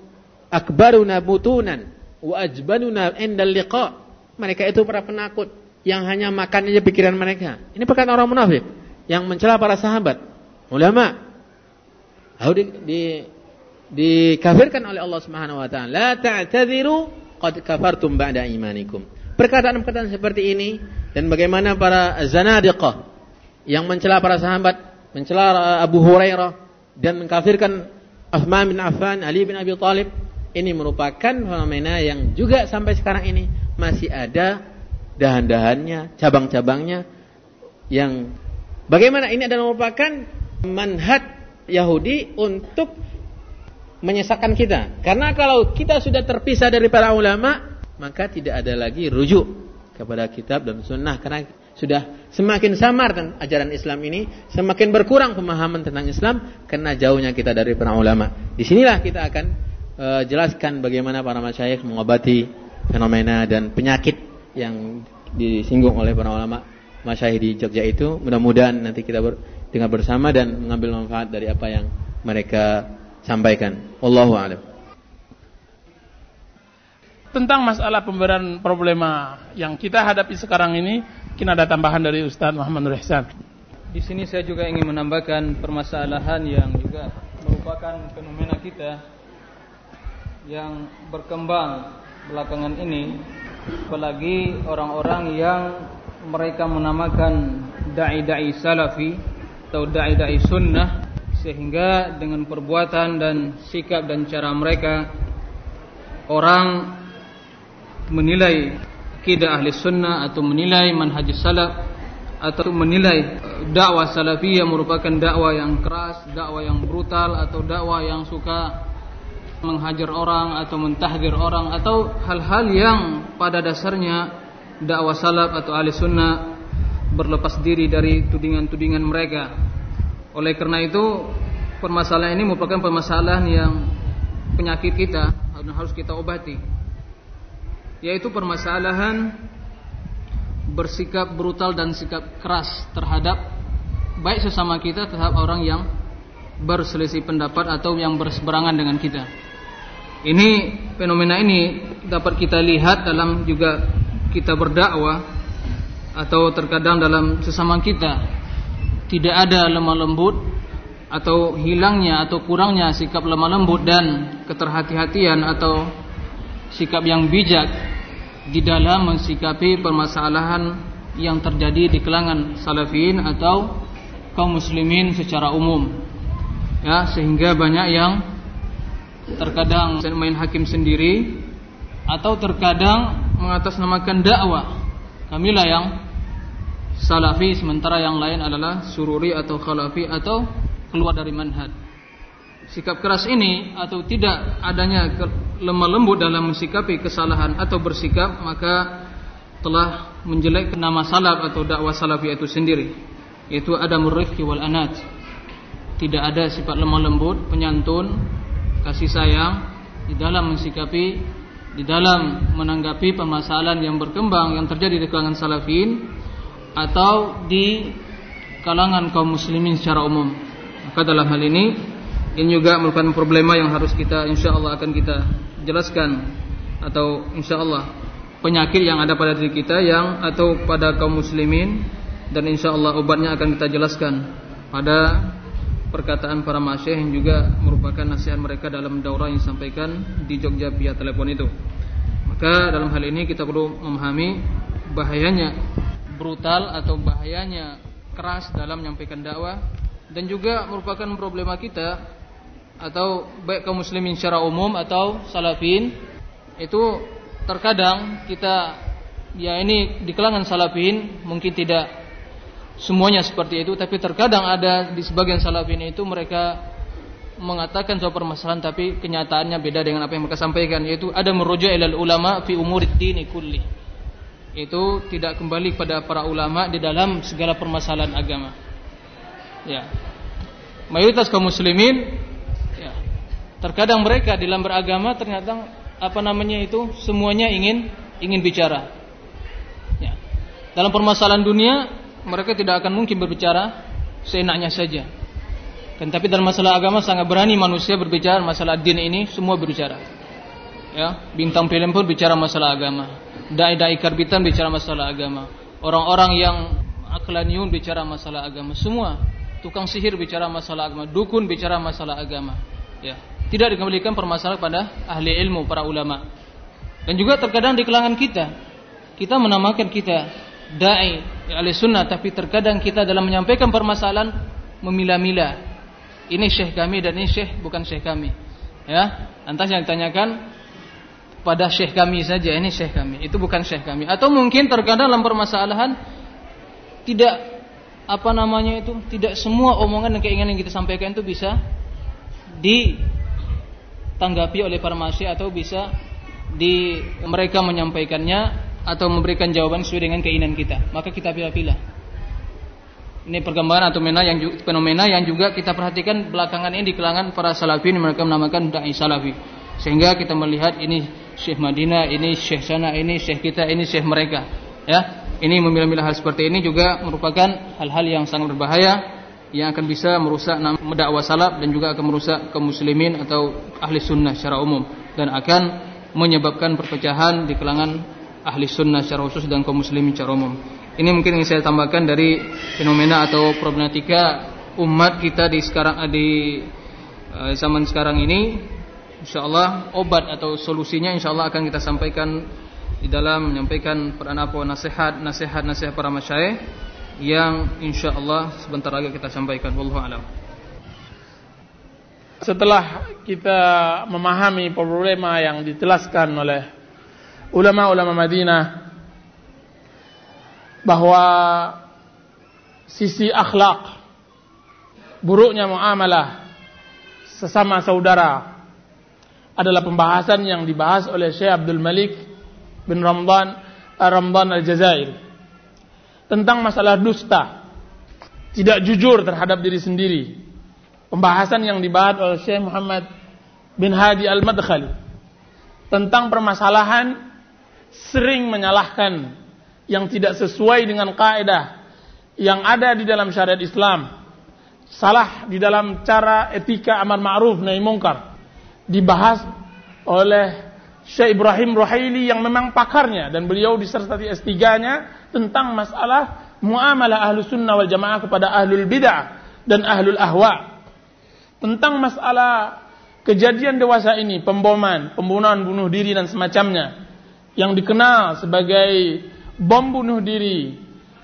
akbaruna butunan wa ajbanuna liqa. Mereka itu para penakut yang hanya makan aja pikiran mereka. Ini perkataan orang munafik yang mencela para sahabat ulama. Lalu di, di dikafirkan oleh Allah Subhanahu wa taala la ta'tadziru qad kafartum ba'da imanikum. Perkataan-perkataan seperti ini dan bagaimana para zanadiqah yang mencela para sahabat mencela Abu Hurairah dan mengkafirkan Uthman bin Affan Ali bin Abi Thalib ini merupakan fenomena yang juga sampai sekarang ini masih ada dahan-dahannya, cabang-cabangnya yang bagaimana ini adalah merupakan manhaj Yahudi untuk menyesatkan kita. Karena kalau kita sudah terpisah dari para ulama, maka tidak ada lagi rujuk kepada kitab dan sunnah. Karena sudah semakin samar tentang ajaran Islam ini, semakin berkurang pemahaman tentang Islam karena jauhnya kita dari para ulama. Di sinilah kita akan uh, jelaskan bagaimana para masyayikh mengobati fenomena dan penyakit yang disinggung oleh para ulama masyayikh di Jogja itu. Mudah-mudahan nanti kita ber, dengar bersama dan mengambil manfaat dari apa yang mereka sampaikan. Wallahu a'lam. Tentang masalah pemberian problema yang kita hadapi sekarang ini, kita ada tambahan dari Ustaz Muhammad Nur Ihsan. Di sini saya juga ingin menambahkan permasalahan yang juga merupakan fenomena kita yang berkembang belakangan ini, apalagi orang-orang yang mereka menamakan dai-dai salafi atau dai-dai sunnah sehingga dengan perbuatan dan sikap dan cara mereka orang menilai akidah ahli sunnah atau menilai manhaj salaf atau menilai dakwah salafiyah merupakan dakwah yang keras, dakwah yang brutal atau dakwah yang suka menghajar orang atau mentahdir orang atau hal-hal yang pada dasarnya dakwah salaf atau ahli sunnah berlepas diri dari tudingan-tudingan mereka. Oleh karena itu, permasalahan ini merupakan permasalahan yang penyakit kita harus kita obati. Yaitu permasalahan bersikap brutal dan sikap keras terhadap baik sesama kita terhadap orang yang berselisih pendapat atau yang berseberangan dengan kita. Ini fenomena ini dapat kita lihat dalam juga kita berdakwah atau terkadang dalam sesama kita tidak ada lemah lembut atau hilangnya atau kurangnya sikap lemah lembut dan keterhati-hatian atau sikap yang bijak di dalam mensikapi permasalahan yang terjadi di kalangan salafin atau kaum muslimin secara umum. Ya sehingga banyak yang terkadang main hakim sendiri atau terkadang mengatasnamakan dakwah Kamilah yang salafi sementara yang lain adalah sururi atau khalafi atau keluar dari manhaj. sikap keras ini atau tidak adanya lemah lembut dalam mensikapi kesalahan atau bersikap maka telah menjelek nama salaf atau dakwah salafi itu sendiri yaitu ada murrifki wal tidak ada sifat lemah lembut penyantun kasih sayang di dalam mensikapi di dalam menanggapi permasalahan yang berkembang yang terjadi di kalangan salafin atau di kalangan kaum muslimin secara umum. Maka dalam hal ini ini juga merupakan problema yang harus kita insyaallah akan kita jelaskan atau insyaallah penyakit yang ada pada diri kita yang atau pada kaum muslimin dan insyaallah obatnya akan kita jelaskan pada perkataan para masyayikh yang juga merupakan nasihat mereka dalam daurah yang disampaikan di Jogja via telepon itu. Maka dalam hal ini kita perlu memahami bahayanya brutal atau bahayanya keras dalam menyampaikan dakwah dan juga merupakan problema kita atau baik kaum muslimin secara umum atau salafin itu terkadang kita ya ini di kalangan salafin mungkin tidak semuanya seperti itu tapi terkadang ada di sebagian salafin itu mereka mengatakan soal permasalahan tapi kenyataannya beda dengan apa yang mereka sampaikan yaitu ada merujuk ilal ulama fi umurid dini kulli. Itu tidak kembali kepada para ulama di dalam segala permasalahan agama. Ya. Mayoritas kaum muslimin ya. Terkadang mereka dalam beragama ternyata apa namanya itu semuanya ingin ingin bicara. Ya. Dalam permasalahan dunia mereka tidak akan mungkin berbicara seenaknya saja. Dan tapi dalam masalah agama sangat berani manusia berbicara masalah din ini semua berbicara. Ya, bintang film pun bicara masalah agama. Dai-dai karbitan bicara masalah agama. Orang-orang yang aklaniun bicara masalah agama. Semua tukang sihir bicara masalah agama, dukun bicara masalah agama. Ya, tidak dikembalikan permasalahan pada ahli ilmu para ulama. Dan juga terkadang di kalangan kita, kita menamakan kita dai ahli sunnah tapi terkadang kita dalam menyampaikan permasalahan memilah-milah. Ini syekh kami dan ini syekh bukan syekh kami. Ya lantas yang ditanyakan pada syekh kami saja ini syekh kami. Itu bukan syekh kami. Atau mungkin terkadang dalam permasalahan tidak apa namanya itu tidak semua omongan dan keinginan yang kita sampaikan itu bisa ditanggapi oleh para masyarakat atau bisa di mereka menyampaikannya atau memberikan jawaban sesuai dengan keinginan kita. Maka kita pilih-pilih. Ini perkembangan atau fenomena yang fenomena yang juga kita perhatikan belakangan ini di kalangan para salafin mereka menamakan dai salafi. Sehingga kita melihat ini Syekh Madinah, ini Syekh sana, ini Syekh kita, ini Syekh mereka. Ya, ini memilah-milah hal seperti ini juga merupakan hal-hal yang sangat berbahaya yang akan bisa merusak dakwah salaf dan juga akan merusak kaum muslimin atau ahli sunnah secara umum dan akan menyebabkan perpecahan di kalangan ahli sunnah secara khusus dan kaum muslimin secara umum. Ini mungkin yang saya tambahkan dari fenomena atau problematika umat kita di sekarang di uh, zaman sekarang ini. Insyaallah obat atau solusinya insyaallah akan kita sampaikan di dalam menyampaikan peran apa nasihat nasihat nasihat para masyayikh yang insyaallah sebentar lagi kita sampaikan wallahu alam. Setelah kita memahami problema yang dijelaskan oleh ulama-ulama Madinah bahwa sisi akhlak buruknya muamalah sesama saudara adalah pembahasan yang dibahas oleh Syekh Abdul Malik bin Ramdan eh, Ramdan Al-Jazair tentang masalah dusta tidak jujur terhadap diri sendiri. Pembahasan yang dibahas oleh Syekh Muhammad bin Hadi Al-Madkhali tentang permasalahan sering menyalahkan yang tidak sesuai dengan kaidah yang ada di dalam syariat Islam. Salah di dalam cara etika amar ma'ruf nahi mungkar. Dibahas oleh Syekh Ibrahim Ruhaili yang memang pakarnya dan beliau disertai S3-nya tentang masalah muamalah ahlu sunnah wal jamaah kepada ahlul bid'ah dan ahlul ahwa. Tentang masalah kejadian dewasa ini, pemboman, pembunuhan bunuh diri dan semacamnya yang dikenal sebagai bom bunuh diri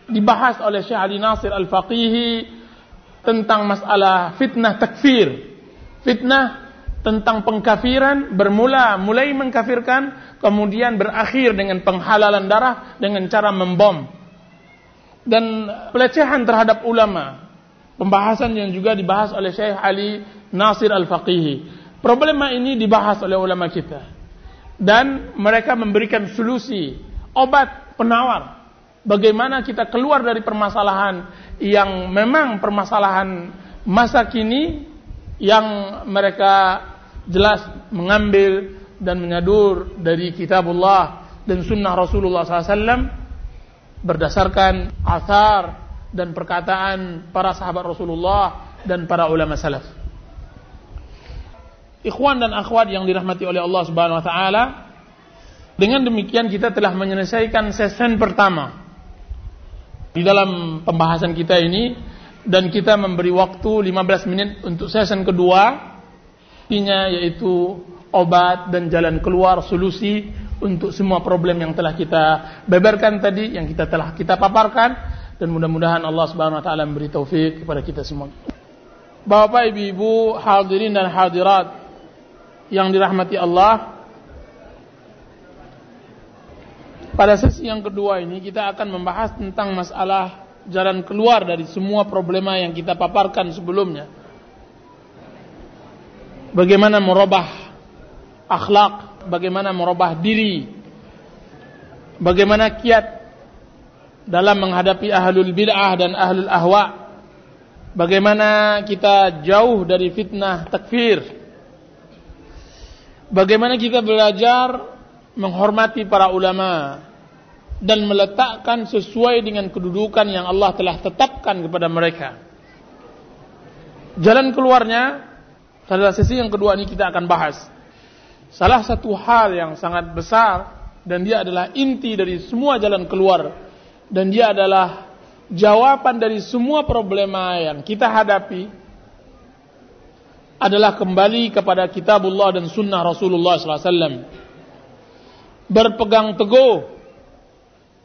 dibahas oleh Syekh Ali Nasir Al-Faqihi tentang masalah fitnah takfir. Fitnah tentang pengkafiran bermula mulai mengkafirkan kemudian berakhir dengan penghalalan darah dengan cara membom dan pelecehan terhadap ulama Pembahasan yang juga dibahas oleh Syekh Ali Nasir Al-Faqihi. Problema ini dibahas oleh ulama kita. Dan mereka memberikan solusi, obat penawar. Bagaimana kita keluar dari permasalahan yang memang permasalahan masa kini yang mereka jelas mengambil dan menyadur dari kitabullah dan sunnah Rasulullah SAW berdasarkan asar dan perkataan para sahabat Rasulullah dan para ulama salaf. Ikhwan dan akhwat yang dirahmati oleh Allah Subhanahu wa taala, dengan demikian kita telah menyelesaikan sesi pertama di dalam pembahasan kita ini dan kita memberi waktu 15 menit untuk sesi kedua intinya yaitu obat dan jalan keluar solusi untuk semua problem yang telah kita beberkan tadi yang kita telah kita paparkan dan mudah-mudahan Allah Subhanahu wa taala memberi taufik kepada kita semua. Bapak, Ibu, hadirin dan hadirat yang dirahmati Allah. Pada sesi yang kedua ini kita akan membahas tentang masalah jalan keluar dari semua problema yang kita paparkan sebelumnya. Bagaimana merubah akhlak, bagaimana merubah diri, bagaimana kiat dalam menghadapi ahlul bid'ah dan ahlul ahwa, bagaimana kita jauh dari fitnah takfir, Bagaimana kita belajar menghormati para ulama dan meletakkan sesuai dengan kedudukan yang Allah telah tetapkan kepada mereka. Jalan keluarnya pada sesi yang kedua ini kita akan bahas. Salah satu hal yang sangat besar dan dia adalah inti dari semua jalan keluar dan dia adalah jawaban dari semua problema yang kita hadapi adalah kembali kepada kitabullah dan sunnah Rasulullah SAW. Berpegang teguh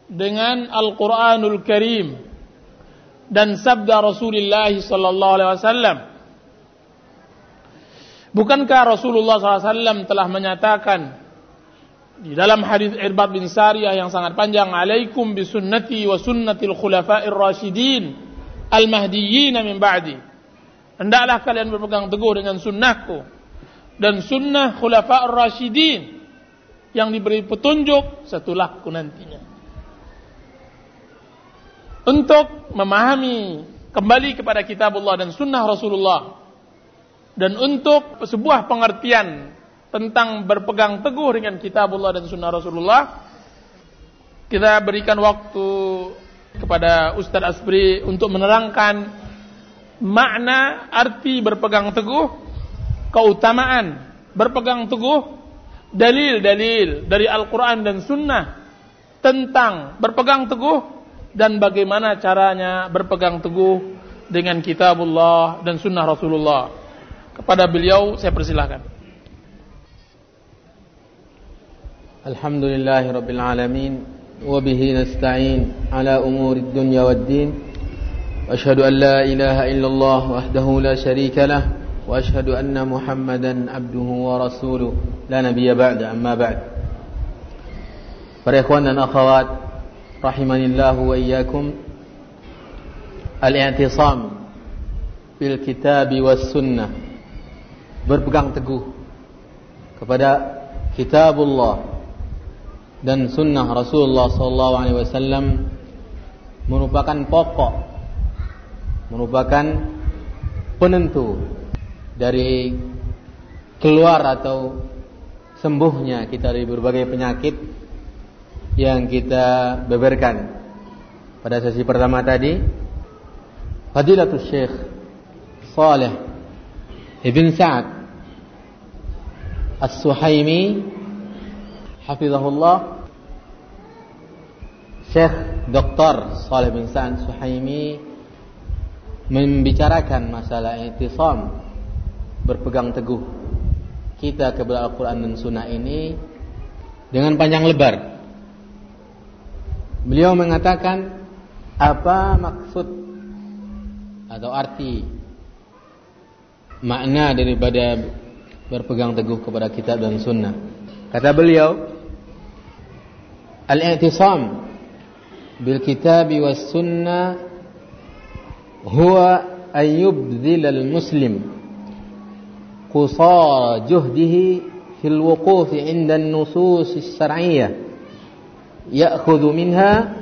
dengan Al-Quranul Karim dan sabda Rasulullah SAW. Bukankah Rasulullah SAW telah menyatakan di dalam hadis Irbad bin Sariyah yang sangat panjang, "Alaikum bisunnati wa sunnatil khulafa'ir rasyidin al-mahdiyyin min ba'di." Hendaklah kalian berpegang teguh dengan sunnahku dan sunnah khulafa ar-rasyidin yang diberi petunjuk setelahku nantinya. Untuk memahami kembali kepada kitabullah dan sunnah Rasulullah dan untuk sebuah pengertian tentang berpegang teguh dengan kitabullah dan sunnah Rasulullah kita berikan waktu kepada Ustadz Asbri untuk menerangkan makna arti berpegang teguh, keutamaan berpegang teguh, dalil-dalil dari Al-Quran dan Sunnah tentang berpegang teguh dan bagaimana caranya berpegang teguh dengan kitabullah dan sunnah Rasulullah. Kepada beliau saya persilahkan. Alhamdulillahirrabbilalamin Wabihi nasta'in ala umuri dunya wad din واشهد ان لا اله الا الله وحده لا شريك له واشهد ان محمدا عبده ورسوله لا نبي بعد اما بعد Para ikhwan dan akhwat rahimanillah wa iyyakum al-i'tisam bil kitab was sunnah berpegang teguh kepada kitabullah dan sunnah Rasulullah sallallahu alaihi wasallam merupakan pokok merupakan penentu dari keluar atau sembuhnya kita dari berbagai penyakit yang kita beberkan pada sesi pertama tadi Fadilatul Syekh Saleh Ibn Sa'ad As-Suhaimi Hafizahullah Syekh Dr. Saleh bin Sa'ad Suhaimi membicarakan masalah itisam berpegang teguh kita kepada Al-Quran dan Sunnah ini dengan panjang lebar. Beliau mengatakan apa maksud atau arti makna daripada berpegang teguh kepada kitab dan sunnah. Kata beliau, al-i'tisam bil kitab was sunnah huwa ayyubdhilal muslim qusara juhdihi fil wuquf 'inda an-nusus as-shar'iyyah ya'khudhu minha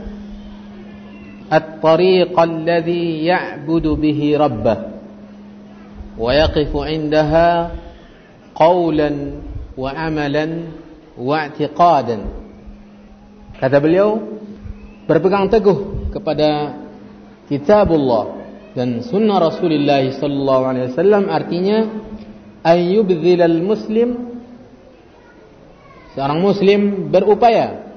at-tariq alladhi ya'budu bihi rabbah wa yaqifu 'indaha qawlan wa 'amalan wa i'tiqadan kata beliau berpegang teguh kepada kitabullah. Dan sunnah Rasulullah sallallahu alaihi wasallam artinya ayyubdhilal muslim seorang muslim berupaya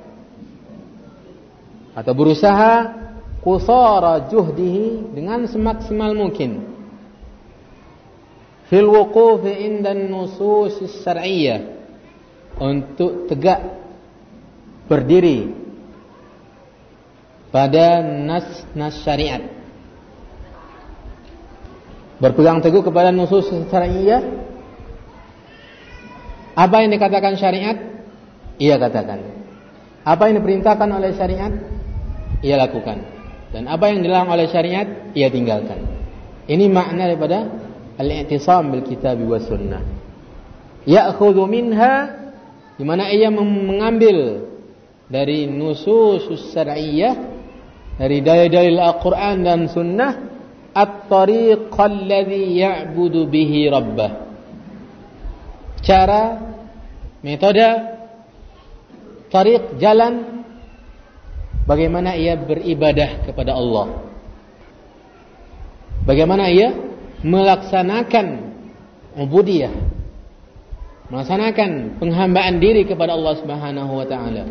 atau berusaha kusara juhdihi dengan semaksimal mungkin. Fil wuquf inda nusus syar'iyyah untuk tegak berdiri pada nas-nas syariat berpegang teguh kepada nusus syariah apa yang dikatakan syariat? Ia katakan. Apa yang diperintahkan oleh syariat? Ia lakukan. Dan apa yang dilarang oleh syariat? Ia tinggalkan. Ini makna daripada al-i'tisam bil kitab wa sunnah. Ya'khudhu minha di mana ia mengambil dari nusus syariah dari dalil-dalil Al-Qur'an dan sunnah at-tariq alladhi ya'budu bihi rabbah cara metode tariq jalan bagaimana ia beribadah kepada Allah. Bagaimana ia melaksanakan ubudiyah melaksanakan penghambaan diri kepada Allah Subhanahu wa taala.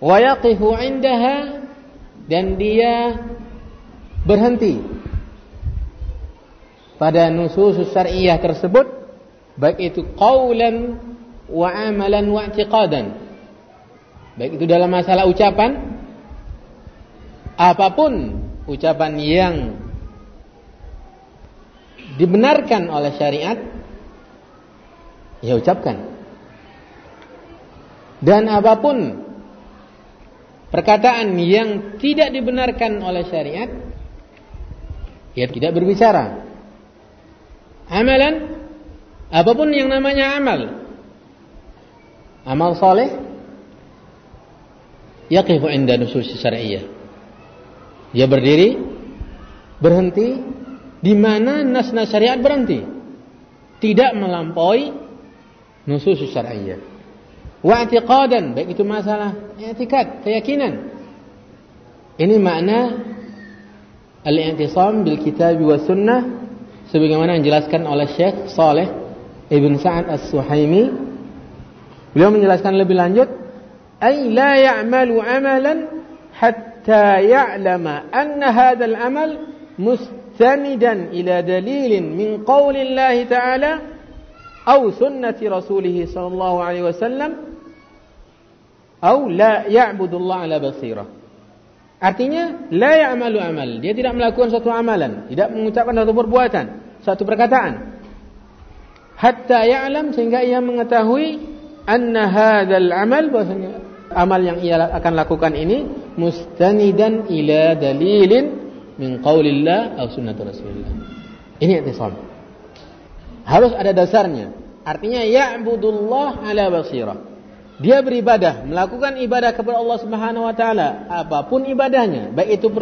Wa yaqifu 'indaha dan dia berhenti. Pada nusus syariah tersebut baik itu qaulan wa amalan wa i'tiqadan baik itu dalam masalah ucapan apa pun ucapan yang dibenarkan oleh syariat ya ucapkan. Dan apa pun perkataan yang tidak dibenarkan oleh syariat ia tidak berbicara. Amalan apa pun yang namanya amal. Amal soleh yaqifu inda nusus syar'iyyah. Dia berdiri berhenti di mana nas-nas syariat berhenti. Tidak melampaui nusus syar'iyyah. Wa i'tiqadan baik itu masalah i'tikad, keyakinan. Ini makna al-i'tisam bil kitab wa sunnah sebagaimana yang dijelaskan oleh Syekh Saleh Ibn Sa'ad As-Suhaimi beliau menjelaskan lebih lanjut ay la ya'malu amalan hatta ya'lama anna hadzal amal mustanidan ila dalilin min qouli Allah ta'ala aw sunnati rasulih sallallahu alaihi wasallam aw la ya'budu Allah ala basirah Artinya la ya'malu amal. Dia tidak melakukan suatu amalan, tidak mengucapkan suatu perbuatan, suatu perkataan. Hatta ya'lam sehingga ia mengetahui anna hadzal amal bahwasanya amal yang ia akan lakukan ini mustanidan ila dalilin min qaulillah atau sunnah Rasulullah. Ini i'tisam. Harus ada dasarnya. Artinya ya'budullah ala basirah. Dia beribadah, melakukan ibadah kepada Allah Subhanahu wa taala, apa pun ibadahnya, baik itu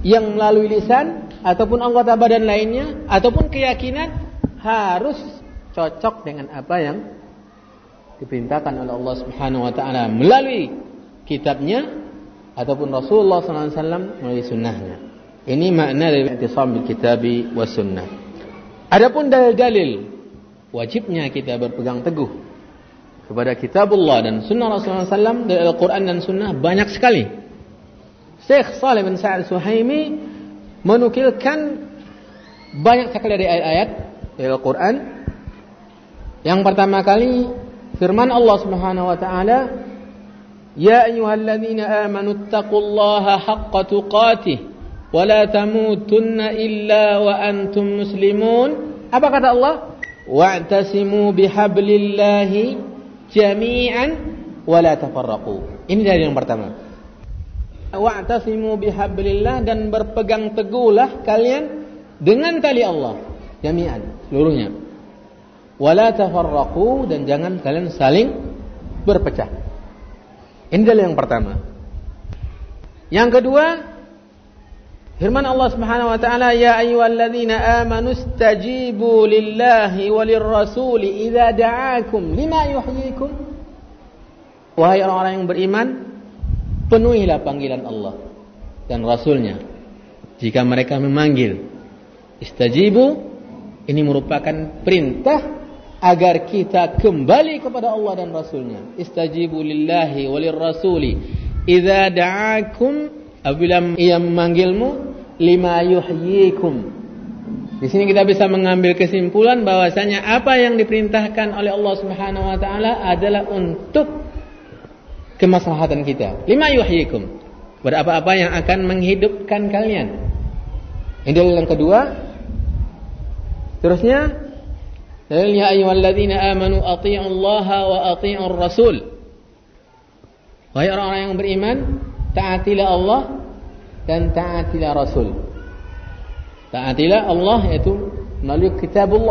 yang melalui lisan ataupun anggota badan lainnya ataupun keyakinan harus cocok dengan apa yang diperintahkan oleh Allah Subhanahu wa taala melalui kitabnya ataupun Rasulullah wasallam melalui sunnahnya. Ini makna dari i'tisam bil kitabi was sunnah. Adapun dalil-dalil wajibnya kita berpegang teguh kepada kitabullah dan sunnah Rasulullah SAW dari Al-Quran dan sunnah banyak sekali. Syekh Saleh bin Sa'ad Suhaimi menukilkan banyak sekali dari ayat-ayat dari Al-Quran. Yang pertama kali firman Allah Subhanahu wa taala, "Ya ayyuhalladzina amanu taqullaha haqqa tuqatih wa la tamutunna illa wa antum muslimun." Apa kata Allah? Wa'tasimu bihablillahi jami'an wala tafarraqu. Ini dari yang pertama. wa'tasimu bihablillah dan berpegang teguhlah kalian dengan tali Allah jami'an seluruhnya wala tafarraqu dan jangan kalian saling berpecah ini adalah yang pertama yang kedua firman Allah Subhanahu wa taala ya ayyuhalladzina amanu stajibu lillahi walir rasuli idza da'akum lima yuhyikum. Wahai orang-orang yang beriman penuhilah panggilan Allah dan Rasulnya. Jika mereka memanggil istajibu ini merupakan perintah agar kita kembali kepada Allah dan Rasulnya. Istajibu lillahi walir rasuli idza da'akum. Apabila ia memanggilmu lima yuhyikum di sini kita bisa mengambil kesimpulan bahwasanya apa yang diperintahkan oleh Allah Subhanahu wa taala adalah untuk kemaslahatan kita. Lima yuhyikum. Berapa-apa yang akan menghidupkan kalian. Ini dalil yang kedua. Terusnya dalilnya ayyuhalladzina amanu athi'u Allah wa athi'u Rasul. Wahai orang-orang yang beriman, taatilah Allah dan taatilah Rasul. Taatilah Allah yaitu melalui kitab Allah